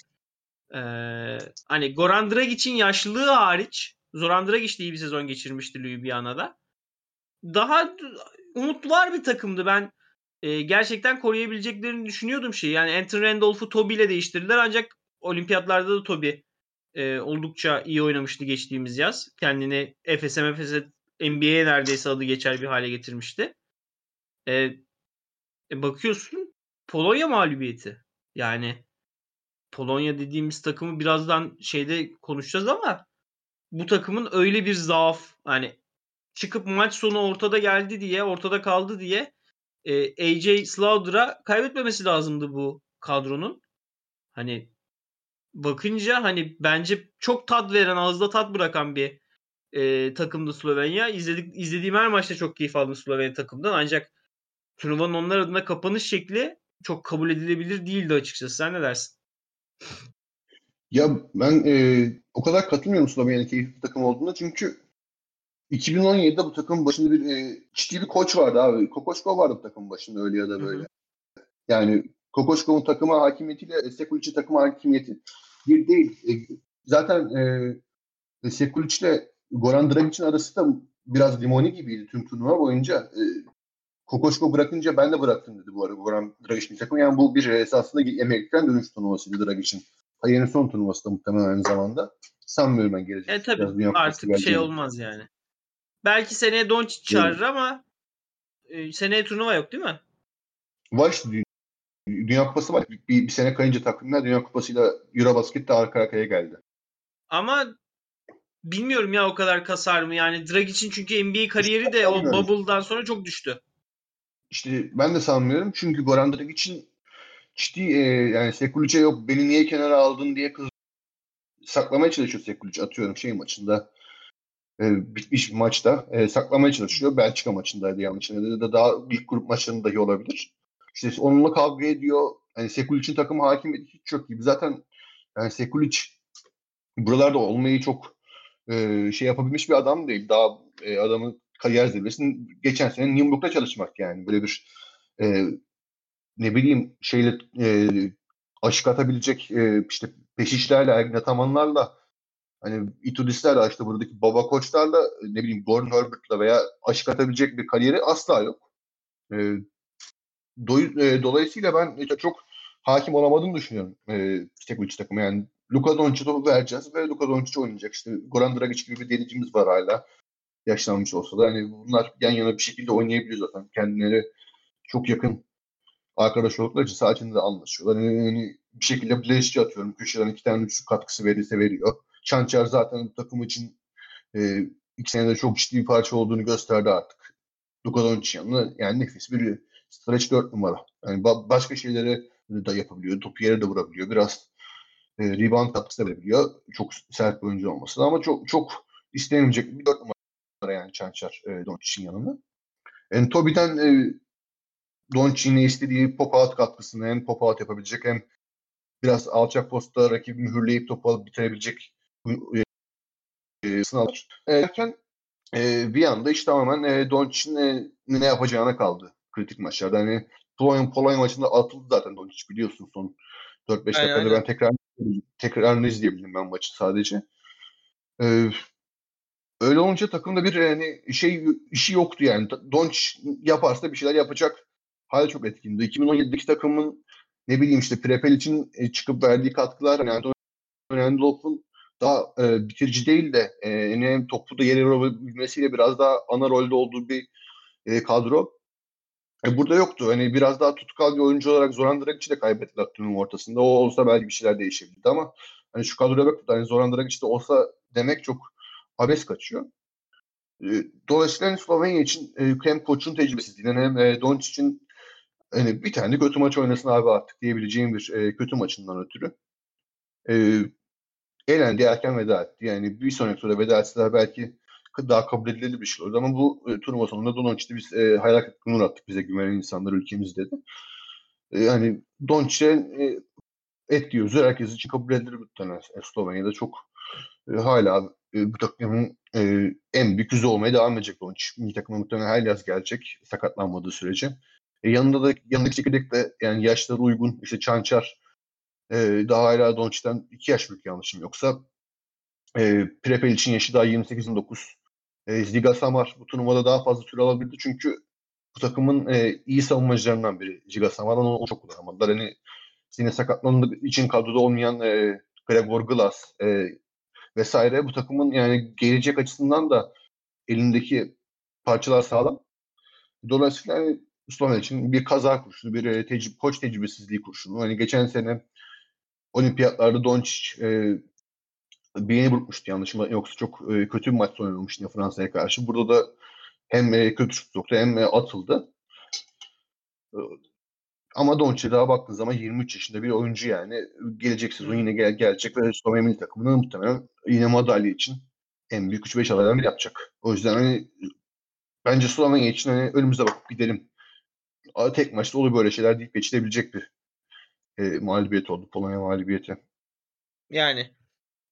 Ee, hani Goran Dragic'in yaşlılığı hariç Zoran Dragic de iyi bir sezon geçirmişti Ljubljana'da. Daha umutlular bir takımdı. Ben e, gerçekten koruyabileceklerini düşünüyordum şey. Yani Anthony Randolph'u Toby ile değiştirdiler ancak olimpiyatlarda da Toby e, oldukça iyi oynamıştı geçtiğimiz yaz. Kendini Efes'e Efes'e NBA'ye neredeyse adı geçer bir hale getirmişti. E, e, bakıyorsun Polonya mağlubiyeti. Yani Polonya dediğimiz takımı birazdan şeyde konuşacağız ama bu takımın öyle bir zaaf hani çıkıp maç sonu ortada geldi diye ortada kaldı diye e, AJ Slaughter'a kaybetmemesi lazımdı bu kadronun. Hani bakınca hani bence çok tat veren ağızda tat bırakan bir e, takımdı Slovenya. İzledik, izlediğim her maçta çok keyif aldım Slovenya takımdan ancak turnuvanın onlar adına kapanış şekli çok kabul edilebilir değildi açıkçası. Sen ne dersin? Ya ben e, o kadar katılmıyorum Slovenya'nın keyifli takım olduğuna çünkü 2017'de bu takımın başında bir e, ciddi bir koç vardı abi. Kokoşko vardı bu takımın başında öyle ya da böyle. Hı hı. Yani Kokoşko'nun takıma hakimiyetiyle Sekulic'in takıma hakimiyeti bir değil. E, zaten e, Sekulic ile Goran Dragic'in arası da biraz limoni gibiydi tüm turnuva boyunca. E, Kokoşko bırakınca ben de bıraktım dedi bu arada Goran Dragic'in takımı. Yani bu bir esasında Amerikan dönüş turnuvasıydı Dragic'in. Hayır'ın son turnuvası da muhtemelen aynı zamanda. Sanmıyorum ben gelecek. E tabii artık şey olmaz yani. Belki seneye Doncic çağırır ama e, seneye turnuva yok değil mi? Var işte Dünya Kupası var. Bir, bir sene kayınca takvimler Dünya Kupası'yla Eurobasket de arka arkaya geldi. Ama bilmiyorum ya o kadar kasar mı? Yani Dragic'in çünkü NBA kariyeri de o bubble'dan sonra çok düştü. İşte ben de sanmıyorum. Çünkü Goran Dragic'in ciddi e, yani Sekulic'e yok beni niye kenara aldın diye kız saklamaya çalışıyor Sekulic atıyorum şey maçında e, bitmiş maçta e, saklamaya çalışıyor. Belçika maçındaydı yanlış ya da daha ilk grup maçlarında dahi olabilir. İşte onunla kavga ediyor. Yani Sekulic'in takımı hakimiyeti hiç çok gibi. Zaten yani Sekulic buralarda olmayı çok e, şey yapabilmiş bir adam değil. Daha e, adamın kariyer zirvesinin geçen sene York'ta çalışmak yani. Böyle bir e, ne bileyim şeyle e, aşık atabilecek e, işte peşişlerle, Ergin hani Itudislerle işte buradaki baba koçlarla ne bileyim Gordon Herbert'la veya aşık atabilecek bir kariyeri asla yok. E, do, e, dolayısıyla ben çok hakim olamadığını düşünüyorum e, Stekovic takımı. Yani Luka Doncic'e vereceğiz ve Luka Doncic oynayacak. İşte Goran Dragic gibi bir delicimiz var hala. Yaşlanmış olsa da. Hani bunlar yan yana bir şekilde oynayabiliyor zaten. Kendileri çok yakın arkadaş oldukları için saçında da anlaşıyorlar. Yani, yani bir şekilde bileşçi atıyorum. Köşeden iki tane üçlük katkısı verirse veriyor. Çançar zaten takım için e, iki senede çok ciddi bir parça olduğunu gösterdi artık. Luka Doncic yanında yani nefis bir stretch 4 numara. Yani ba- başka şeyleri de yapabiliyor. Topu yere de vurabiliyor. Biraz e, rebound katkısı da verebiliyor. Çok sert bir oyuncu olması ama çok çok istenmeyecek bir 4 numara yani Çançar e, Doncic'in yanında. Yani Toby'den e, Doncic'in istediği pop out katkısını hem pop out yapabilecek hem biraz alçak posta rakibi mühürleyip topu alıp bitirebilecek e, e, sınavlar. Erken e, bir anda işte tamamen e, Doncic'in e, ne yapacağına kaldı kritik maçlarda. Hani Polonya, Polonya maçında atıldı zaten Doncic biliyorsun son 4-5 dakikada ben tekrar tekrar izleyebildim ben maçı sadece. Ee, öyle olunca takımda bir yani şey işi yoktu yani. Doncic yaparsa bir şeyler yapacak hali çok etkindi. 2017'deki takımın ne bileyim işte Prepel için e, çıkıp verdiği katkılar yani Anthony Dolph'un daha e, bitirici değil de e, hem topu da yere vurabilmesiyle biraz daha ana rolde olduğu bir e, kadro. E, burada yoktu. Hani biraz daha tutkal bir oyuncu olarak Zoran Dragic'i de kaybettiler turnuvanın ortasında. O olsa belki bir şeyler değişebilirdi ama hani şu kadroya bakıp hani Zoran Dragic de olsa demek çok abes kaçıyor. E, dolayısıyla hani Slovenya için e, hem koçun tecrübesizliğinden hem e, Doncic'in hani bir tane kötü maç oynasın abi artık diyebileceğim bir e, kötü maçından ötürü. E, elendi erken veda etti. Yani bir sonraki turda veda etseler belki daha kabul edilebilir bir şey olurdu. Ama bu e, turnuva sonunda Doncic'te biz e, hayal kırıklığına uğrattık bize güvenen insanlar ülkemiz dedi. E, yani Doncic'e e, et diyoruz. Herkes için kabul edilir muhtemelen e, Slovenya'da çok e, hala e, bu takımın e, en büyük yüzü olmaya devam edecek Doncic. Milli takıma muhtemelen her yaz gelecek sakatlanmadığı sürece. E, yanında da yanındaki çekirdek de yani yaşları uygun işte Çançar e, daha hala Doncic'ten iki yaş büyük yanlışım yoksa e, Prepel için yaşı daha 28-29. E, Ziga Samar bu turnuvada daha fazla süre alabildi çünkü bu takımın e, iyi savunmacılarından biri Ziga Samar onu, onu çok kullanamadılar. Hani yine sakatlandığı için kadroda olmayan e, Gregor Glass e, vesaire bu takımın yani gelecek açısından da elindeki parçalar sağlam. Dolayısıyla yani Slovenya için bir kaza kurşunu, bir tecrübe, koç tecrübesizliği kurşunu. Hani geçen sene olimpiyatlarda Doncic e, birini vurmuştu yanlışım yoksa çok e, kötü bir maç oynamıştı ya Fransa'ya karşı. Burada da hem e, kötü şut soktu hem e, atıldı. E, ama Doncic daha baktığın zaman 23 yaşında bir oyuncu yani. Gelecek sezon yine gel gelecek ve Slovenya milli takımının muhtemelen yine madalya için en büyük 3-5 adaydan biri yapacak. O yüzden hani bence Slovenya için hani önümüze bakıp gidelim. Tek maçta olur böyle şeyler deyip geçilebilecek bir e, mağlubiyet oldu. Polonya mağlubiyeti. Yani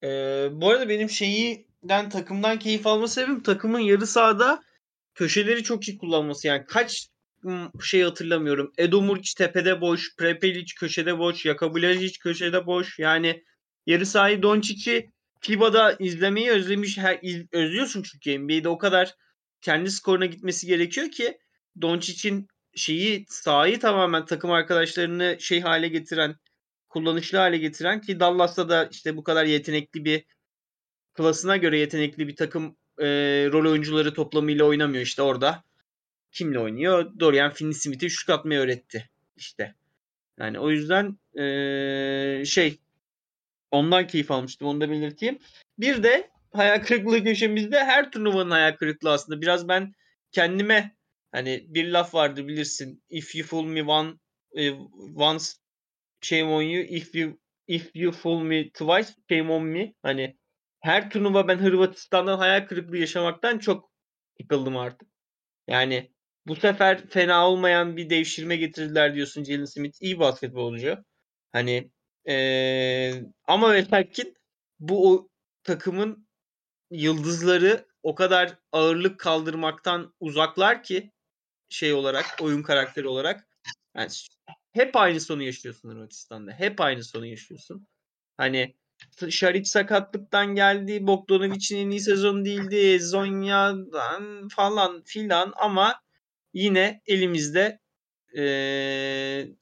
ee, bu arada benim şeyinden takımdan keyif alma sebebim takımın yarı sahada köşeleri çok iyi kullanması. Yani kaç şey hatırlamıyorum. Edo Muric tepede boş, Prepelic köşede boş, Yakabulajic köşede boş. Yani yarı sahayı Doncic'i FIBA'da izlemeyi özlemiş her, iz, özlüyorsun çünkü NBA'de o kadar kendi skoruna gitmesi gerekiyor ki Doncic'in şeyi sahayı tamamen takım arkadaşlarını şey hale getiren kullanışlı hale getiren ki Dallas'ta da işte bu kadar yetenekli bir klasına göre yetenekli bir takım e, rol oyuncuları toplamıyla oynamıyor işte orada. Kimle oynuyor? Dorian Finney-Smith'i şut atmayı öğretti işte. Yani o yüzden e, şey ondan keyif almıştım onu da belirteyim. Bir de hayal kırıklığı köşemizde her turnuvanın hayal kırıklığı aslında. Biraz ben kendime hani bir laf vardı bilirsin. If you fool me one e, once shame on you. If you if you fool me twice shame on me. Hani her turnuva ben Hırvatistan'dan hayal kırıklığı yaşamaktan çok yıkıldım artık. Yani bu sefer fena olmayan bir devşirme getirdiler diyorsun Jalen Smith. iyi basketbolcu. Hani ee, ama ve lakin bu o takımın yıldızları o kadar ağırlık kaldırmaktan uzaklar ki şey olarak, oyun karakteri olarak. Yani hep aynı sonu yaşıyorsun Hırvatistan'da. Hep aynı sonu yaşıyorsun. Hani Şaric sakatlıktan geldi. Bogdanovic'in en iyi sezonu değildi. Zonya'dan falan filan ama yine elimizde e,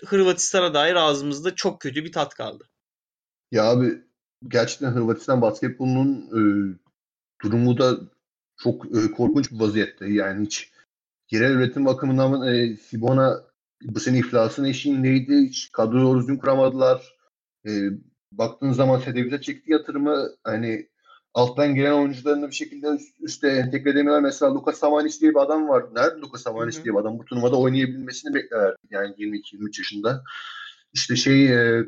Hırvatistan'a dair ağzımızda çok kötü bir tat kaldı. Ya abi gerçekten Hırvatistan basketbolunun e, durumu da çok e, korkunç bir vaziyette. Yani hiç yerel üretim bakımından e, Sibona bu sene iflasın eşiğindeydi. Hiç kadro doğru düzgün kuramadılar. E, baktığın zaman Sedeviz'e çektiği yatırımı hani alttan gelen oyuncularını bir şekilde üst, üste entegre edemiyorlar. Mesela Luka Samanic diye bir adam var. Nerede Luka Samanic diye bir adam? Bu turnuvada oynayabilmesini beklerler. Yani 22-23 yaşında. İşte şey e,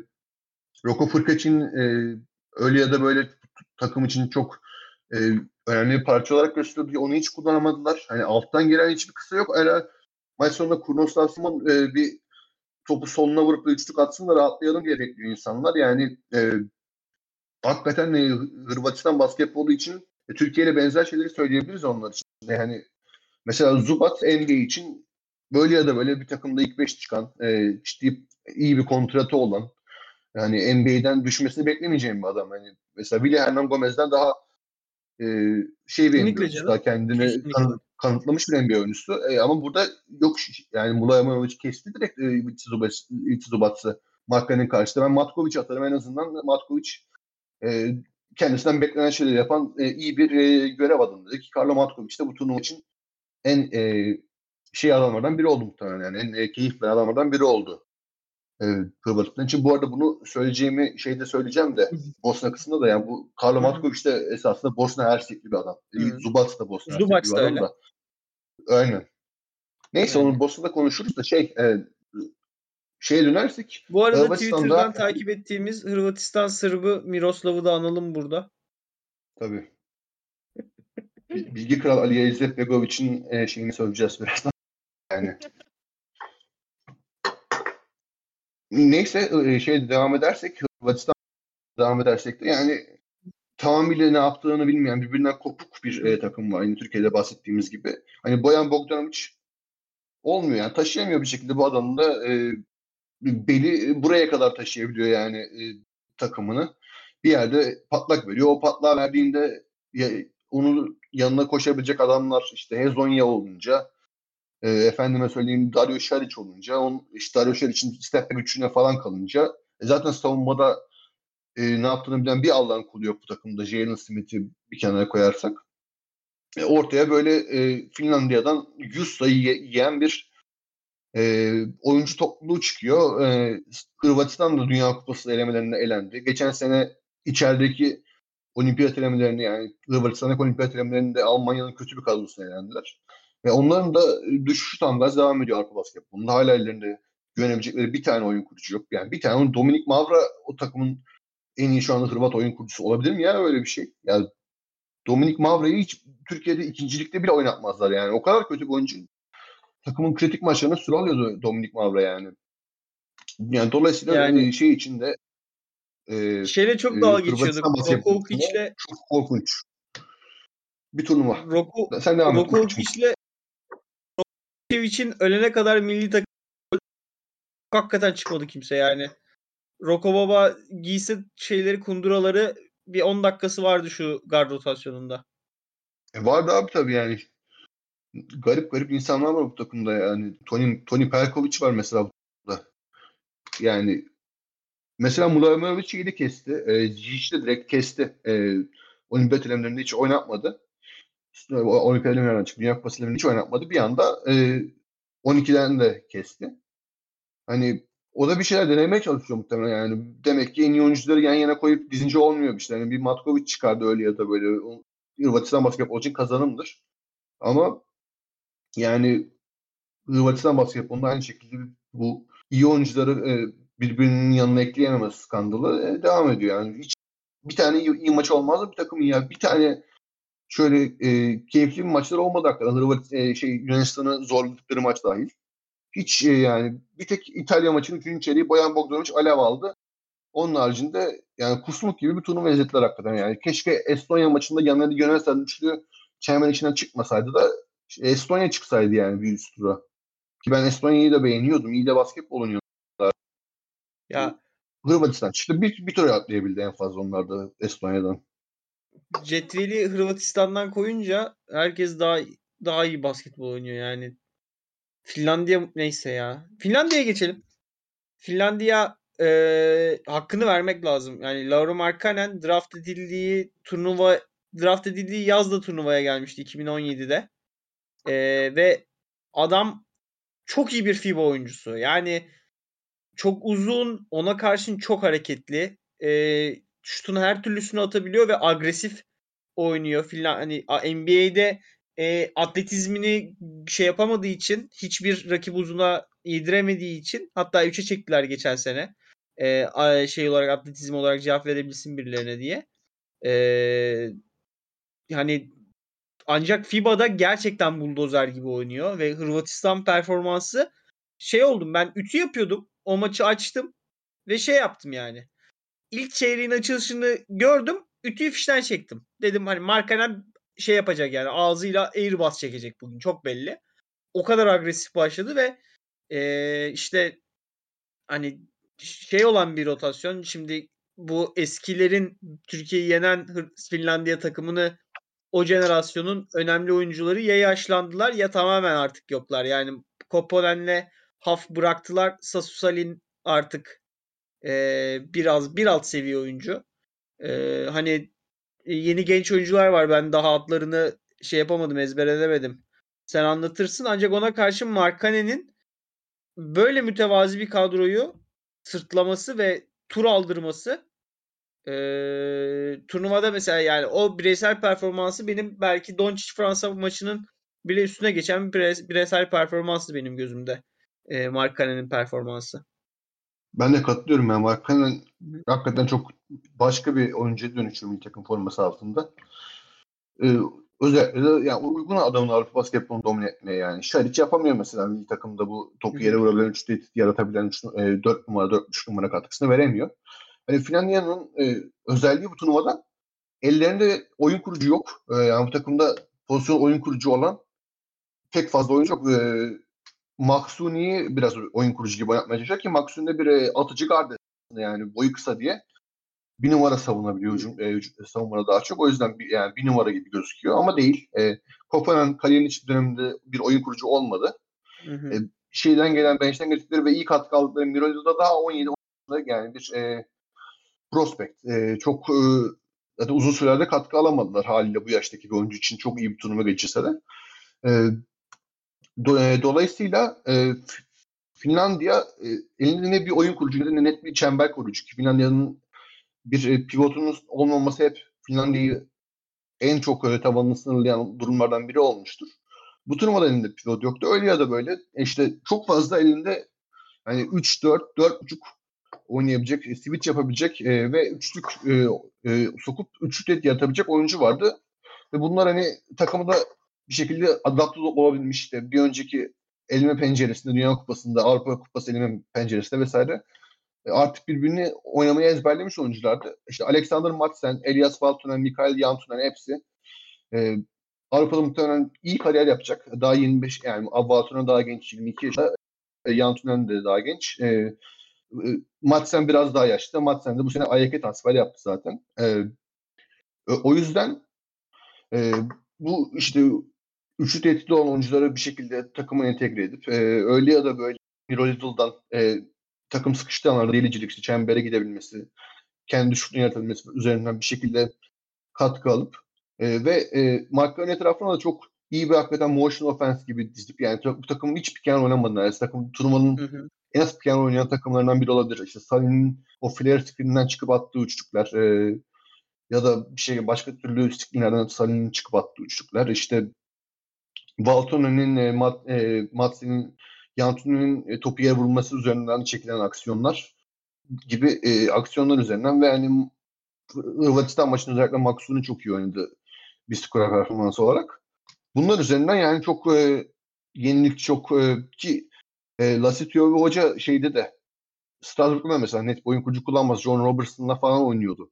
Roko Fırkaç'ın e, öyle ya da böyle takım için çok e, önemli bir parça olarak gösteriyordu. Onu hiç kullanamadılar. Hani alttan gelen hiçbir kısa yok. Eğer maç sonunda Kurnos Lasman e, bir topu soluna vurup üçlük atsın da rahatlayalım diye bekliyor insanlar. Yani e, hakikaten e, Hırvatistan basketbolu için e, Türkiye ile benzer şeyleri söyleyebiliriz onlar için. Yani mesela Zubat NBA için böyle ya da böyle bir takımda ilk beş çıkan, e, ciddi iyi bir kontratı olan, yani NBA'den düşmesini beklemeyeceğim bir adam. Yani mesela Willy Hernan Gomez'den daha e, şey bir NBA oyuncusu. Daha kendini kan, kanıtlamış bir NBA oyuncusu. E, ama burada yok yani Mulayamanovic kesti direkt e, Zubats'ı Markan'ın karşısında. Ben Matkovic atarım en azından. Matkovic e, kendisinden beklenen şeyleri yapan e, iyi bir e, görev adamıydı. Ki Karlo Matkovic de bu turnuva için en e, şey adamlardan biri oldu muhtemelen. Yani en e, keyif veren adamlardan biri oldu. E, Hırvatistan için. Bu arada bunu söyleyeceğimi şeyde söyleyeceğim de Bosna kısmında da yani bu Karlo Matkovic de esasında Bosna Hersekli bir adam. Hı. Zubac da Bosna Hersekli bir adam öyle. da. Aynen. Neyse yani. onu Bosna'da konuşuruz da şey e, şeye dönersek. Bu arada Twitter'dan takip ettiğimiz Hırvatistan Sırbı Miroslav'ı da analım burada. Tabii. Bilgi Kral Ali İzzet Begoviç'in e, şeyini söyleyeceğiz birazdan. Yani. *laughs* Neyse e, şey devam edersek Hırvatistan devam edersek de yani tamamıyla ne yaptığını bilmeyen birbirinden kopuk bir e, takım var. Aynı Türkiye'de bahsettiğimiz gibi. Hani Boyan Bogdanovic olmuyor yani taşıyamıyor bir şekilde bu adamın da e, beli buraya kadar taşıyabiliyor yani e, takımını. Bir yerde patlak veriyor. O patlağı verdiğinde ya, onun yanına koşabilecek adamlar işte Hezonya olunca e, efendime söyleyeyim Dario Şaric olunca on, işte Dario Şaric'in step güçüne falan kalınca e, zaten savunmada e, ne yaptığını bilen bir Allah'ın kulu yok bu takımda. Jalen Smith'i bir kenara koyarsak. E, ortaya böyle e, Finlandiya'dan 100 sayı yiyen bir e, oyuncu topluluğu çıkıyor. E, Hırvatistan da Dünya Kupası elemelerinde elendi. Geçen sene içerideki olimpiyat elemelerinde yani Hırvatistan'daki olimpiyat elemelerinde Almanya'nın kötü bir kadrosuna elendiler. Ve onların da düşüş tam gaz devam ediyor Avrupa basketbolunda. Hala ellerinde güvenebilecekleri bir tane oyun kurucu yok. Yani bir tane Dominik Mavra o takımın en iyi şu anda Hırvat oyun kurucusu olabilir mi ya öyle bir şey? Yani Dominik Mavra'yı hiç Türkiye'de ikincilikte bile oynatmazlar yani. O kadar kötü bir oyuncu takımın kritik maçlarına süre alıyordu Dominik Mavra yani. Yani dolayısıyla yani, şey içinde e, şeyle çok dalga geçiyorduk. Rokovic'le çok korkunç. Bir turnuva. Roko, Sen devam Rokovic'le Rokovic'in ölene kadar milli takım hakikaten çıkmadı kimse yani. Roko Baba giysi şeyleri kunduraları bir 10 dakikası vardı şu guard rotasyonunda. E vardı abi tabii yani. Garip garip insanlar var bu takımda yani. Tony, Tony Perkovic var mesela burada. Yani mesela Mulamovic'i de kesti. E, Zic de direkt kesti. E, olimpiyat elemlerinde hiç oynatmadı. Olimpiyat elemlerinden çıktı. Dünya Kupası hiç oynatmadı. Bir anda e, 12'den de kesti. Hani o da bir şeyler denemeye çalışıyor muhtemelen yani. Demek ki en iyi oyuncuları yan yana koyup dizince olmuyor işte. Yani bir Matkovic çıkardı öyle ya da böyle. Hırvatistan basketbol için kazanımdır. Ama yani Hırvatistan basketbolunda aynı şekilde bu iyi oyuncuları e, birbirinin yanına ekleyememez skandalı e, devam ediyor. Yani hiç bir tane iyi, iyi maç olmaz bir takım ya? Bir tane şöyle e, keyifli bir maçlar olmadı hakikaten. Hırvat, e, şey, Yunanistan'ı zorladıkları maç dahil. Hiç e, yani bir tek İtalya maçının 3. çeyreği Boyan Bogdanovic alev aldı. Onun haricinde yani kusmuk gibi bir turnuva izlettiler hakikaten yani. Keşke Estonya maçında yanına Yunanistan üçlü çember içinden çıkmasaydı da Estonya çıksaydı yani bir üst tura. Ki ben Estonya'yı da beğeniyordum. İyi de basketbol oynuyorlar. Ya Hırvatistan çıktı. Bir, bir tur atlayabildi en fazla onlar da Estonya'dan. Cetveli Hırvatistan'dan koyunca herkes daha daha iyi basketbol oynuyor yani. Finlandiya neyse ya. Finlandiya'ya geçelim. Finlandiya e, hakkını vermek lazım. Yani Laura Markkanen draft edildiği turnuva draft edildiği yazda turnuvaya gelmişti 2017'de. E, ve adam çok iyi bir FIBA oyuncusu. Yani çok uzun, ona karşın çok hareketli. E, şutun her türlüsünü atabiliyor ve agresif oynuyor filan. Hani NBA'de e, atletizmini şey yapamadığı için hiçbir rakip uzuna yediremediği için hatta 3'e çektiler geçen sene. E, şey olarak atletizm olarak cevap verebilsin birilerine diye. E, yani ancak FIBA'da gerçekten buldozer gibi oynuyor ve Hırvatistan performansı şey oldum ben ütü yapıyordum. O maçı açtım ve şey yaptım yani. İlk çeyreğin açılışını gördüm. Ütüyü fişten çektim. Dedim hani Markanen şey yapacak yani ağzıyla airbus çekecek bugün çok belli. O kadar agresif başladı ve e, işte hani şey olan bir rotasyon şimdi bu eskilerin Türkiye'yi yenen Finlandiya takımını o jenerasyonun önemli oyuncuları ya yaşlandılar ya tamamen artık yoklar. Yani Koponen'le Haf bıraktılar. Sasusalin artık e, biraz bir alt seviye oyuncu. E, hani yeni genç oyuncular var. Ben daha adlarını şey yapamadım, ezberedemedim. Sen anlatırsın. Ancak ona karşı Markane'nin böyle mütevazi bir kadroyu sırtlaması ve tur aldırması e, turnuvada mesela yani o bireysel performansı benim belki Doncic Fransa maçının bile üstüne geçen bir bireysel performansı benim gözümde. E, Markkanen'in performansı. Ben de katılıyorum yani Markkanen hakikaten çok başka bir oyuncuya dönüşüyor milli takım forması altında. Ee, özellikle de yani uygun adamın Avrupa basketbolunu domine etmeye yani. Şaric yapamıyor mesela milli takımda bu topu yere vurabilen, üç tehdit yaratabilen üç, e, 4 numara, 4 3 numara katkısını veremiyor. Hani Finlandiya'nın e, özelliği bu turnuvada ellerinde oyun kurucu yok. E, yani bu takımda pozisyon oyun kurucu olan tek fazla oyuncu yok. E, Maksuni'yi biraz oyun kurucu gibi oynatmaya çalışıyor ki Maksuni de bir e, atıcı gardı yani boyu kısa diye bir numara savunabiliyor hücum e, savunmada daha çok. O yüzden bir, yani bir numara gibi gözüküyor ama değil. E, Kopenhag'ın kariyerin hiçbir döneminde bir oyun kurucu olmadı. Hı hı. E, şeyden gelen bench'ten geldikleri ve iyi katkı aldıkları Miro'da daha 17 yani bir e, prospect. E, çok e, zaten uzun sürelerde katkı alamadılar haliyle bu yaştaki bir oyuncu için çok iyi bir turnuva geçirse de. E, e, dolayısıyla e, Finlandiya e, elinde bir oyun kurucu ne net bir çember kurucu. Finlandiya'nın bir e, pivotunun olmaması hep Finlandiya'yı en çok öyle tabanını sınırlayan durumlardan biri olmuştur. Bu turnuvada elinde pivot yoktu. Öyle ya da böyle. E işte çok fazla elinde hani 3-4, 4.5 oynayabilecek, e, switch yapabilecek e, ve üçlük e, e, sokup üçlük yaratabilecek oyuncu vardı. Ve bunlar hani takımı da bir şekilde adapte olabilmiş. İşte bir önceki elime penceresinde, Dünya Kupası'nda, Avrupa Kupası elime penceresinde vesaire e, artık birbirini oynamaya ezberlemiş oyunculardı. İşte Alexander Madsen, Elias Valtonen, Mikael Yantunen hepsi e, Avrupa'da muhtemelen iyi kariyer yapacak. Daha 25 yani Valtonen daha genç 22 yaşında. E, de daha genç. E, E, biraz daha yaşlı. Madsen de bu sene AYK transfer yaptı zaten. E, o yüzden e, bu işte üçlü tehditli olan oyuncuları bir şekilde takıma entegre edip e, öyle ya da böyle Miro Little'dan e, takım sıkıştığı anlarda delicilik, işte çembere gidebilmesi, kendi şutunu yaratabilmesi üzerinden bir şekilde katkı alıp e, ve e, Mark'ın etrafına da çok iyi bir hakikaten motion offense gibi dizip yani bu takımın hiç piken oynamadı neredeyse. Takım turnuvanın hı hı. en az piken oynayan takımlarından biri olabilir. İşte Salih'in o flare screen'inden çıkıp attığı üçlükler e, ya da bir şey başka türlü screenlerden Salih'in çıkıp attığı üçlükler. İşte Valtonen'in e, Mat, e, Matsin'in Yantun'un e, topu yere vurulması üzerinden çekilen aksiyonlar gibi e, aksiyonlar üzerinden ve yani Hırvatistan maçında özellikle Maksu'nun çok iyi oynadı bir skora performansı olarak. Bunlar üzerinden yani çok e, yenilik çok e, ki e, Lasitio ve hoca şeyde de Strasbourg'da mesela net oyun kurucu kullanmaz. John Robertson'la falan oynuyordu.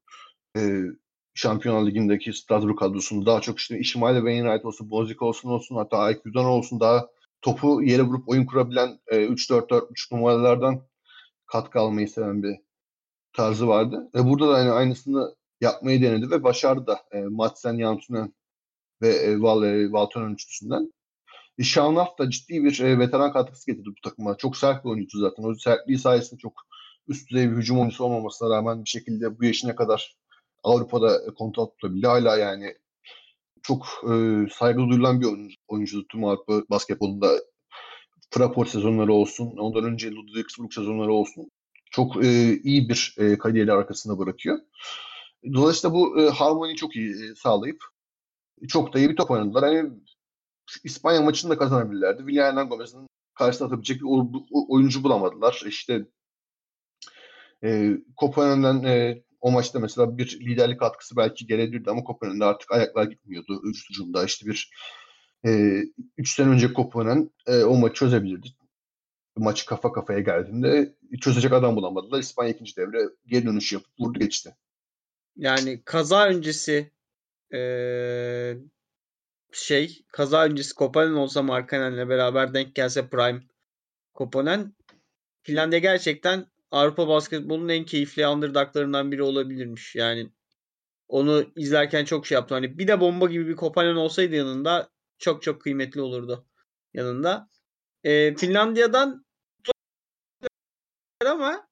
E, Şampiyonlar Ligi'ndeki Strasbourg kadrosunda daha çok işte İşmael Wainwright olsun, Bozik olsun olsun hatta IQ'dan olsun daha topu yere vurup oyun kurabilen e, 3-4-4-3 numaralardan katkı almayı seven bir tarzı vardı. E, burada da yani aynısını yapmayı denedi ve başardı da. E, Matsen, Yantunen ve e, e, Valtonen üçlüsünden. E, Şahnaf da ciddi bir e, veteran katkısı getirdi bu takıma. Çok sert bir oyuncu zaten. O sertliği sayesinde çok üst düzey bir hücum oyuncusu olmamasına rağmen bir şekilde bu yaşına kadar Avrupa'da e, kontrol tutabildi. Hala yani çok e, saygı duyulan bir oyuncu, oyuncu tüm Avrupa basketbolunda Fraport sezonları olsun, ondan önce Ludwigsburg sezonları olsun çok e, iyi bir e, kariyeri arkasında bırakıyor. Dolayısıyla bu e, harmoniyi çok iyi e, sağlayıp çok da iyi bir top oynadılar. Yani İspanya maçını da kazanabilirlerdi. Villarreal Gomez'in karşısına atabilecek bir oyuncu bulamadılar. İşte e, Kopenhag'dan e, o maçta mesela bir liderlik katkısı belki gelebilirdi ama Kopenhag'da artık ayaklar gitmiyordu. Üst ucunda işte bir e, üç sene önce Kopenhag e, o maçı çözebilirdi. Maçı kafa kafaya geldiğinde çözecek adam bulamadılar. İspanya ikinci devre geri dönüş yapıp vurdu geçti. Yani kaza öncesi ee, şey kaza öncesi Kopanen olsa Markkanen'le beraber denk gelse Prime Kopanen Finlandiya gerçekten Avrupa basketbolunun en keyifli underdoglarından biri olabilirmiş. Yani onu izlerken çok şey yaptım. Hani bir de bomba gibi bir Kopanen olsaydı yanında çok çok kıymetli olurdu yanında. Ee, Finlandiya'dan ama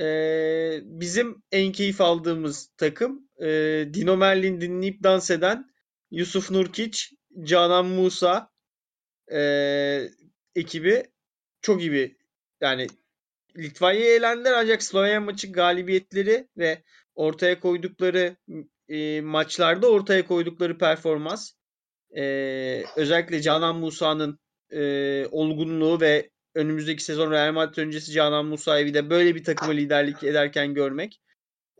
e, bizim en keyif aldığımız takım e, Dino Merlin dinleyip dans eden Yusuf Nurkic, Canan Musa e, ekibi çok iyi bir yani Litvanya'yı eğlendiler ancak Slovenya maçı galibiyetleri ve ortaya koydukları e, maçlarda ortaya koydukları performans e, özellikle Canan Musa'nın e, olgunluğu ve önümüzdeki sezon Real Madrid öncesi Canan Musa'yı de böyle bir takımı liderlik ederken görmek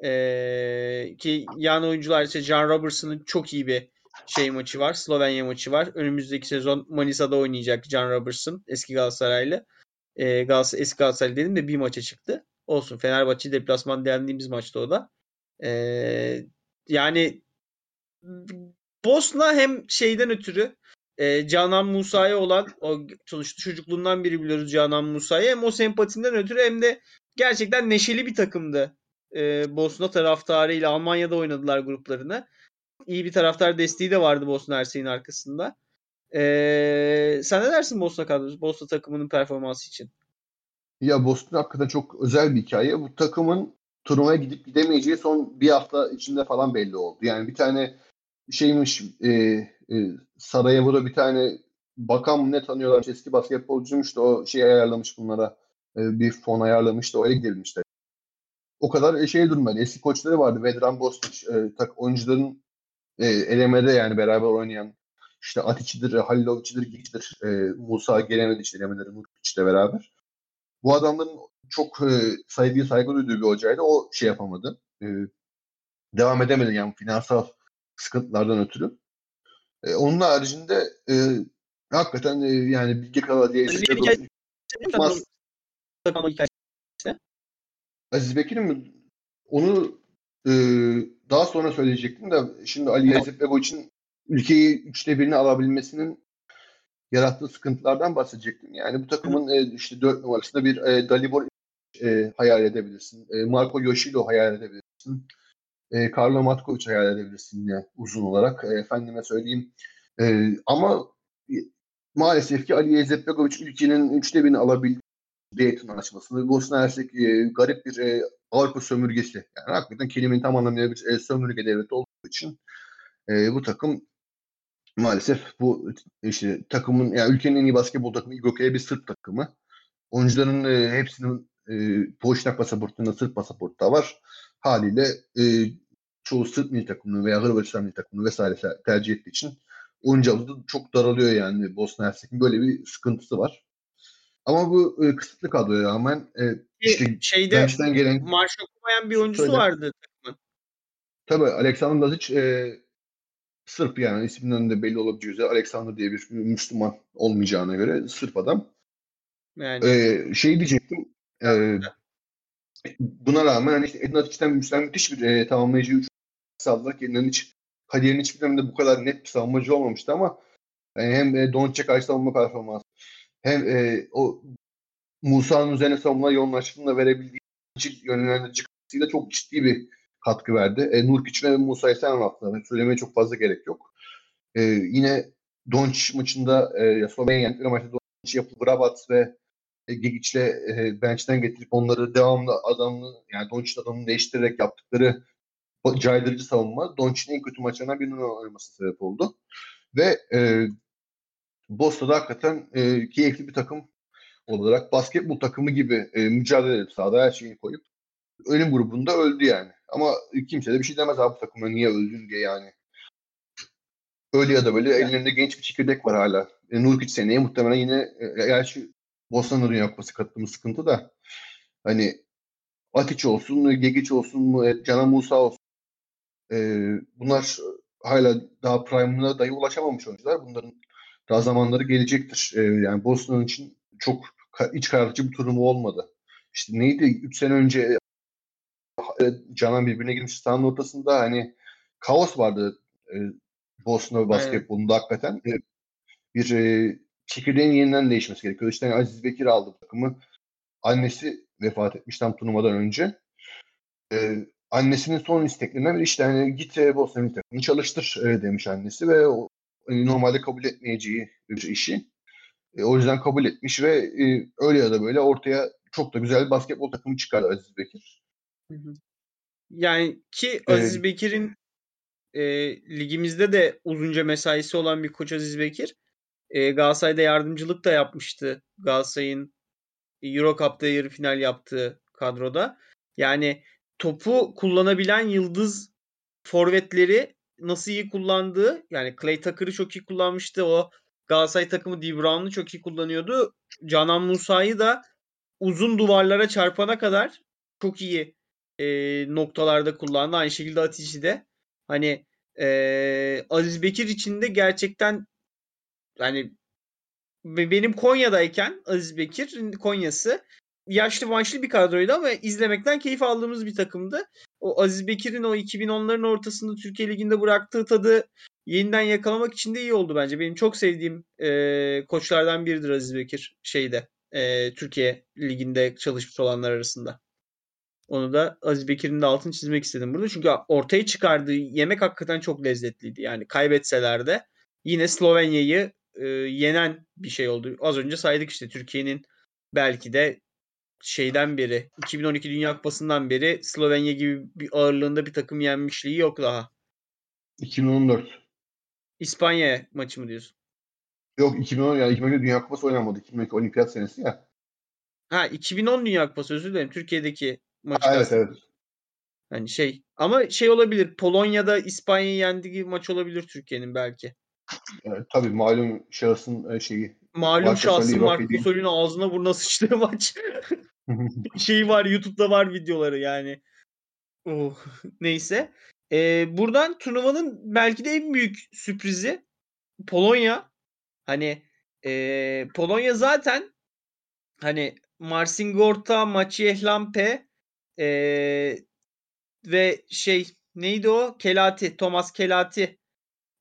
ee, ki yan oyuncular ise John Robertson'ın çok iyi bir şey maçı var. Slovenya maçı var. Önümüzdeki sezon Manisa'da oynayacak John Robertson eski Galatasaraylı. Ee, Galatasaray, eski Galatasaray dedim de bir maça çıktı. Olsun. Fenerbahçe deplasman dendiğimiz maçta o da. Ee, yani Bosna hem şeyden ötürü e, Canan Musa'ya olan o sonuçta çocukluğundan beri biliyoruz Canan Musa'yı hem o sempatinden ötürü hem de gerçekten neşeli bir takımdı. E, Bosna taraftarıyla Almanya'da oynadılar gruplarını. İyi bir taraftar desteği de vardı Bosna Hersey'in arkasında. E, sen ne dersin Bosna kadrosu, Bosna takımının performansı için? Ya Boston hakikaten çok özel bir hikaye. Bu takımın turnuvaya gidip gidemeyeceği son bir hafta içinde falan belli oldu. Yani bir tane şeymiş e, e, Sarajevo'da bir tane bakan ne tanıyorlar eski basketbolcuymuş da o şey ayarlamış bunlara e, bir fon ayarlamış da oraya gidebilmişler. O kadar e, şey durmadı. Eski koçları vardı. Vedran Bostic e, tak, oyuncuların e, elemede yani beraber oynayan işte Atiç'idir, Halilovic'idir, Gigic'dir, e, Musa gelemedi işte elemeleri Nurkic'le beraber. Bu adamların çok e, saygı saygı duyduğu bir hocaydı. O şey yapamadı. E, devam edemedi yani finansal sıkıntılardan ötürü. E, onun haricinde e, hakikaten e, yani Bilge Kala diye Aziz Bekir'in mi? Onu e, daha sonra söyleyecektim de şimdi Ali Yazıp Bebo için ülkeyi üçte birini alabilmesinin yarattığı sıkıntılardan bahsedecektim. Yani bu takımın e, işte dört numarasında bir e, Dalibor e, hayal edebilirsin. E, Marco Yoshilo hayal edebilirsin. E, Karlo Matkovic hayal edebilirsin yine uzun olarak. E, efendime söyleyeyim. E, ama e, maalesef ki Ali Ezetbegovic ülkenin üçte birini alabildi Dayton anlaşmasını. Bosna Hersek e, garip bir e, Avrupa sömürgesi. Yani hakikaten kelimenin tam anlamıyla bir e, sömürge devleti olduğu için e, bu takım maalesef bu işte takımın yani ülkenin en iyi basketbol takımı İGOK'ya bir Sırp takımı. Oyuncuların e, hepsinin e, Boşnak pasaportunda Sırp pasaportu da var. Haliyle e, çoğu Sırp milli takımını veya Hırvatistan milli takımını vesaire tercih ettiği için oyuncu havuzu çok daralıyor yani Bosna Hersek'in böyle bir sıkıntısı var. Ama bu e, kısıtlı kadroya rağmen e, işte şeyde gelen marş okumayan bir oyuncusu söyle. vardı takımın. Tabii Alexander Lazic e, Sırp yani isminden de belli olabileceği üzere Alexander diye bir Müslüman olmayacağına göre Sırp adam. Yani ee, şey diyecektim. E, buna rağmen hani işte Edin Atic'ten müthiş bir e, tamamlayıcı üç sağladılar. Kendilerinin hiç kariyerin hiçbir döneminde bu kadar net bir savunmacı olmamıştı ama yani hem e, Doncic'e karşı savunma performansı hem e, o Musa'nın üzerine savunma yoğunlaştığında verebildiği yönlendirici çok ciddi bir katkı verdi. E, Nurkic ve Musa'yı sen anlattın. Söylemeye çok fazla gerek yok. E, yine Doncic maçında e, Slovenya yendikleri maçta Doncic yapı Vrabat ve e, Gigic'le e, bench'ten getirip onları devamlı adamını yani Doncic'in adamını değiştirerek yaptıkları caydırıcı savunma Doncic'in en kötü maçlarından birinin oynaması sebep oldu. Ve e, Boston'da hakikaten e, keyifli bir takım olarak basketbol takımı gibi e, mücadele edip sahada her şeyini koyup ölüm grubunda öldü yani. Ama kimse de bir şey demez abi takımda niye öldün diye yani. Öyle ya da böyle yani. ellerinde genç bir çekirdek var hala. E, Nurkic seneye muhtemelen yine e, gerçi Bosna'nın Dünya Kupası katılımı sıkıntı da hani Atiç olsun, Gegic olsun, e, Cana Musa olsun e, bunlar hala daha prime'ına dahi ulaşamamış oyuncular. Bunların daha zamanları gelecektir. E, yani Bosna'nın için çok iç karartıcı bir turnuva olmadı. İşte neydi? 3 sene önce e, Canan birbirine girmiş sahanın ortasında hani kaos vardı e, Bosna basketbolunda evet. hakikaten. E, bir e, çekirdeğin yeniden değişmesi gerekiyor. İşte Aziz Bekir aldı takımı. Annesi vefat etmiş tam turnuvadan önce. E, annesinin son isteklerinden biri işte hani git e, Bosna milli takımını çalıştır e, demiş annesi ve o, e, normalde kabul etmeyeceği bir işi. E, o yüzden kabul etmiş ve e, öyle ya da böyle ortaya çok da güzel bir basketbol takımı çıkardı Aziz Bekir. Yani ki Aziz. Bekir'in e, ligimizde de uzunca mesaisi olan bir koç Aziz Bekir. E, Galatasaray'da yardımcılık da yapmıştı. Galatasaray'ın Euro Cup'ta yarı final yaptığı kadroda. Yani topu kullanabilen yıldız forvetleri nasıl iyi kullandığı yani Clay Tucker'ı çok iyi kullanmıştı. O Galatasaray takımı Brown'u çok iyi kullanıyordu. Canan Musa'yı da uzun duvarlara çarpana kadar çok iyi e, noktalarda kullandı. Aynı şekilde Atici de. Hani e, Aziz Bekir için de gerçekten yani benim Konya'dayken Aziz Bekir Konya'sı yaşlı başlı bir kadroydu ama izlemekten keyif aldığımız bir takımdı. O Aziz Bekir'in o 2010'ların ortasında Türkiye Ligi'nde bıraktığı tadı yeniden yakalamak için de iyi oldu bence. Benim çok sevdiğim e, koçlardan biridir Aziz Bekir şeyde e, Türkiye Ligi'nde çalışmış olanlar arasında. Onu da Aziz Bekir'in de altını çizmek istedim burada. Çünkü ortaya çıkardığı yemek hakikaten çok lezzetliydi. Yani kaybetseler de yine Slovenya'yı e, yenen bir şey oldu. Az önce saydık işte Türkiye'nin belki de şeyden beri 2012 Dünya Kupası'ndan beri Slovenya gibi bir ağırlığında bir takım yenmişliği yok daha. 2014. İspanya maçı mı diyorsun? Yok 2010 yani 2012 Dünya Kupası oynanmadı. 2012 Olimpiyat senesi ya. Ha 2010 Dünya Kupası özür dilerim. Türkiye'deki maçı. Evet evet. Hani şey ama şey olabilir. Polonya'da İspanya'yı yendiği maç olabilir Türkiye'nin belki. Evet, tabii malum şahsın e, şeyi. Malum şahsın Marco Solino ağzına burnuna sıçtığı *laughs* maç. *laughs* şey var YouTube'da var videoları yani. Oh, neyse. Ee, buradan turnuvanın belki de en büyük sürprizi Polonya. Hani e, Polonya zaten hani Marcin Gorta, Maciej Lampe e, ve şey neydi o? Kelati, Thomas Kelati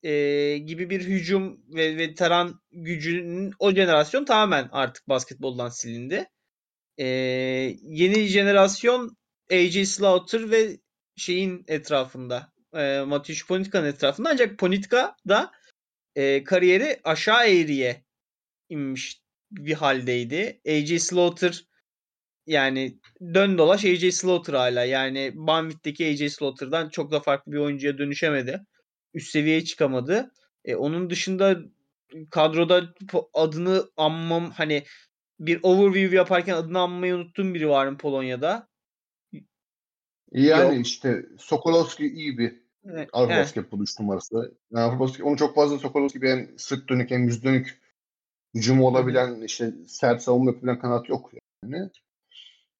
e, gibi bir hücum ve veteran gücünün o jenerasyon tamamen artık basketboldan silindi. e, yeni jenerasyon AJ Slaughter ve şeyin etrafında e, Mateusz Ponitka'nın etrafında ancak Ponitka da e, kariyeri aşağı eğriye inmiş bir haldeydi. AJ Slaughter yani dön dolaş AJ Slaughter hala. Yani Banvit'teki AJ Slaughter'dan çok da farklı bir oyuncuya dönüşemedi. Üst seviyeye çıkamadı. E, onun dışında kadroda adını anmam hani bir overview yaparken adını anmayı unuttuğum biri var mı Polonya'da? Yani Yok. işte Sokolowski iyi bir evet, Avrupa evet. basketbolu 3 numarası. Yani Avrupa onu çok fazla Sokolowski gibi hem sırt dönük hem yüz dönük hücumu olabilen işte sert savunma yapabilen kanat yok yani.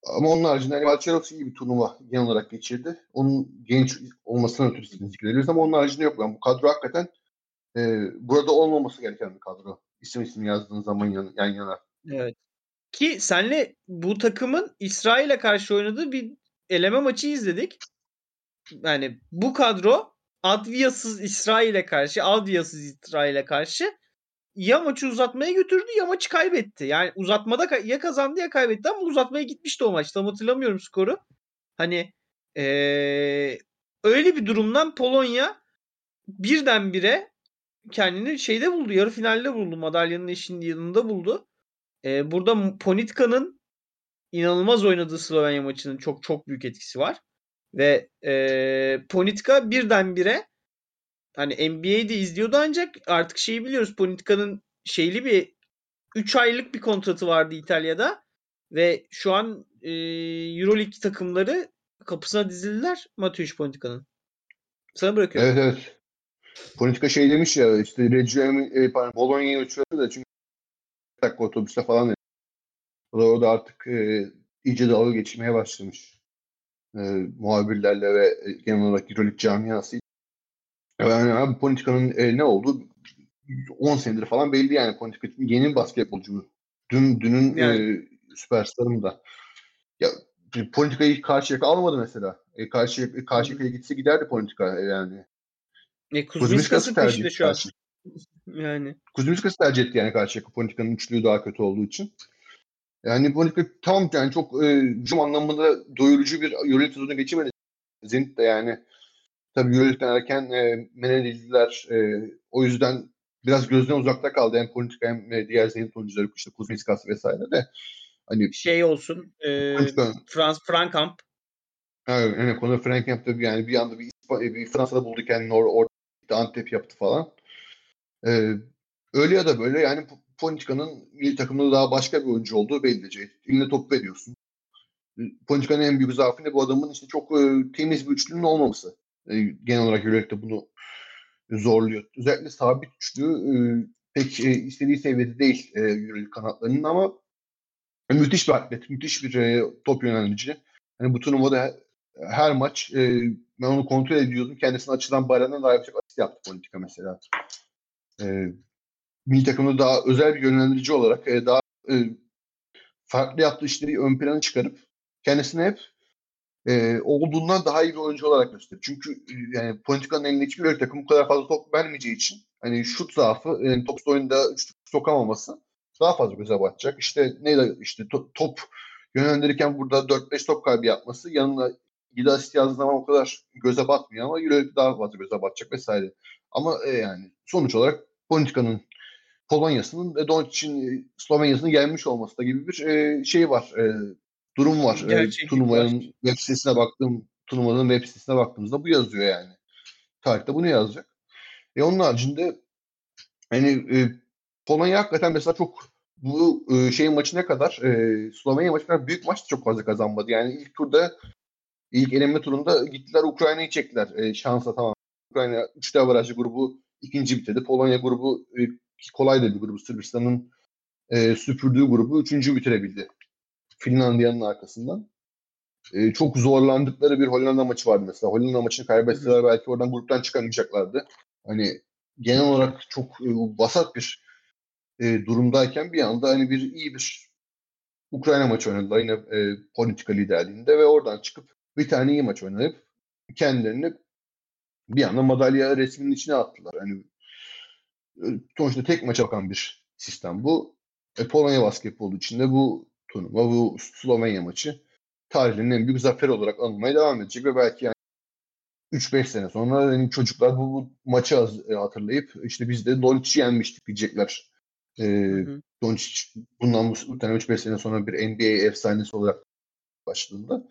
Ama onun haricinde hani Valçerovski iyi bir turnuva genel olarak geçirdi. Onun genç olmasına ötürü zikrederiz ama onun haricinde yok. Yani bu kadro hakikaten e, burada olmaması gereken bir kadro. İsim isim yazdığın zaman yan, yan yana. Evet. Ki senle bu takımın İsrail'e karşı oynadığı bir eleme maçı izledik. Yani bu kadro Adviyasız İsrail'e karşı, Adviyasız İsrail'e karşı ya maçı uzatmaya götürdü ya maçı kaybetti. Yani uzatmada ya kazandı ya kaybetti ama uzatmaya gitmişti o maç. Tam hatırlamıyorum skoru. Hani ee, öyle bir durumdan Polonya birdenbire kendini şeyde buldu. Yarı finalde buldu. Madalyanın eşinin yanında buldu. Ee, burada Ponitka'nın inanılmaz oynadığı Slovenya maçının çok çok büyük etkisi var. Ve e, Ponitka birdenbire hani NBA'de izliyordu ancak artık şeyi biliyoruz. Politika'nın şeyli bir 3 aylık bir kontratı vardı İtalya'da ve şu an e, EuroLeague takımları kapısına dizildiler Mateusz Politika'nın. Sana bırakıyorum. Evet evet. Politika şey demiş ya işte Reggio e, pardon, Bologna'yı uçuyordu da çünkü dakika otobüste falan o da orada artık e, iyice dalga geçmeye başlamış. E, muhabirlerle ve e, genel olarak Euroleague camiası yani abi politikanın e, ne oldu? 10 senedir falan belli yani politika. Yeni basketbolcu? Dün, dünün yani. e, süperstarım da. Ya politikayı karşıya almadı mesela. E, karşıya karşıya gitse giderdi politika e, yani. E, Kuzmiskas'ın peşinde şu an. *laughs* Yani. Kuzmiskas'ı tercih etti yani karşıya politikanın üçlüğü daha kötü olduğu için. Yani politika tam yani çok e, hücum anlamında doyurucu bir Euroleague sezonu geçirmedi. Zenit de yani Tabii Euroleague'den erken e, men edildiler. E, o yüzden biraz gözden uzakta kaldı hem politika hem e, diğer zenit oyuncuları işte Kuzmiskas vesaire de. Hani şey olsun. E, Frans Frankamp. Evet, yani konu Frankamp tabii yani bir anda bir, bir Fransa'da buldu kendini or, orada Antep yaptı falan. E, öyle ya da böyle yani Politika'nın milli takımında daha başka bir oyuncu olduğu belli. Eline top veriyorsun. Politika'nın en büyük zaafı ne bu adamın işte çok e, temiz bir üçlünün olmaması. E, genel olarak Euroleague'de bunu zorluyor. Özellikle sabit üçlü e, pek e, istediği seviyede değil e, Euroleague kanatlarının ama müthiş bir atlet, müthiş bir e, top yöneltici. Yani bu turnuvada her maç e, ben onu kontrol ediyordum. Kendisine açılan Baran'a daha yapacak asist yaptı politika mesela. E, milli takımda daha özel bir yönlendirici olarak e, daha e, farklı yaptığı işleri ön plana çıkarıp kendisine hep e, olduğundan daha iyi bir oyuncu olarak gösteriyor. Çünkü e, yani politikanın elinde hiçbir öyle takım bu kadar fazla top vermeyeceği için hani şut zaafı, yani top oyunda sokamaması daha fazla göze batacak. İşte neydi işte top, top yönlendirirken burada 4-5 top kaybı yapması yanına 7 asist yazdığı zaman o kadar göze batmıyor ama Euroleague daha fazla göze batacak vesaire. Ama e, yani sonuç olarak politikanın Polonya'sının ve Doncic'in e, Slovenya'sının gelmiş olması da gibi bir e, şey var. E, durum var. Gerçeklik turnuvanın var. web sitesine baktığım turnuvanın web sitesine baktığımızda bu yazıyor yani. Tarihte bunu yazacak. E onun haricinde hani e, Polonya hakikaten mesela çok bu e, şeyin maçına kadar e, Slovenya maçı kadar büyük maç çok fazla kazanmadı. Yani ilk turda ilk eleme turunda gittiler Ukrayna'yı çektiler. E, şansa tamam. Ukrayna 3 avarajlı grubu ikinci bitirdi. Polonya grubu e, kolay da bir grubu. Sırbistan'ın e, süpürdüğü grubu üçüncü bitirebildi. Finlandiya'nın arkasından. E, çok zorlandıkları bir Hollanda maçı vardı mesela. Hollanda maçını kaybetseler belki oradan gruptan çıkamayacaklardı. Hani genel olarak çok e, vasat bir e, durumdayken bir anda hani bir iyi bir Ukrayna maçı oynadılar yine e, politika liderliğinde ve oradan çıkıp bir tane iyi maç oynayıp kendilerini bir anda madalya resminin içine attılar. Hani e, sonuçta tek maça bakan bir sistem bu. E, Polonya basketbolu içinde bu turnuva. Bu Slovenya maçı tarihinin en büyük zaferi olarak anılmaya devam edecek ve belki yani 3-5 sene sonra yani çocuklar bu, bu maçı e, hatırlayıp işte biz de Doncic'i yenmiştik diyecekler. Ee, Doncic bundan bu, bu 3-5 sene sonra bir NBA efsanesi olarak başladığında.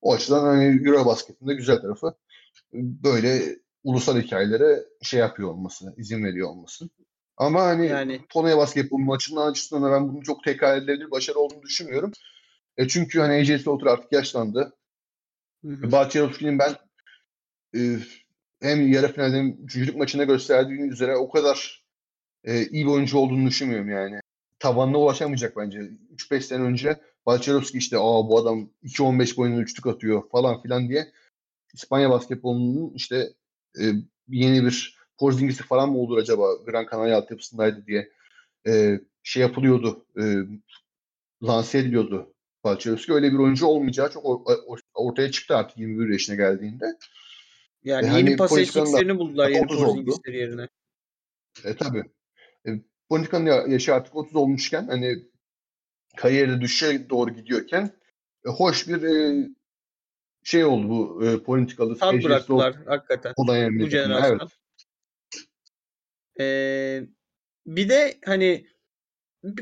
O açıdan hani Euro basketinde güzel tarafı böyle ulusal hikayelere şey yapıyor olması, izin veriyor olması. Ama hani yani... Polonya basketbol maçından açısından ben bunu çok tekrar edilebilir başarı olduğunu düşünmüyorum. E çünkü hani AJ Slaughter artık yaşlandı. Bahçerovski'nin ben e, hem yarı finalde hem üçüncülük maçında gösterdiği üzere o kadar e, iyi bir oyuncu olduğunu düşünmüyorum yani. Tavanına ulaşamayacak bence. 3-5 sene önce Balçerovski işte aa bu adam 2-15 boyunca üçlük atıyor falan filan diye İspanya basketbolunun işte e, yeni bir Porzingis'i falan mı olur acaba Gran Canaria altyapısındaydı diye e, şey yapılıyordu. E, lanse ediliyordu Balçerovski. Öyle bir oyuncu olmayacağı çok ortaya çıktı artık 21 yaşına geldiğinde. Yani e, yeni hani pas eşliklerini buldular yeni Porzingis'leri yerine. E tabi. E, Politika'nın yaşı artık 30 olmuşken hani kariyerde düşüşe doğru gidiyorken e, hoş bir e, şey oldu bu e, politikalı. Tat bıraktılar hakikaten. Bu jenerasyon. Evet. Ee, bir de hani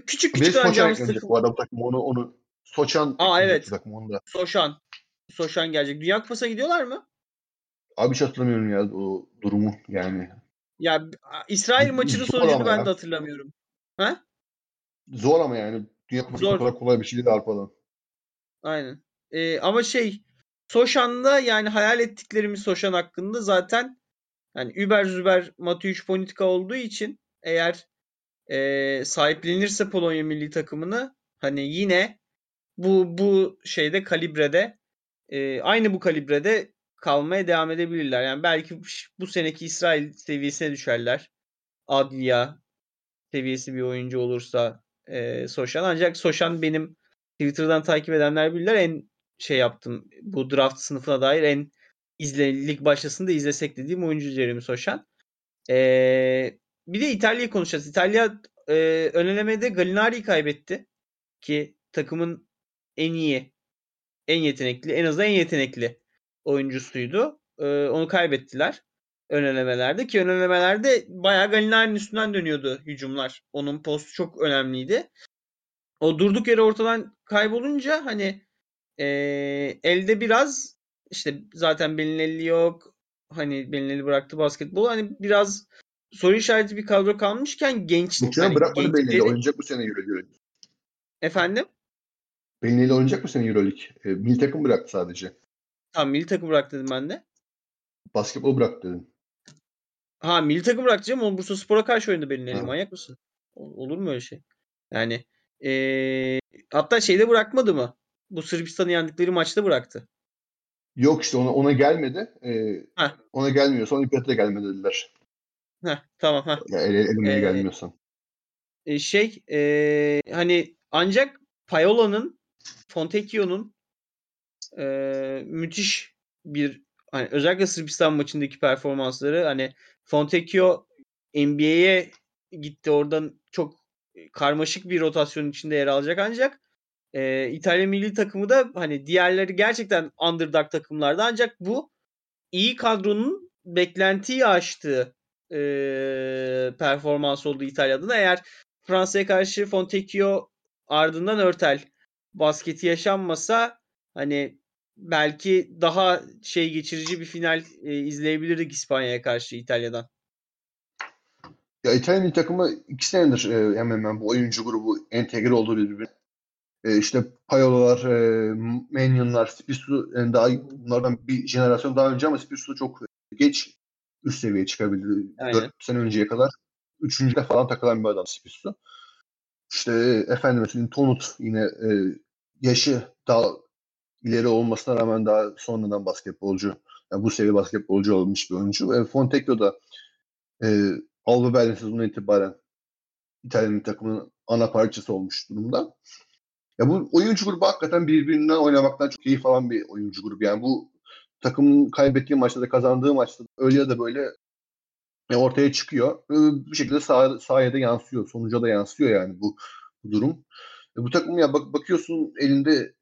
küçük küçük alacağımız takım. Bu adam takım onu onu Soçan Aa evet. Takım onda. Soşan. Soşan gelecek. Dünya Kupası'na gidiyorlar mı? Abi hiç hatırlamıyorum ya o durumu yani. Ya İsrail maçının sonucunu ben ya. de hatırlamıyorum. Ha? Zor ama yani. Dünya Kupası Zor. kadar kolay bir şey değil Arpa'dan. Aynen. Ee, ama şey Soşan'da yani hayal ettiklerimiz Soşan hakkında zaten yani Über Züber Mateusz Politika olduğu için eğer e, sahiplenirse Polonya milli takımını hani yine bu bu şeyde kalibrede e, aynı bu kalibrede kalmaya devam edebilirler. Yani belki bu seneki İsrail seviyesine düşerler. Adlia seviyesi bir oyuncu olursa e, Soşan. Ancak Soşan benim Twitter'dan takip edenler bilirler en şey yaptım. Bu draft sınıfına dair en izlelik başlasında izlesek dediğim oyuncu Jeremy Soşan. Ee, bir de İtalya'yı konuşacağız. İtalya e, ön Gallinari'yi kaybetti. Ki takımın en iyi, en yetenekli, en azından en yetenekli oyuncusuydu. Ee, onu kaybettiler önelemelerde ki önelemelerde bayağı Gallinari'nin üstünden dönüyordu hücumlar. Onun postu çok önemliydi. O durduk yere ortadan kaybolunca hani e, elde biraz işte zaten Belinelli yok. Hani Belinelli bıraktı basketbolu. Hani biraz soru işareti bir kadro kalmışken genç. Sene hani bırakmadı Belinelli. Oynayacak bu sene Euroleague. Efendim? Belinelli oynayacak bu sene Euroleague. E, milli takım bıraktı sadece. Tamam milli takım bıraktı dedim ben de. Basketbol bıraktı dedim. Ha milli takım bırakacağım. O Bursa Spor'a karşı oynadı Belinelli. Manyak mısın? Olur mu öyle şey? Yani ee, hatta şeyde bırakmadı mı? Bu Sırbistan'ı yendikleri maçta bıraktı. Yok işte ona ona gelmedi. Ee, ona gelmiyorsa olimpiyata gelmedi dediler. Heh, tamam ha. Yani el, elimine ee, gelmiyorsan. E, şey e, hani ancak Payola'nın Fontecchio'nun e, müthiş bir hani özellikle Sırbistan maçındaki performansları hani Fontecchio NBA'ye gitti oradan çok karmaşık bir rotasyon içinde yer alacak ancak e, İtalya milli takımı da hani diğerleri gerçekten underdog takımlarda ancak bu iyi kadronun beklentiyi aştığı e, performans oldu İtalya'da Eğer Fransa'ya karşı Fontecchio ardından Örtel basketi yaşanmasa hani belki daha şey geçirici bir final e, izleyebilirdik İspanya'ya karşı İtalya'dan. Ya İtalya milli takımı iki senedir e, hemen hemen bu oyuncu grubu entegre oldu birbirine. E, işte Payolalar, e, Manyon'lar, Spissu yani daha bunlardan bir jenerasyon daha önce ama Spissu çok geç üst seviyeye çıkabildi. Aynen. 4 sene önceye kadar. Üçüncüde falan takılan bir adam Spissu. İşte efendim mesela Tonut yine e, yaşı daha ileri olmasına rağmen daha sonradan basketbolcu. Yani bu seviye basketbolcu olmuş bir oyuncu. E, Fontecchio da e, Alba Berlin sezonundan itibaren İtalyan takımının ana parçası olmuş durumda. Ya bu oyuncu grubu hakikaten birbirinden oynamaktan çok keyif alan bir oyuncu grubu. Yani bu takımın kaybettiği maçta da kazandığı maçta da öyle ya da böyle e, ortaya çıkıyor. Bir şekilde sah sahaya da yansıyor. Sonuca da yansıyor yani bu, bu durum. E, bu takım ya bak bakıyorsun elinde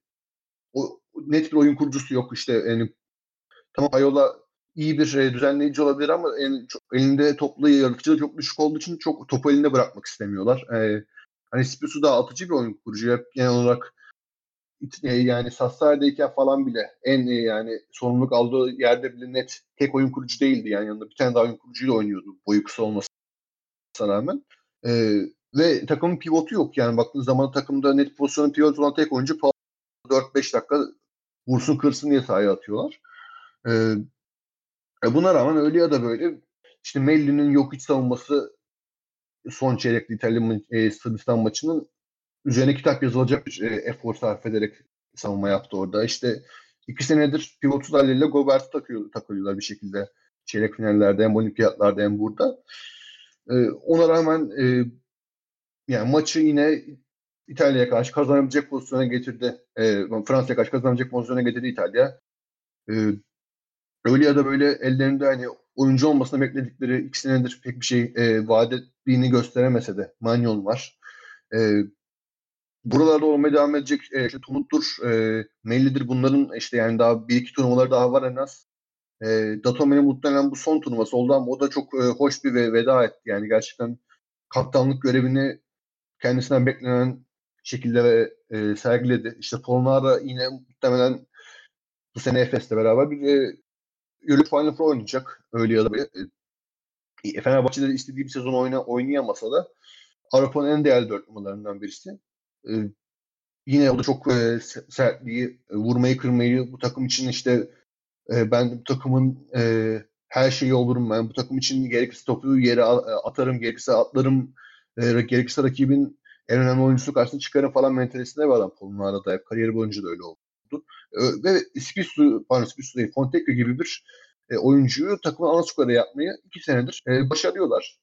o net bir oyun kurucusu yok işte yani tamam Ayola iyi bir e, düzenleyici olabilir ama en, çok, elinde toplu yaratıcılığı çok düşük olduğu için çok topu elinde bırakmak istemiyorlar. E, hani Spisu da atıcı bir oyun kurucu. Hep genel olarak e, yani Sassari'deyken falan bile en e, yani sorumluluk aldığı yerde bile net tek oyun kurucu değildi. Yani yanında bir tane daha oyun kurucuyla oynuyordu boyu kısa olmasına rağmen. E, ve takımın pivotu yok. Yani baktığınız zaman takımda net pozisyonun pivot olan tek oyuncu 4-5 dakika vursun kırsın diye sahaya atıyorlar. E, e buna rağmen öyle ya da böyle işte Melli'nin yok iç savunması son çeyrekli İtalya e, Sırbistan maçının üzerine kitap yazılacak bir e, efor sarf ederek savunma yaptı orada. İşte iki senedir pivotsuz haliyle Gobert'i takıyor, takıyorlar bir şekilde çeyrek finallerde hem olimpiyatlarda hem burada. E, ona rağmen e, yani maçı yine İtalya'ya karşı kazanabilecek pozisyona getirdi. E, Fransa'ya karşı kazanabilecek pozisyona getirdi İtalya. E, öyle ya da böyle ellerinde hani oyuncu olmasını bekledikleri iki senedir pek bir şey e, vaat ettiğini gösteremese de Manyon var. E, buralarda olmaya devam edecek e, işte Tumut'tur, e, Melli'dir bunların işte yani daha bir iki turnuvaları daha var en az. E, Datome'nin muhtemelen bu son turnuvası oldu ama o da çok e, hoş bir ve veda etti. Yani gerçekten kaptanlık görevini kendisinden beklenen şekilde e, sergiledi. İşte Polnara yine muhtemelen bu sene Efes'le beraber bir e, Euroleague Final Four oynayacak. Öyle ya da böyle. E, Fenerbahçe'de istediği bir sezon oyna, oynayamasa da Avrupa'nın en değerli dört numaralarından birisi. E, yine o da çok e, sertliği, e, vurmayı kırmayı bu takım için işte e, ben bu takımın e, her şeyi olurum ben. Bu takım için gerekirse topu yere atarım, gerekirse atlarım, e, gerekirse rakibin en önemli oyuncusu karşısında çıkarım falan mentalitesinde bir adam Polonar'da da. Kariyeri boyunca da öyle oldu. E, ve Spisu, pardon Spisu değil, Fontecchio gibi bir e, oyuncuyu takımın ana skorada yapmayı iki senedir e, başarıyorlar.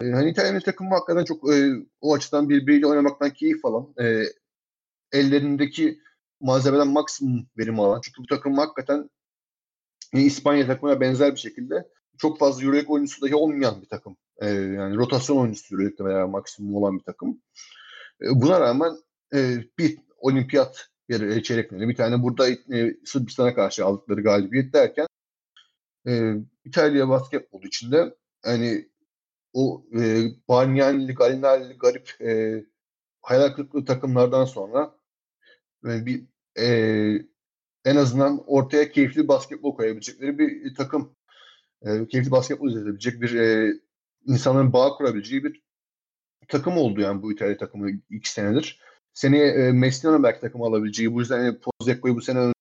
E, hani İtalyan takımı hakikaten çok e, o açıdan birbiriyle oynamaktan keyif alan, e, ellerindeki malzemeden maksimum verim alan. Çünkü bu takım hakikaten yine İspanya takımına benzer bir şekilde çok fazla Euroleague oyuncusu dahi olmayan bir takım. E, yani rotasyon oyuncusu Euroleague'de veya maksimum olan bir takım. E, buna rağmen e, bir olimpiyat yarı çeyrek finali, bir tane burada e, Sırbistan'a karşı aldıkları galibiyet derken e, İtalya basketbolu içinde hani o e, Bargnani'li, Galinari'li garip e, hayal kırıklığı takımlardan sonra e, bir e, en azından ortaya keyifli basketbol koyabilecekleri bir takım e, keyifli basketbol izleyebilecek bir e, insanların bağ kurabileceği bir takım oldu yani bu İtalya takımı iki senedir. Seneye e, Messino'nun belki takım alabileceği bu yüzden yani Pozzecco'yu bu sene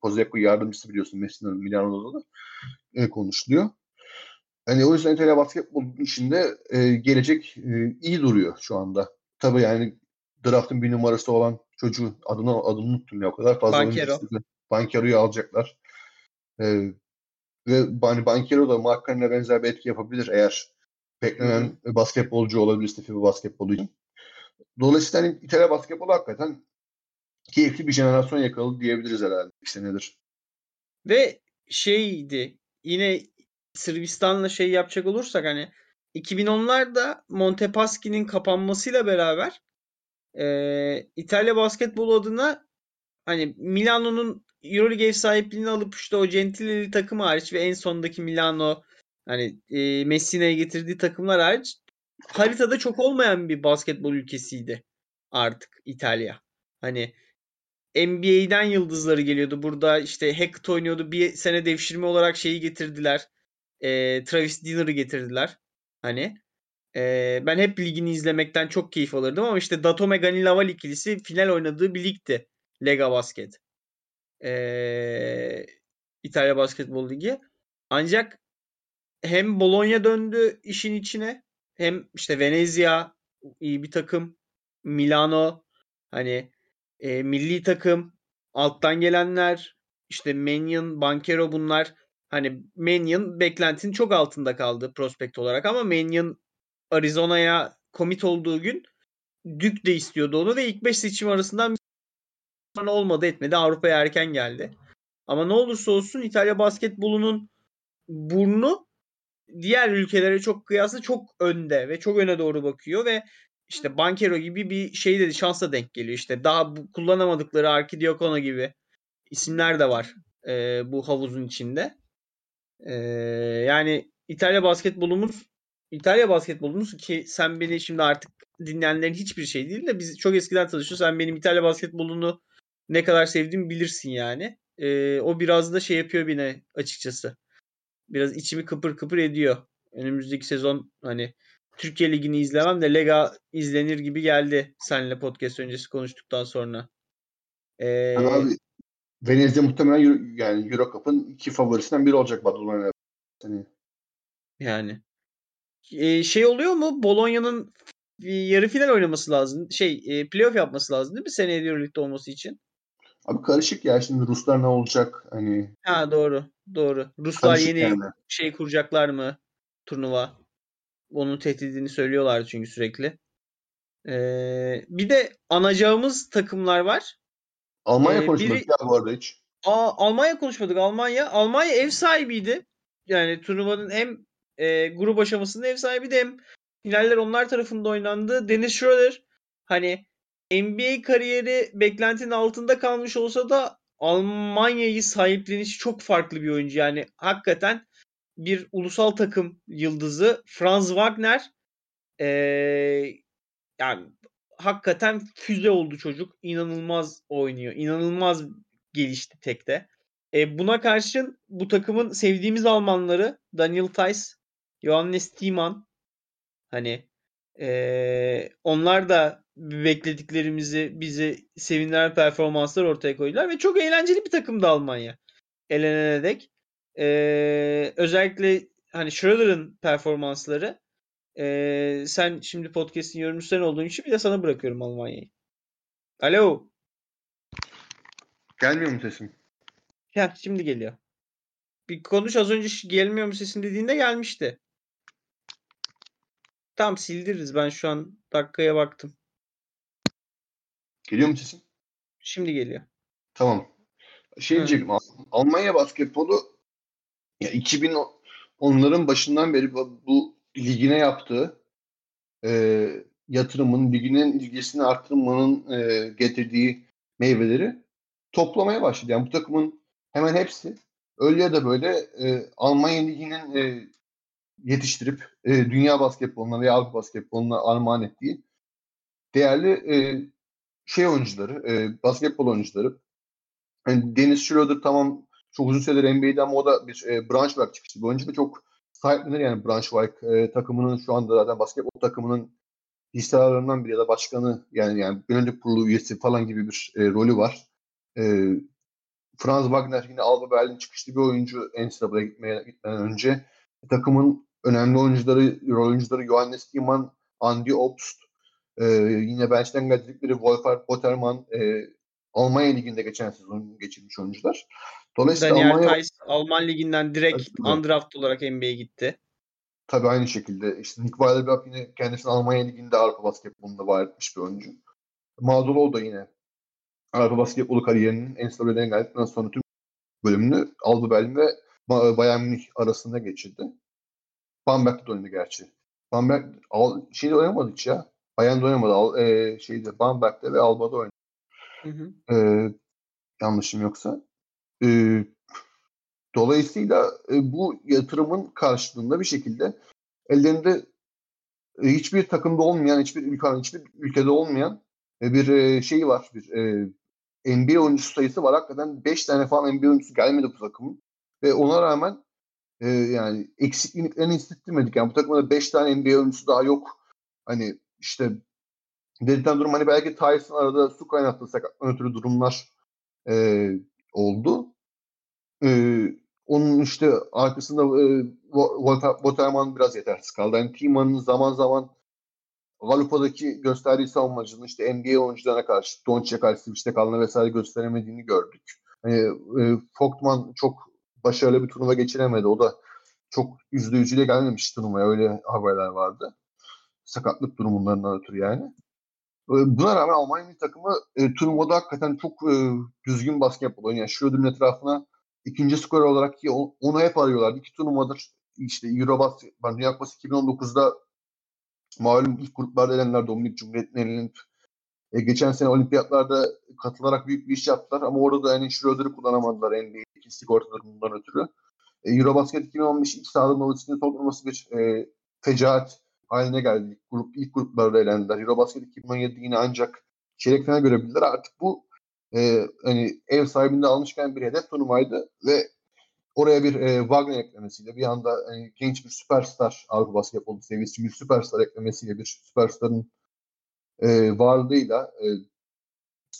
Pozzecco yardımcısı biliyorsun Messino'nun Milano'da da e, konuşuluyor. Yani o yüzden İtalya basketbol işinde e, gelecek e, iyi duruyor şu anda. Tabii yani draftın bir numarası olan çocuğu adını adını unuttum ya o kadar fazla Bankero. Bankero'yu alacaklar. E, ve hani Bankero da Markkanen'e benzer bir etki yapabilir eğer beklenen Hı. basketbolcu olabilirse FIBA basketbolu için. Dolayısıyla hani İtalya basketbolu hakikaten keyifli bir jenerasyon yakaladı diyebiliriz herhalde iki senedir. Ve şeydi yine Sırbistan'la şey yapacak olursak hani 2010'larda Montepaschi'nin kapanmasıyla beraber e, İtalya basketbol adına hani Milano'nun Euroleague ev sahipliğini alıp işte o Gentile'li takım hariç ve en sondaki Milano hani e, Messina'ya getirdiği takımlar hariç haritada çok olmayan bir basketbol ülkesiydi artık İtalya. Hani NBA'den yıldızları geliyordu. Burada işte Hackett oynuyordu. Bir sene devşirme olarak şeyi getirdiler. E, Travis Dinner'ı getirdiler. Hani e, ben hep ligini izlemekten çok keyif alırdım ama işte Datome Ganilaval ikilisi final oynadığı bir ligdi. Lega Basket. Ee, İtalya Basketbol Ligi. Ancak hem Bologna döndü işin içine hem işte Venezia iyi bir takım. Milano hani e, milli takım alttan gelenler işte Mannion, Bankero bunlar hani Mannion beklentinin çok altında kaldı prospekt olarak ama Mannion Arizona'ya komit olduğu gün Dük de istiyordu onu ve ilk 5 seçim arasından sonra olmadı etmedi. Avrupa'ya erken geldi. Ama ne olursa olsun İtalya basketbolunun burnu diğer ülkelere çok kıyasla çok önde ve çok öne doğru bakıyor ve işte Bankero gibi bir şey dedi şansla denk geliyor. İşte daha bu, kullanamadıkları Arkidiakono gibi isimler de var e, bu havuzun içinde. E, yani İtalya basketbolumuz İtalya basketbolumuz ki sen beni şimdi artık dinleyenlerin hiçbir şey değil de biz çok eskiden tanışıyoruz. Sen benim İtalya basketbolunu ne kadar sevdiğimi bilirsin yani. E, o biraz da şey yapıyor beni açıkçası. Biraz içimi kıpır kıpır ediyor. Önümüzdeki sezon hani Türkiye Ligi'ni izlemem de Lega izlenir gibi geldi seninle podcast öncesi konuştuktan sonra. Ee, abi Venezia muhtemelen Euro, yani Euro Cup'ın iki favorisinden biri olacak Badalona. Yani. yani. Ee, şey oluyor mu? Bologna'nın yarı final oynaması lazım. Şey, e, playoff yapması lazım değil mi seneye Euroleague'de olması için? Abi karışık ya şimdi Ruslar ne olacak hani. Ha doğru. Doğru. Ruslar yeni yani. şey kuracaklar mı? Turnuva. Onun tehdidini söylüyorlar çünkü sürekli. Ee, bir de anacağımız takımlar var. Almanya ee, konuşmadık biri... ya bu arada hiç. Aa, Almanya konuşmadık. Almanya. Almanya ev sahibiydi. Yani turnuvanın hem e, grup aşamasında ev sahibi de hem finaller onlar tarafında oynandı. Dennis Schroeder hani NBA kariyeri beklentinin altında kalmış olsa da Almanya'yı sahiplenişi çok farklı bir oyuncu. Yani hakikaten bir ulusal takım yıldızı Franz Wagner ee, yani hakikaten füze oldu çocuk. İnanılmaz oynuyor. İnanılmaz gelişti tekte. E, buna karşın bu takımın sevdiğimiz Almanları Daniel Theiss, Johannes Thiemann hani onlar da beklediklerimizi bizi sevindiren performanslar ortaya koydular ve çok eğlenceli bir takımdı Almanya. Elenene dek. Ee, özellikle hani Schroeder'ın performansları ee, sen şimdi podcast'in yorumcusu olduğun için bir de sana bırakıyorum Almanya'yı. Alo. Gelmiyor mu sesim? Ya şimdi geliyor. Bir konuş az önce gelmiyor mu sesin dediğinde gelmişti. Tam sildiririz. Ben şu an dakikaya baktım. Geliyor mu sesin? Şimdi geliyor. Tamam. Şey diyecektim. Almanya basketbolu ya 2000 onların başından beri bu, bu ligine yaptığı e, yatırımın, liginin ilgisini arttırmanın e, getirdiği meyveleri toplamaya başladı. Yani bu takımın hemen hepsi öyle ya da böyle e, Almanya liginin e, yetiştirip e, dünya basketboluna veya Avrupa basketboluna armağan ettiği değerli e, şey oyuncuları, e, basketbol oyuncuları. Yani Dennis Schroeder tamam çok uzun süredir NBA'de ama o da bir e, Braunschweig çıkışlı bir oyuncu ve çok sahiplenir yani Braunschweig e, takımının şu anda zaten basketbol takımının hissedarlarından biri ya da başkanı yani yani yönetim kurulu üyesi falan gibi bir e, rolü var. E, Franz Wagner yine Alba Berlin çıkışlı bir oyuncu NCAA'ya gitmeden önce takımın önemli oyuncuları, rol oyuncuları Johannes Thiemann, Andy Obst, e, yine bench'ten geldikleri Wolfhard Botterman, e, Almanya Ligi'nde geçen sezon geçirmiş oyuncular. Dolayısıyla Daniel Almanya... Tice Alman Ligi'nden direkt evet, undraft olarak NBA'ye gitti. Tabii aynı şekilde. İşte Nick Weiler yine kendisini Almanya Ligi'nde Avrupa basketbolunda var etmiş bir oyuncu. Madolo da yine Avrupa basketbolu kariyerinin en stabilden geldikten sonra tüm bölümünü Alba Berlin ve Bayern Münih arasında geçirdi. Bamberg'de oynadı gerçi. Bamberg al, şeyde oynamadı hiç ya. Bayern'de oynamadı. Al, e, şeyde Bamberg'de ve Alba'da oynadı. Hı hı. E, yanlışım yoksa. E, dolayısıyla e, bu yatırımın karşılığında bir şekilde ellerinde e, hiçbir takımda olmayan, hiçbir ülke, hiçbir ülkede olmayan e, bir e, şey var. Bir e, NBA oyuncusu sayısı var. Hakikaten 5 tane falan NBA oyuncusu gelmedi bu takımın. Ve ona rağmen e, yani eksikliklerini hissettirmedik. Yani bu takımda 5 tane NBA oyuncusu daha yok. Hani işte dedikten durum hani belki Tyson arada su kaynattığı sakatlan ötürü durumlar e, oldu. E, onun işte arkasında e, Waterman biraz yetersiz kaldı. Yani Timan'ın zaman zaman Galupa'daki gösterdiği savunmacının işte NBA oyuncularına karşı, Doncic'e karşı switch'te kalına vesaire gösteremediğini gördük. Hani, e, Fogtman çok başarılı bir turnuva geçiremedi. O da çok yüzde yüzüyle gelmemiş turnuvaya. Öyle haberler vardı. Sakatlık durumundan ötürü yani. E, buna rağmen Almanya takımı e, turnuvada hakikaten çok e, düzgün basketbol oynuyor. Yani Schröder'in etrafına ikinci skor olarak ki onu hep arıyorlar. İki turnuvadır işte Eurobasket, Dünya Kupası 2019'da malum ilk gruplarda elenler Dominik Cumhuriyeti'ne elenip e, geçen sene olimpiyatlarda katılarak büyük bir iş yaptılar ama orada da yani Schroeder'ı kullanamadılar NBA sigorta durumundan ötürü. E, Eurobasket 2015 ilk sağlığın Novic'in toplaması bir e, fecaat haline geldi. Grup, ilk gruplarda elendiler. Eurobasket 2017 yine ancak çeyrek final görebildiler. Artık bu e, hani ev sahibinde almışken bir hedef turnuvaydı ve oraya bir e, Wagner eklemesiyle bir anda hani, genç bir süperstar Avrupa basketbolu seviyesi bir süperstar eklemesiyle bir süperstarın e, varlığıyla e,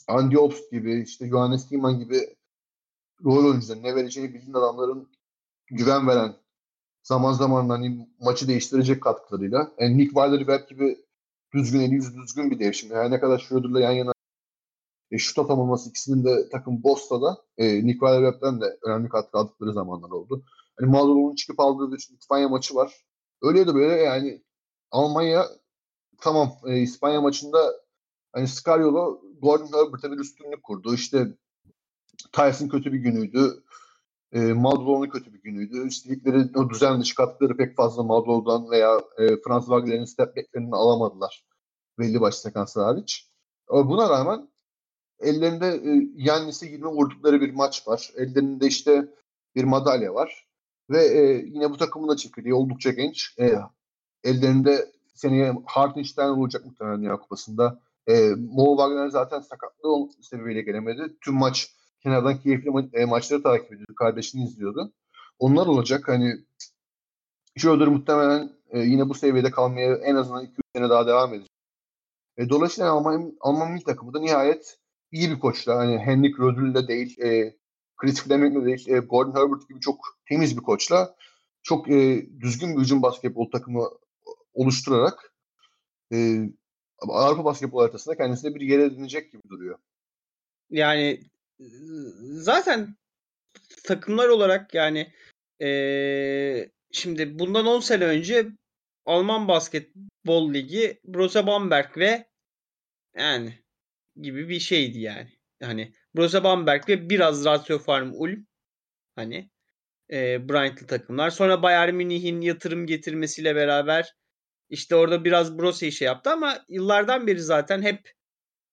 Andy Obst gibi işte Johannes Thiemann gibi rol oyuncuların ne vereceğini bildiğin adamların güven veren zaman zaman hani maçı değiştirecek katkılarıyla. Yani Nick Weiler gibi düzgün eli yüzü düzgün bir dev şimdi. Her ne kadar Schroeder'la yan yana e, şut atamaması ikisinin de takım Boston'da e, Nick Weiler de önemli katkı aldıkları zamanlar oldu. Hani Maldon'un çıkıp aldığı bir İspanya maçı var. Öyle da böyle yani Almanya tamam e, İspanya maçında hani Scariolo Gordon Herbert'e bir üstünlük kurdu. İşte Tyson kötü bir günüydü. E, Maldolo'nun kötü bir günüydü. İstedikleri o düzen dışı katkıları pek fazla Maldolo'dan veya e, Frans Wagner'in step back'lerinden alamadılar. Belli başlı sekanslar hariç. Ama buna rağmen ellerinde e, Yannis'e 20 vurdukları bir maç var. Ellerinde işte bir madalya var. Ve e, yine bu takımın da çekirdeği oldukça genç. E, ellerinde seneye Hartenstein olacak muhtemelen Dünya Kupası'nda. E, Mo Wagner zaten sakatlığı sebebiyle gelemedi. Tüm maç kenardan keyifli ma- e, maçları takip ediyordu. Kardeşini izliyordu. Onlar olacak. Hani Schroeder muhtemelen e, yine bu seviyede kalmaya en azından 2-3 sene daha devam edecek. E, dolayısıyla Alman, Alman milli takımı da nihayet iyi bir koçla. Hani Henrik Rödül'le değil, e, Chris Fleming'le değil, e, Gordon Herbert gibi çok temiz bir koçla çok e, düzgün bir hücum basketbol takımı oluşturarak e, Avrupa basketbol haritasında kendisine bir yer edinecek gibi duruyor. Yani zaten takımlar olarak yani ee, şimdi bundan 10 sene önce Alman Basketbol Ligi Borussia Bamberg ve yani gibi bir şeydi yani. Hani Borussia Bamberg ve biraz Lazio Farm Ulm hani e, Bryant'lı takımlar. Sonra Bayern Münih'in yatırım getirmesiyle beraber işte orada biraz Borussia şey yaptı ama yıllardan beri zaten hep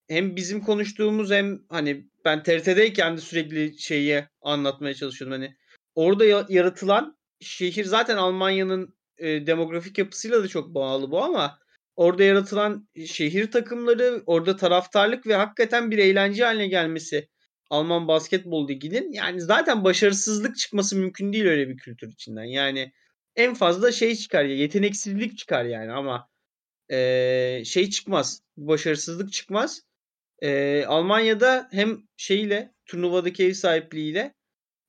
hem bizim konuştuğumuz hem hani ben TRT'deyken de sürekli şeyi anlatmaya çalışıyordum. Hani orada yaratılan şehir zaten Almanya'nın e, demografik yapısıyla da çok bağlı bu ama orada yaratılan şehir takımları, orada taraftarlık ve hakikaten bir eğlence haline gelmesi Alman basketbol liginin yani zaten başarısızlık çıkması mümkün değil öyle bir kültür içinden. Yani en fazla şey çıkar ya yeteneksizlik çıkar yani ama e, şey çıkmaz. Başarısızlık çıkmaz. E, Almanya'da hem şeyle turnuvadaki ev sahipliğiyle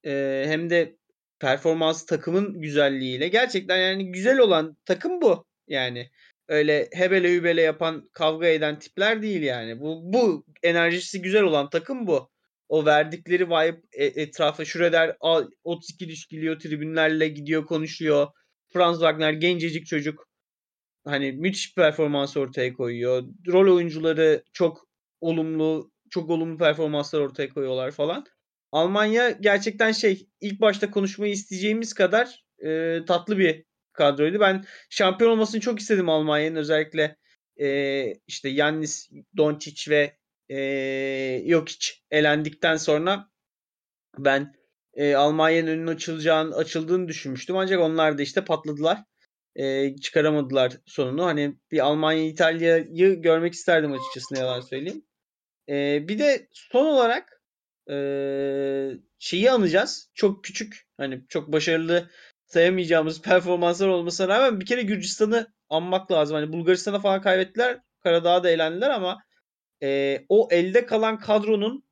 e, hem de performans takımın güzelliğiyle gerçekten yani güzel olan takım bu. Yani öyle hebele hübele yapan kavga eden tipler değil yani. Bu bu enerjisi güzel olan takım bu. O verdikleri vibe e, etrafa Şureder 32 diş geliyor tribünlerle gidiyor konuşuyor. Franz Wagner gencecik çocuk. Hani müthiş performans ortaya koyuyor. Rol oyuncuları çok olumlu, çok olumlu performanslar ortaya koyuyorlar falan. Almanya gerçekten şey ilk başta konuşmayı isteyeceğimiz kadar e, tatlı bir kadroydu. Ben şampiyon olmasını çok istedim Almanya'nın özellikle e, işte Yannis, Doncic ve e, Jokic elendikten sonra ben e, Almanya'nın önünün açılacağını, açıldığını düşünmüştüm. Ancak onlar da işte patladılar. E, çıkaramadılar sonunu. Hani bir Almanya İtalya'yı görmek isterdim açıkçası ne yalan söyleyeyim. E, bir de son olarak e, şeyi anacağız. Çok küçük hani çok başarılı sayamayacağımız performanslar olmasına rağmen bir kere Gürcistan'ı anmak lazım. Hani Bulgaristan'a falan kaybettiler. Karadağ'a elendiler ama e, o elde kalan kadronun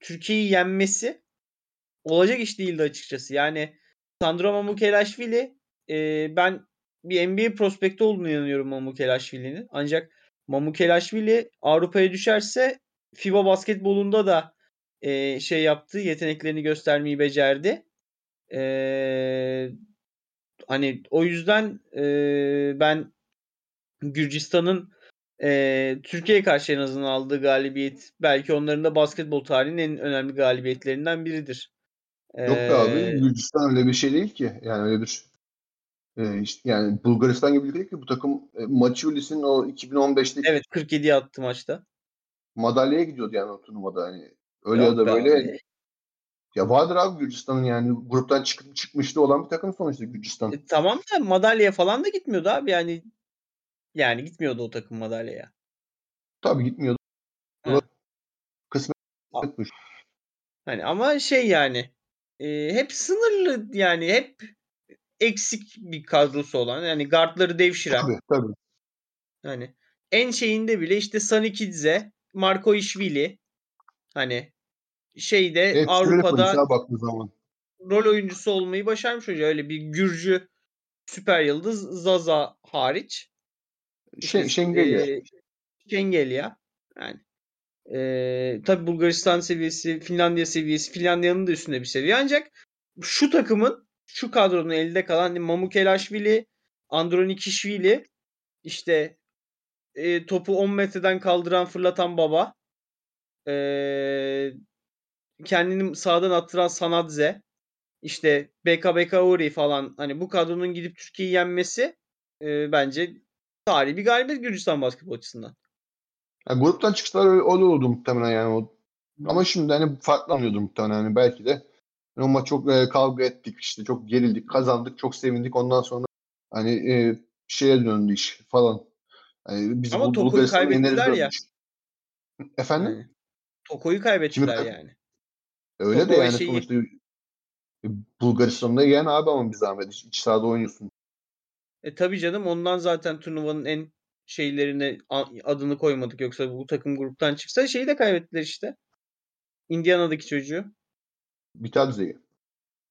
Türkiye'yi yenmesi olacak iş değildi açıkçası. Yani Sandro Mamukelashvili e, ben bir NBA prospekti olduğunu inanıyorum Mamukelashvili'nin. Ancak Mamukelashvili Avrupa'ya düşerse FIBA basketbolunda da e, şey yaptı. Yeteneklerini göstermeyi becerdi. E, hani o yüzden e, ben Gürcistan'ın e, Türkiye'ye karşı en azından aldığı galibiyet belki onların da basketbol tarihinin en önemli galibiyetlerinden biridir. Yok be abi Gürcistan öyle bir şey değil ki. Yani öyle bir e, işte yani Bulgaristan gibi ülke ki bu takım e, Maçulis'in o 2015'teki Evet 47 attı maçta. Madalyaya gidiyordu yani o turnuvada hani. Öyle Yok ya da böyle abi. ya vardır abi Gürcistan'ın yani gruptan çıkıp çıkmıştı olan bir takım sonuçta Gürcistan. E, tamam da madalyaya falan da gitmiyordu abi yani yani gitmiyordu o takım madalyaya. Tabii gitmiyordu. Kısmet Hani ama şey yani e, hep sınırlı yani hep eksik bir kadrosu olan yani guardları devşiren. Tabii tabii. Hani en şeyinde bile işte Sani Kidze, Marco Işvili hani şeyde evet, Avrupa'da zaman. rol oyuncusu olmayı başarmış hoca. Öyle bir Gürcü süper yıldız Zaza hariç. İşte, Şengelya. E, Şengelya. Yani e, tabi Bulgaristan seviyesi, Finlandiya seviyesi, Finlandiya'nın da üstünde bir seviye. Ancak şu takımın, şu kadronun elde kalan Mamukelashvili, Andronikishvili, işte e, topu 10 metreden kaldıran fırlatan baba, e, kendini sağdan attıran Sanadze, işte BKBK Uri falan hani bu kadronun gidip Türkiye'yi yenmesi e, bence tarihi bir galibiyet Gürcistan basketbol açısından. Yani gruptan çıkışlar öyle, oldu muhtemelen yani. O. Ama şimdi hani farklı anlıyordur muhtemelen hani belki de. Yani o maç çok e, kavga ettik işte çok gerildik kazandık çok sevindik ondan sonra hani e, şeye döndü iş falan. Yani biz Ama bu, Toko'yu kaybettiler ya. Efendim? Yani, Toko'yu kaybettiler Kimi? yani. Öyle Toko de yani şeyi... sonuçta Bulgaristan'da yen abi ama bir zahmet iç sahada oynuyorsun. E tabii canım ondan zaten turnuvanın en şeylerine adını koymadık yoksa bu takım gruptan çıksa şeyi de kaybettiler işte. Indiana'daki çocuğu. Bitadze'yi.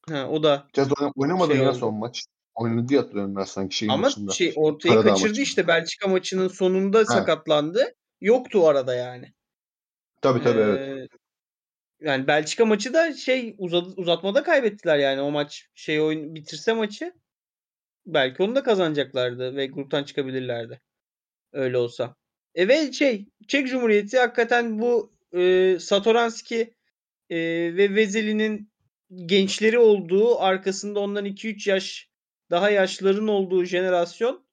Ha o da. Biraz oynamadı şey ya son maç. Oynadı diye hatırlıyorum ben sanki şeyin Ama maçında. şey ortayı Karadağ kaçırdı maçında. işte Belçika maçının sonunda ha. sakatlandı. Yoktu arada yani. Tabii tabii ee, evet. Yani Belçika maçı da şey uzat, uzatmada kaybettiler yani o maç şey oyun bitirse maçı belki onu da kazanacaklardı ve gruptan çıkabilirlerdi. Öyle olsa. E ve şey Çek Cumhuriyeti hakikaten bu e, Satoranski e, ve Vezeli'nin gençleri olduğu arkasında ondan 2-3 yaş daha yaşların olduğu jenerasyon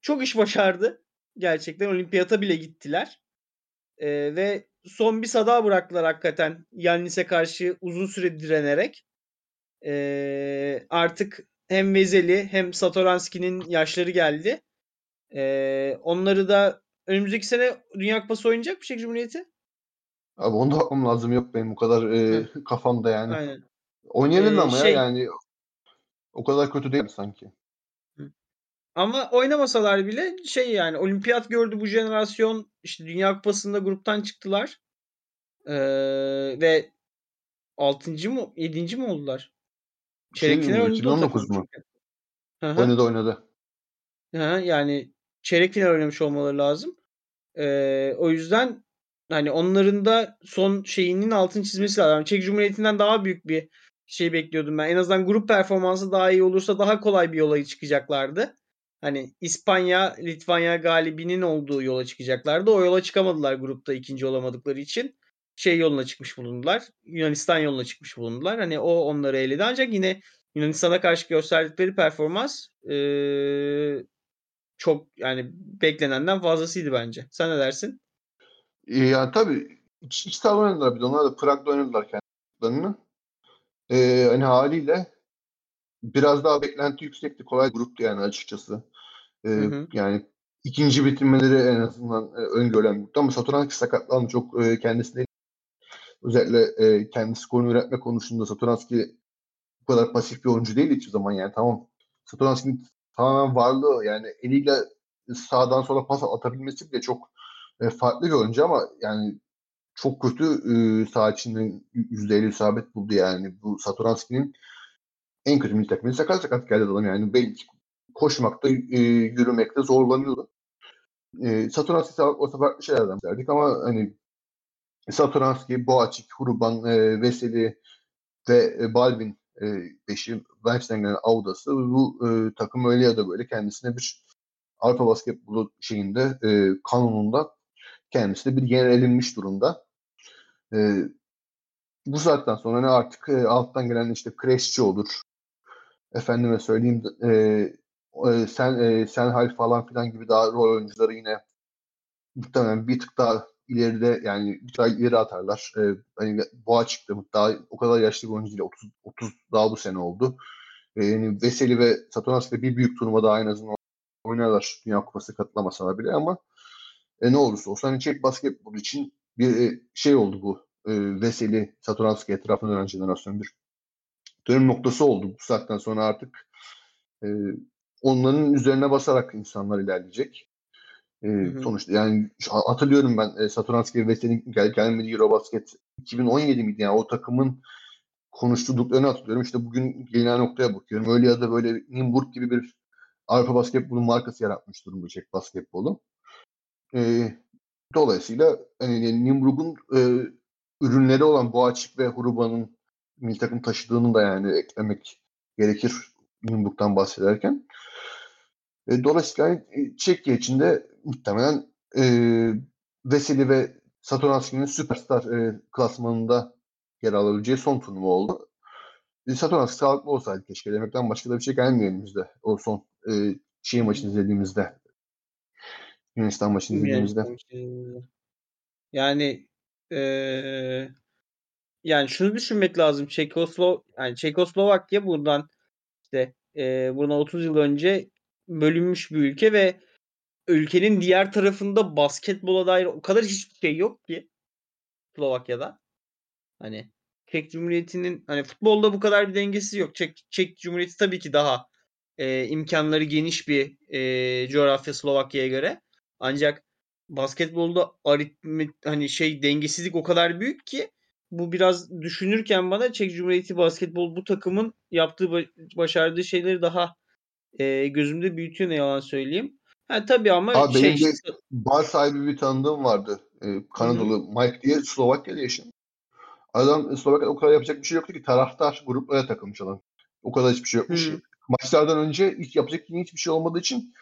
çok iş başardı. Gerçekten olimpiyata bile gittiler. E, ve son bir sada bıraktılar hakikaten Yannis'e karşı uzun süre direnerek. E, artık hem Vezeli hem Satoranski'nin yaşları geldi. Ee, onları da önümüzdeki sene Dünya Kupası oynayacak mı Çek Cumhuriyeti? Abi onu da bakmam lazım yok benim o kadar e, *laughs* kafamda yani. Aynen. Oynayalım ee, ama şey, ya yani o kadar kötü değil sanki. Ama oynamasalar bile şey yani olimpiyat gördü bu jenerasyon işte Dünya Kupası'nda gruptan çıktılar. Ee, ve 6. mı 7. mi oldular? Çeyrek şey, final oynadı 2019 mu? Oynadı oynadı. Ha, yani çeyrek final oynamış olmaları lazım. Ee, o yüzden hani onların da son şeyinin altını çizmesi lazım. Çek Cumhuriyeti'nden daha büyük bir şey bekliyordum ben. En azından grup performansı daha iyi olursa daha kolay bir yola çıkacaklardı. Hani İspanya, Litvanya galibinin olduğu yola çıkacaklardı. O yola çıkamadılar grupta ikinci olamadıkları için. Şey yoluna çıkmış bulundular. Yunanistan yoluna çıkmış bulundular. Hani o onları eledi. Ancak yine Yunanistan'a karşı gösterdikleri performans ee, çok yani beklenenden fazlasıydı bence. Sen ne dersin? Yani tabii iç, iç sahada oynadılar bir de. Onlar da Prag'da oynadılar kendilerini. Ee, hani haliyle biraz daha beklenti yüksekti. Kolay gruptu yani açıkçası. Ee, hı hı. Yani ikinci bitirmeleri en azından e, öngörülen gruptu. Ama Satoranski sakatlandı. Çok e, kendisine özellikle e, kendi skorunu üretme konusunda Satoranski bu kadar pasif bir oyuncu değil hiçbir zaman yani. Tamam Satoranski'nin tamamen varlığı yani eliyle sağdan sola pas atabilmesi bile çok e, farklı bir oyuncu ama yani çok kötü e, sağ içinde %50 isabet buldu yani. Bu Satoranski'nin en kötü milli takımı sakat sakat geldi adam yani. Belki koşmakta, e, yürümekte zorlanıyordu. E, Satoranski o farklı şeylerden verdik ama hani Satoranski, Boğaçik, Huruban, e, Veseli ve e, Balvin e, beşi Bench'ten gelen Auda'sı bu e, takım öyle ya da böyle kendisine bir Avrupa basketbolu şeyinde e, kanununda kendisi de bir yer edinmiş durumda. E, bu saatten sonra ne artık e, alttan gelen işte Kreşçi olur. Efendime söyleyeyim e, e, sen e, Senhal falan filan gibi daha rol oyuncuları yine muhtemelen bir tık daha ileride yani bir daha ileri atarlar. E, hani boğa çıktı daha o kadar yaşlı bir oyuncu değil. 30 30 daha bu sene oldu. E, yani Veseli ve Satoranski bir büyük turnuva daha en azından oynarlar. Dünya Kupası katılamasalar bile ama e, ne olursa olsun hani Çek basketbol için bir e, şey oldu bu. E, Veseli, Satoranski etrafında dönen jenerasyon bir dönüm noktası oldu. Bu saatten sonra artık e, onların üzerine basarak insanlar ilerleyecek. E, hı. Sonuçta yani hatırlıyorum ben e, Satoranski ve senin gel gelmediği Eurobasket 2017 miydi yani o takımın konuştuklarını hatırlıyorum. İşte bugün gelinen noktaya bakıyorum. Öyle ya da böyle Nimburg gibi bir Avrupa basketbolu markası yaratmış durumda Çek basketbolu. E, dolayısıyla hani Nimburg'un e, ürünleri olan Boğaçik ve Huruba'nın milli takım taşıdığını da yani eklemek gerekir Nimburg'dan bahsederken. E, dolayısıyla e, Çekya için de muhtemelen e, Veseli ve Satoranski'nin süperstar e, klasmanında yer alabileceği son turnuva oldu. E, Satoranski sağlıklı olsaydı keşke demekten başka da bir şey gelmiyor elimizde. O son e, şey maçını izlediğimizde. Yunanistan maçını izlediğimizde. Yani ee, yani şunu düşünmek lazım. Çekoslo yani Çekoslovakya buradan işte e, buradan 30 yıl önce bölünmüş bir ülke ve ülkenin diğer tarafında basketbola dair o kadar hiçbir şey yok ki Slovakya'da. Hani Çek Cumhuriyeti'nin hani futbolda bu kadar bir dengesi yok. Çek, Çek Cumhuriyeti tabii ki daha e, imkanları geniş bir e, coğrafya Slovakya'ya göre. Ancak basketbolda aritmet hani şey dengesizlik o kadar büyük ki bu biraz düşünürken bana Çek Cumhuriyeti basketbol bu takımın yaptığı başardığı şeyleri daha e, gözümde büyütüyor ne yalan söyleyeyim. Ha tabii ama Abi şey benim de bar sahibi bir tanıdığım vardı. E, Kanadalı Hı-hı. Mike diye Slovakya'da yaşıyor. Adam Slovakya'da o kadar yapacak bir şey yoktu ki taraftar gruplara takılmış adam. O kadar hiçbir şey yokmuş. Hı-hı. Maçlardan önce hiç yapacak hiçbir şey olmadığı için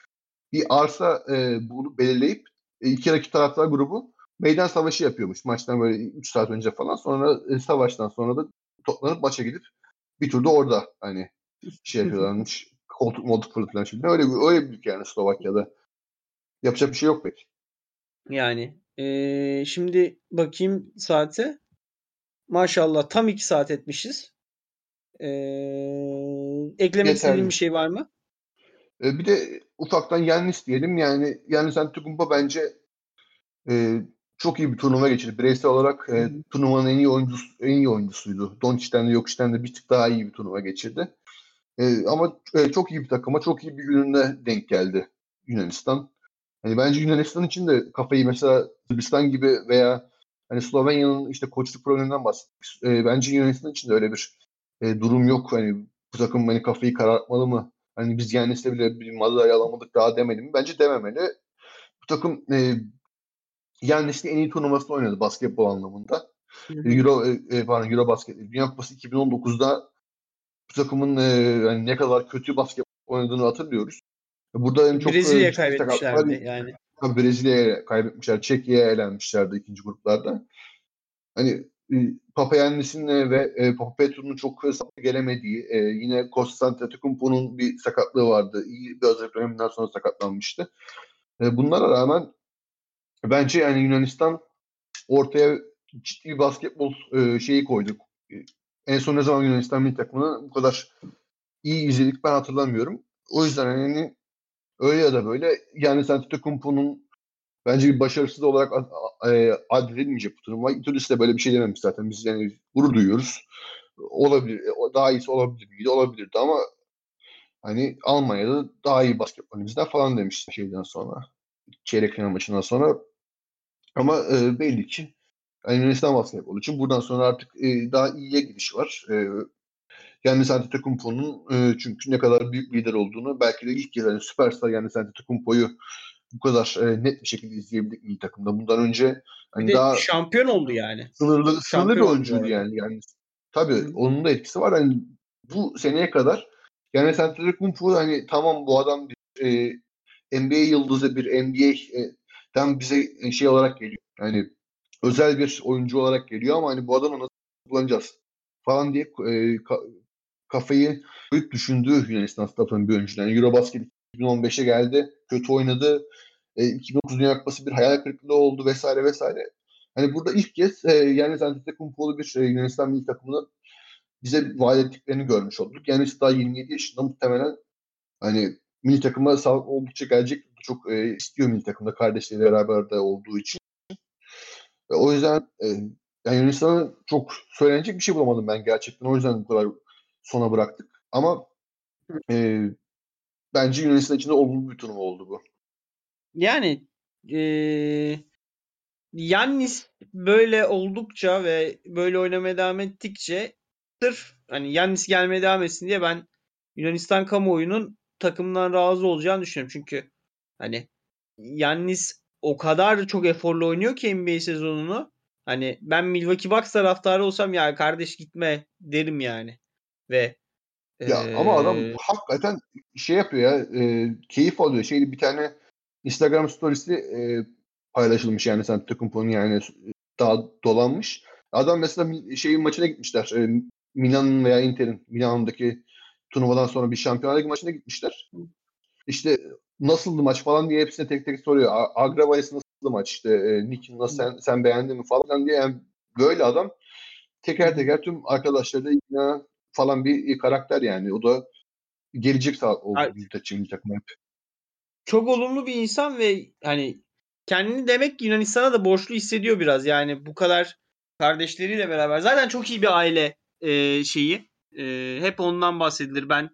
bir arsa e, bulup belirleyip e, iki rakip taraftar grubu meydan savaşı yapıyormuş. Maçtan böyle 3 saat önce falan. Sonra e, savaştan sonra da toplanıp maça gidip bir turda orada hani şey yapıyorlarmış. Koltuk moltuk fırlatılan şimdi. Öyle bir, öyle bir ülke yani Slovakya'da. Yapacak bir şey yok pek. Yani ee, şimdi bakayım saate. Maşallah tam 2 saat etmişiz. Ee, eklemek istediğin bir şey var mı? Ee, bir de ufaktan Yannis diyelim. Yani Yannis Antetokounmpo bence e, çok iyi bir turnuva geçirdi. Bireysel olarak e, turnuvanın en iyi oyuncusu en iyi oyuncusuydu. Doncic'ten de Jokic'ten de bir tık daha iyi bir turnuva geçirdi. E, ama e, çok iyi bir takıma, çok iyi bir gününde denk geldi Yunanistan. Hani bence Yunanistan için de kafayı mesela Sırbistan gibi veya hani Slovenya'nın işte koçluk probleminden bahsettik. E, bence Yunanistan için de öyle bir e, durum yok. Hani bu takım hani kafayı karartmalı mı? Hani biz Yannis'le bile bir madalya alamadık daha demeli mi? Bence dememeli. Bu takım e, Yannis'le en iyi turnuvasını oynadı basketbol anlamında. Euro, e, pardon Euro Basket. Dünya Kupası 2019'da bu takımın e, yani ne kadar kötü basket oynadığını hatırlıyoruz. Burada en çok Brezilya e, kaybetmişlerdi yani. Brezilya'ya kaybetmişler. Çekya'ya elenmişlerdi ikinci gruplarda. Hani e, Papayannis'in ve e, Petru'nun çok gelemediği, e, yine Konstantinopoulos bir sakatlığı vardı. İyi bir hazırlık döneminden sonra sakatlanmıştı. E, bunlara rağmen bence yani Yunanistan ortaya ciddi bir basketbol e, şeyi koyduk. E, en son ne zaman Yunanistan milli takımını bu kadar iyi izledik ben hatırlamıyorum. O yüzden yani öyle ya da böyle yani Antetokounmpo'nun bence bir başarısız olarak e, addedilmeyecek bu turnuva. İtudis de böyle bir şey dememiş zaten. Biz yani gurur duyuyoruz. Olabilir. Daha iyisi olabilir miydi? Olabilirdi ama hani Almanya'da daha iyi basketbol bizden falan demişti şeyden sonra. Çeyrek final maçından sonra. Ama e, belli ki yani Yunanistan basketbolu için buradan sonra artık e, daha iyiye gidiş var. E, yani Antetokounmpo'nun e, çünkü ne kadar büyük lider olduğunu belki de ilk kez yani süperstar yani Antetokounmpo'yu bu kadar e, net bir şekilde izleyebildik milli takımda. Bundan önce hani daha şampiyon oldu yani. Sınırlı sınırlı bir oyuncuydu yani. yani. Tabii Hı. onun da etkisi var. Hani bu seneye kadar yani Antetokounmpo hani tamam bu adam bir e, NBA yıldızı bir NBA'den bize şey olarak geliyor. Yani özel bir oyuncu olarak geliyor ama hani bu adamı nasıl kullanacağız falan diye e, ka, kafayı koyup düşündüğü Yunanistan staffının bir oyuncu. Yani Eurobasket 2015'e geldi. Kötü oynadı. E, 2009 Dünya Kupası bir hayal kırıklığı oldu vesaire vesaire. Hani burada ilk kez e, yani Antetokounmpo'lu bir e, Yunanistan milli takımının bize vaat ettiklerini görmüş olduk. Yani daha 27 yaşında muhtemelen hani milli takıma sağlık oldukça gelecek. Çok e, istiyor milli takımda kardeşleriyle beraber de olduğu için. Ve o yüzden e, yani Yunanistan'a çok söylenecek bir şey bulamadım ben gerçekten. O yüzden bu kadar sona bıraktık. Ama e, bence Yunanistan için de olumlu bir turnuva oldu bu. Yani ee, Yannis böyle oldukça ve böyle oynamaya devam ettikçe sırf hani Yannis gelmeye devam etsin diye ben Yunanistan kamuoyunun takımdan razı olacağını düşünüyorum. Çünkü hani Yannis o kadar çok eforlu oynuyor ki NBA sezonunu. Hani ben Milwaukee Bucks taraftarı olsam ya kardeş gitme derim yani. Ve ya ee... ama adam hakikaten şey yapıyor ya e, keyif alıyor. Şeydi bir tane Instagram storiesi e, paylaşılmış yani sen Antetokounmpo'nun yani daha dolanmış. Adam mesela şeyin maçına gitmişler. E, Milan'ın veya Inter'in Milan'daki turnuvadan sonra bir Şampiyonlar Ligi maçına gitmişler. İşte nasıldı maç falan diye hepsine tek tek soruyor. Agravayes nasıldı maç işte e, Nick nasıl sen, sen beğendin mi falan diye yani böyle adam teker teker tüm arkadaşlarıyla falan bir karakter yani. O da gelecek sağ oldu milli takıma hep. Çok olumlu bir insan ve hani kendini demek ki Yunanistan'a da borçlu hissediyor biraz. Yani bu kadar kardeşleriyle beraber. Zaten çok iyi bir aile e, şeyi. E, hep ondan bahsedilir. Ben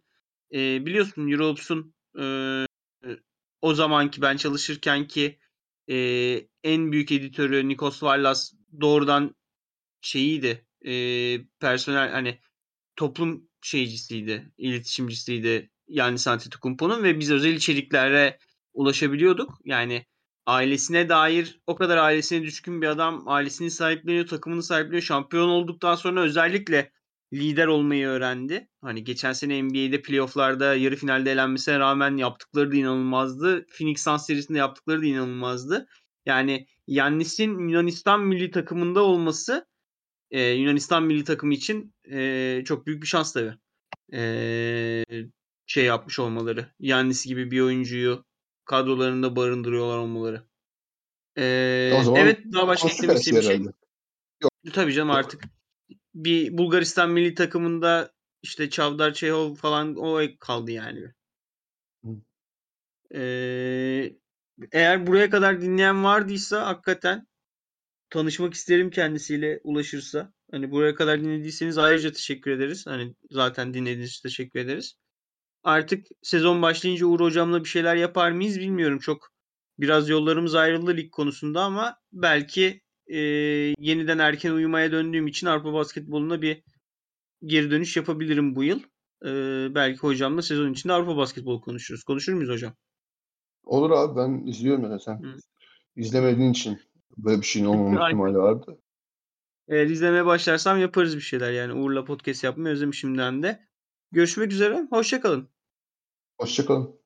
e, biliyorsun Europs'un e, o zamanki ben çalışırken ki e, en büyük editörü Nikos Varlas doğrudan şeyiydi. E, personel hani toplum şeycisiydi, iletişimcisiydi yani Antetokounmpo'nun ve biz özel içeriklere ulaşabiliyorduk. Yani ailesine dair o kadar ailesine düşkün bir adam ailesini sahipleniyor, takımını sahipleniyor. Şampiyon olduktan sonra özellikle lider olmayı öğrendi. Hani geçen sene NBA'de playofflarda yarı finalde elenmesine rağmen yaptıkları da inanılmazdı. Phoenix Suns serisinde yaptıkları da inanılmazdı. Yani Yannis'in Yunanistan milli takımında olması e, Yunanistan milli takımı için e, çok büyük bir şans tabii. E, şey yapmış olmaları. Yannis gibi bir oyuncuyu kadrolarında barındırıyorlar olmaları. Zaman evet daha başka eklemek istediğim şey. Yok. Tabii canım artık bir Bulgaristan milli takımında işte Çavdar Çehov falan o kaldı yani. Ee, eğer buraya kadar dinleyen vardıysa hakikaten tanışmak isterim kendisiyle ulaşırsa. Hani buraya kadar dinlediyseniz ayrıca teşekkür ederiz. Hani zaten dinlediğiniz için teşekkür ederiz. Artık sezon başlayınca Uğur hocamla bir şeyler yapar mıyız bilmiyorum. Çok biraz yollarımız ayrıldı lig konusunda ama belki e, yeniden erken uyumaya döndüğüm için Avrupa basketboluna bir geri dönüş yapabilirim bu yıl. E, belki hocamla sezon içinde Avrupa basketbolu konuşuruz. Konuşur muyuz hocam? Olur abi ben izliyorum ya sen. Hı. İzlemediğin için böyle bir şeyin *laughs* olmama ihtimali vardı. Eğer izlemeye başlarsam yaparız bir şeyler yani. Uğur'la podcast yapmayı özlemişimden de. Görüşmek üzere. Hoşçakalın. Hoşçakalın.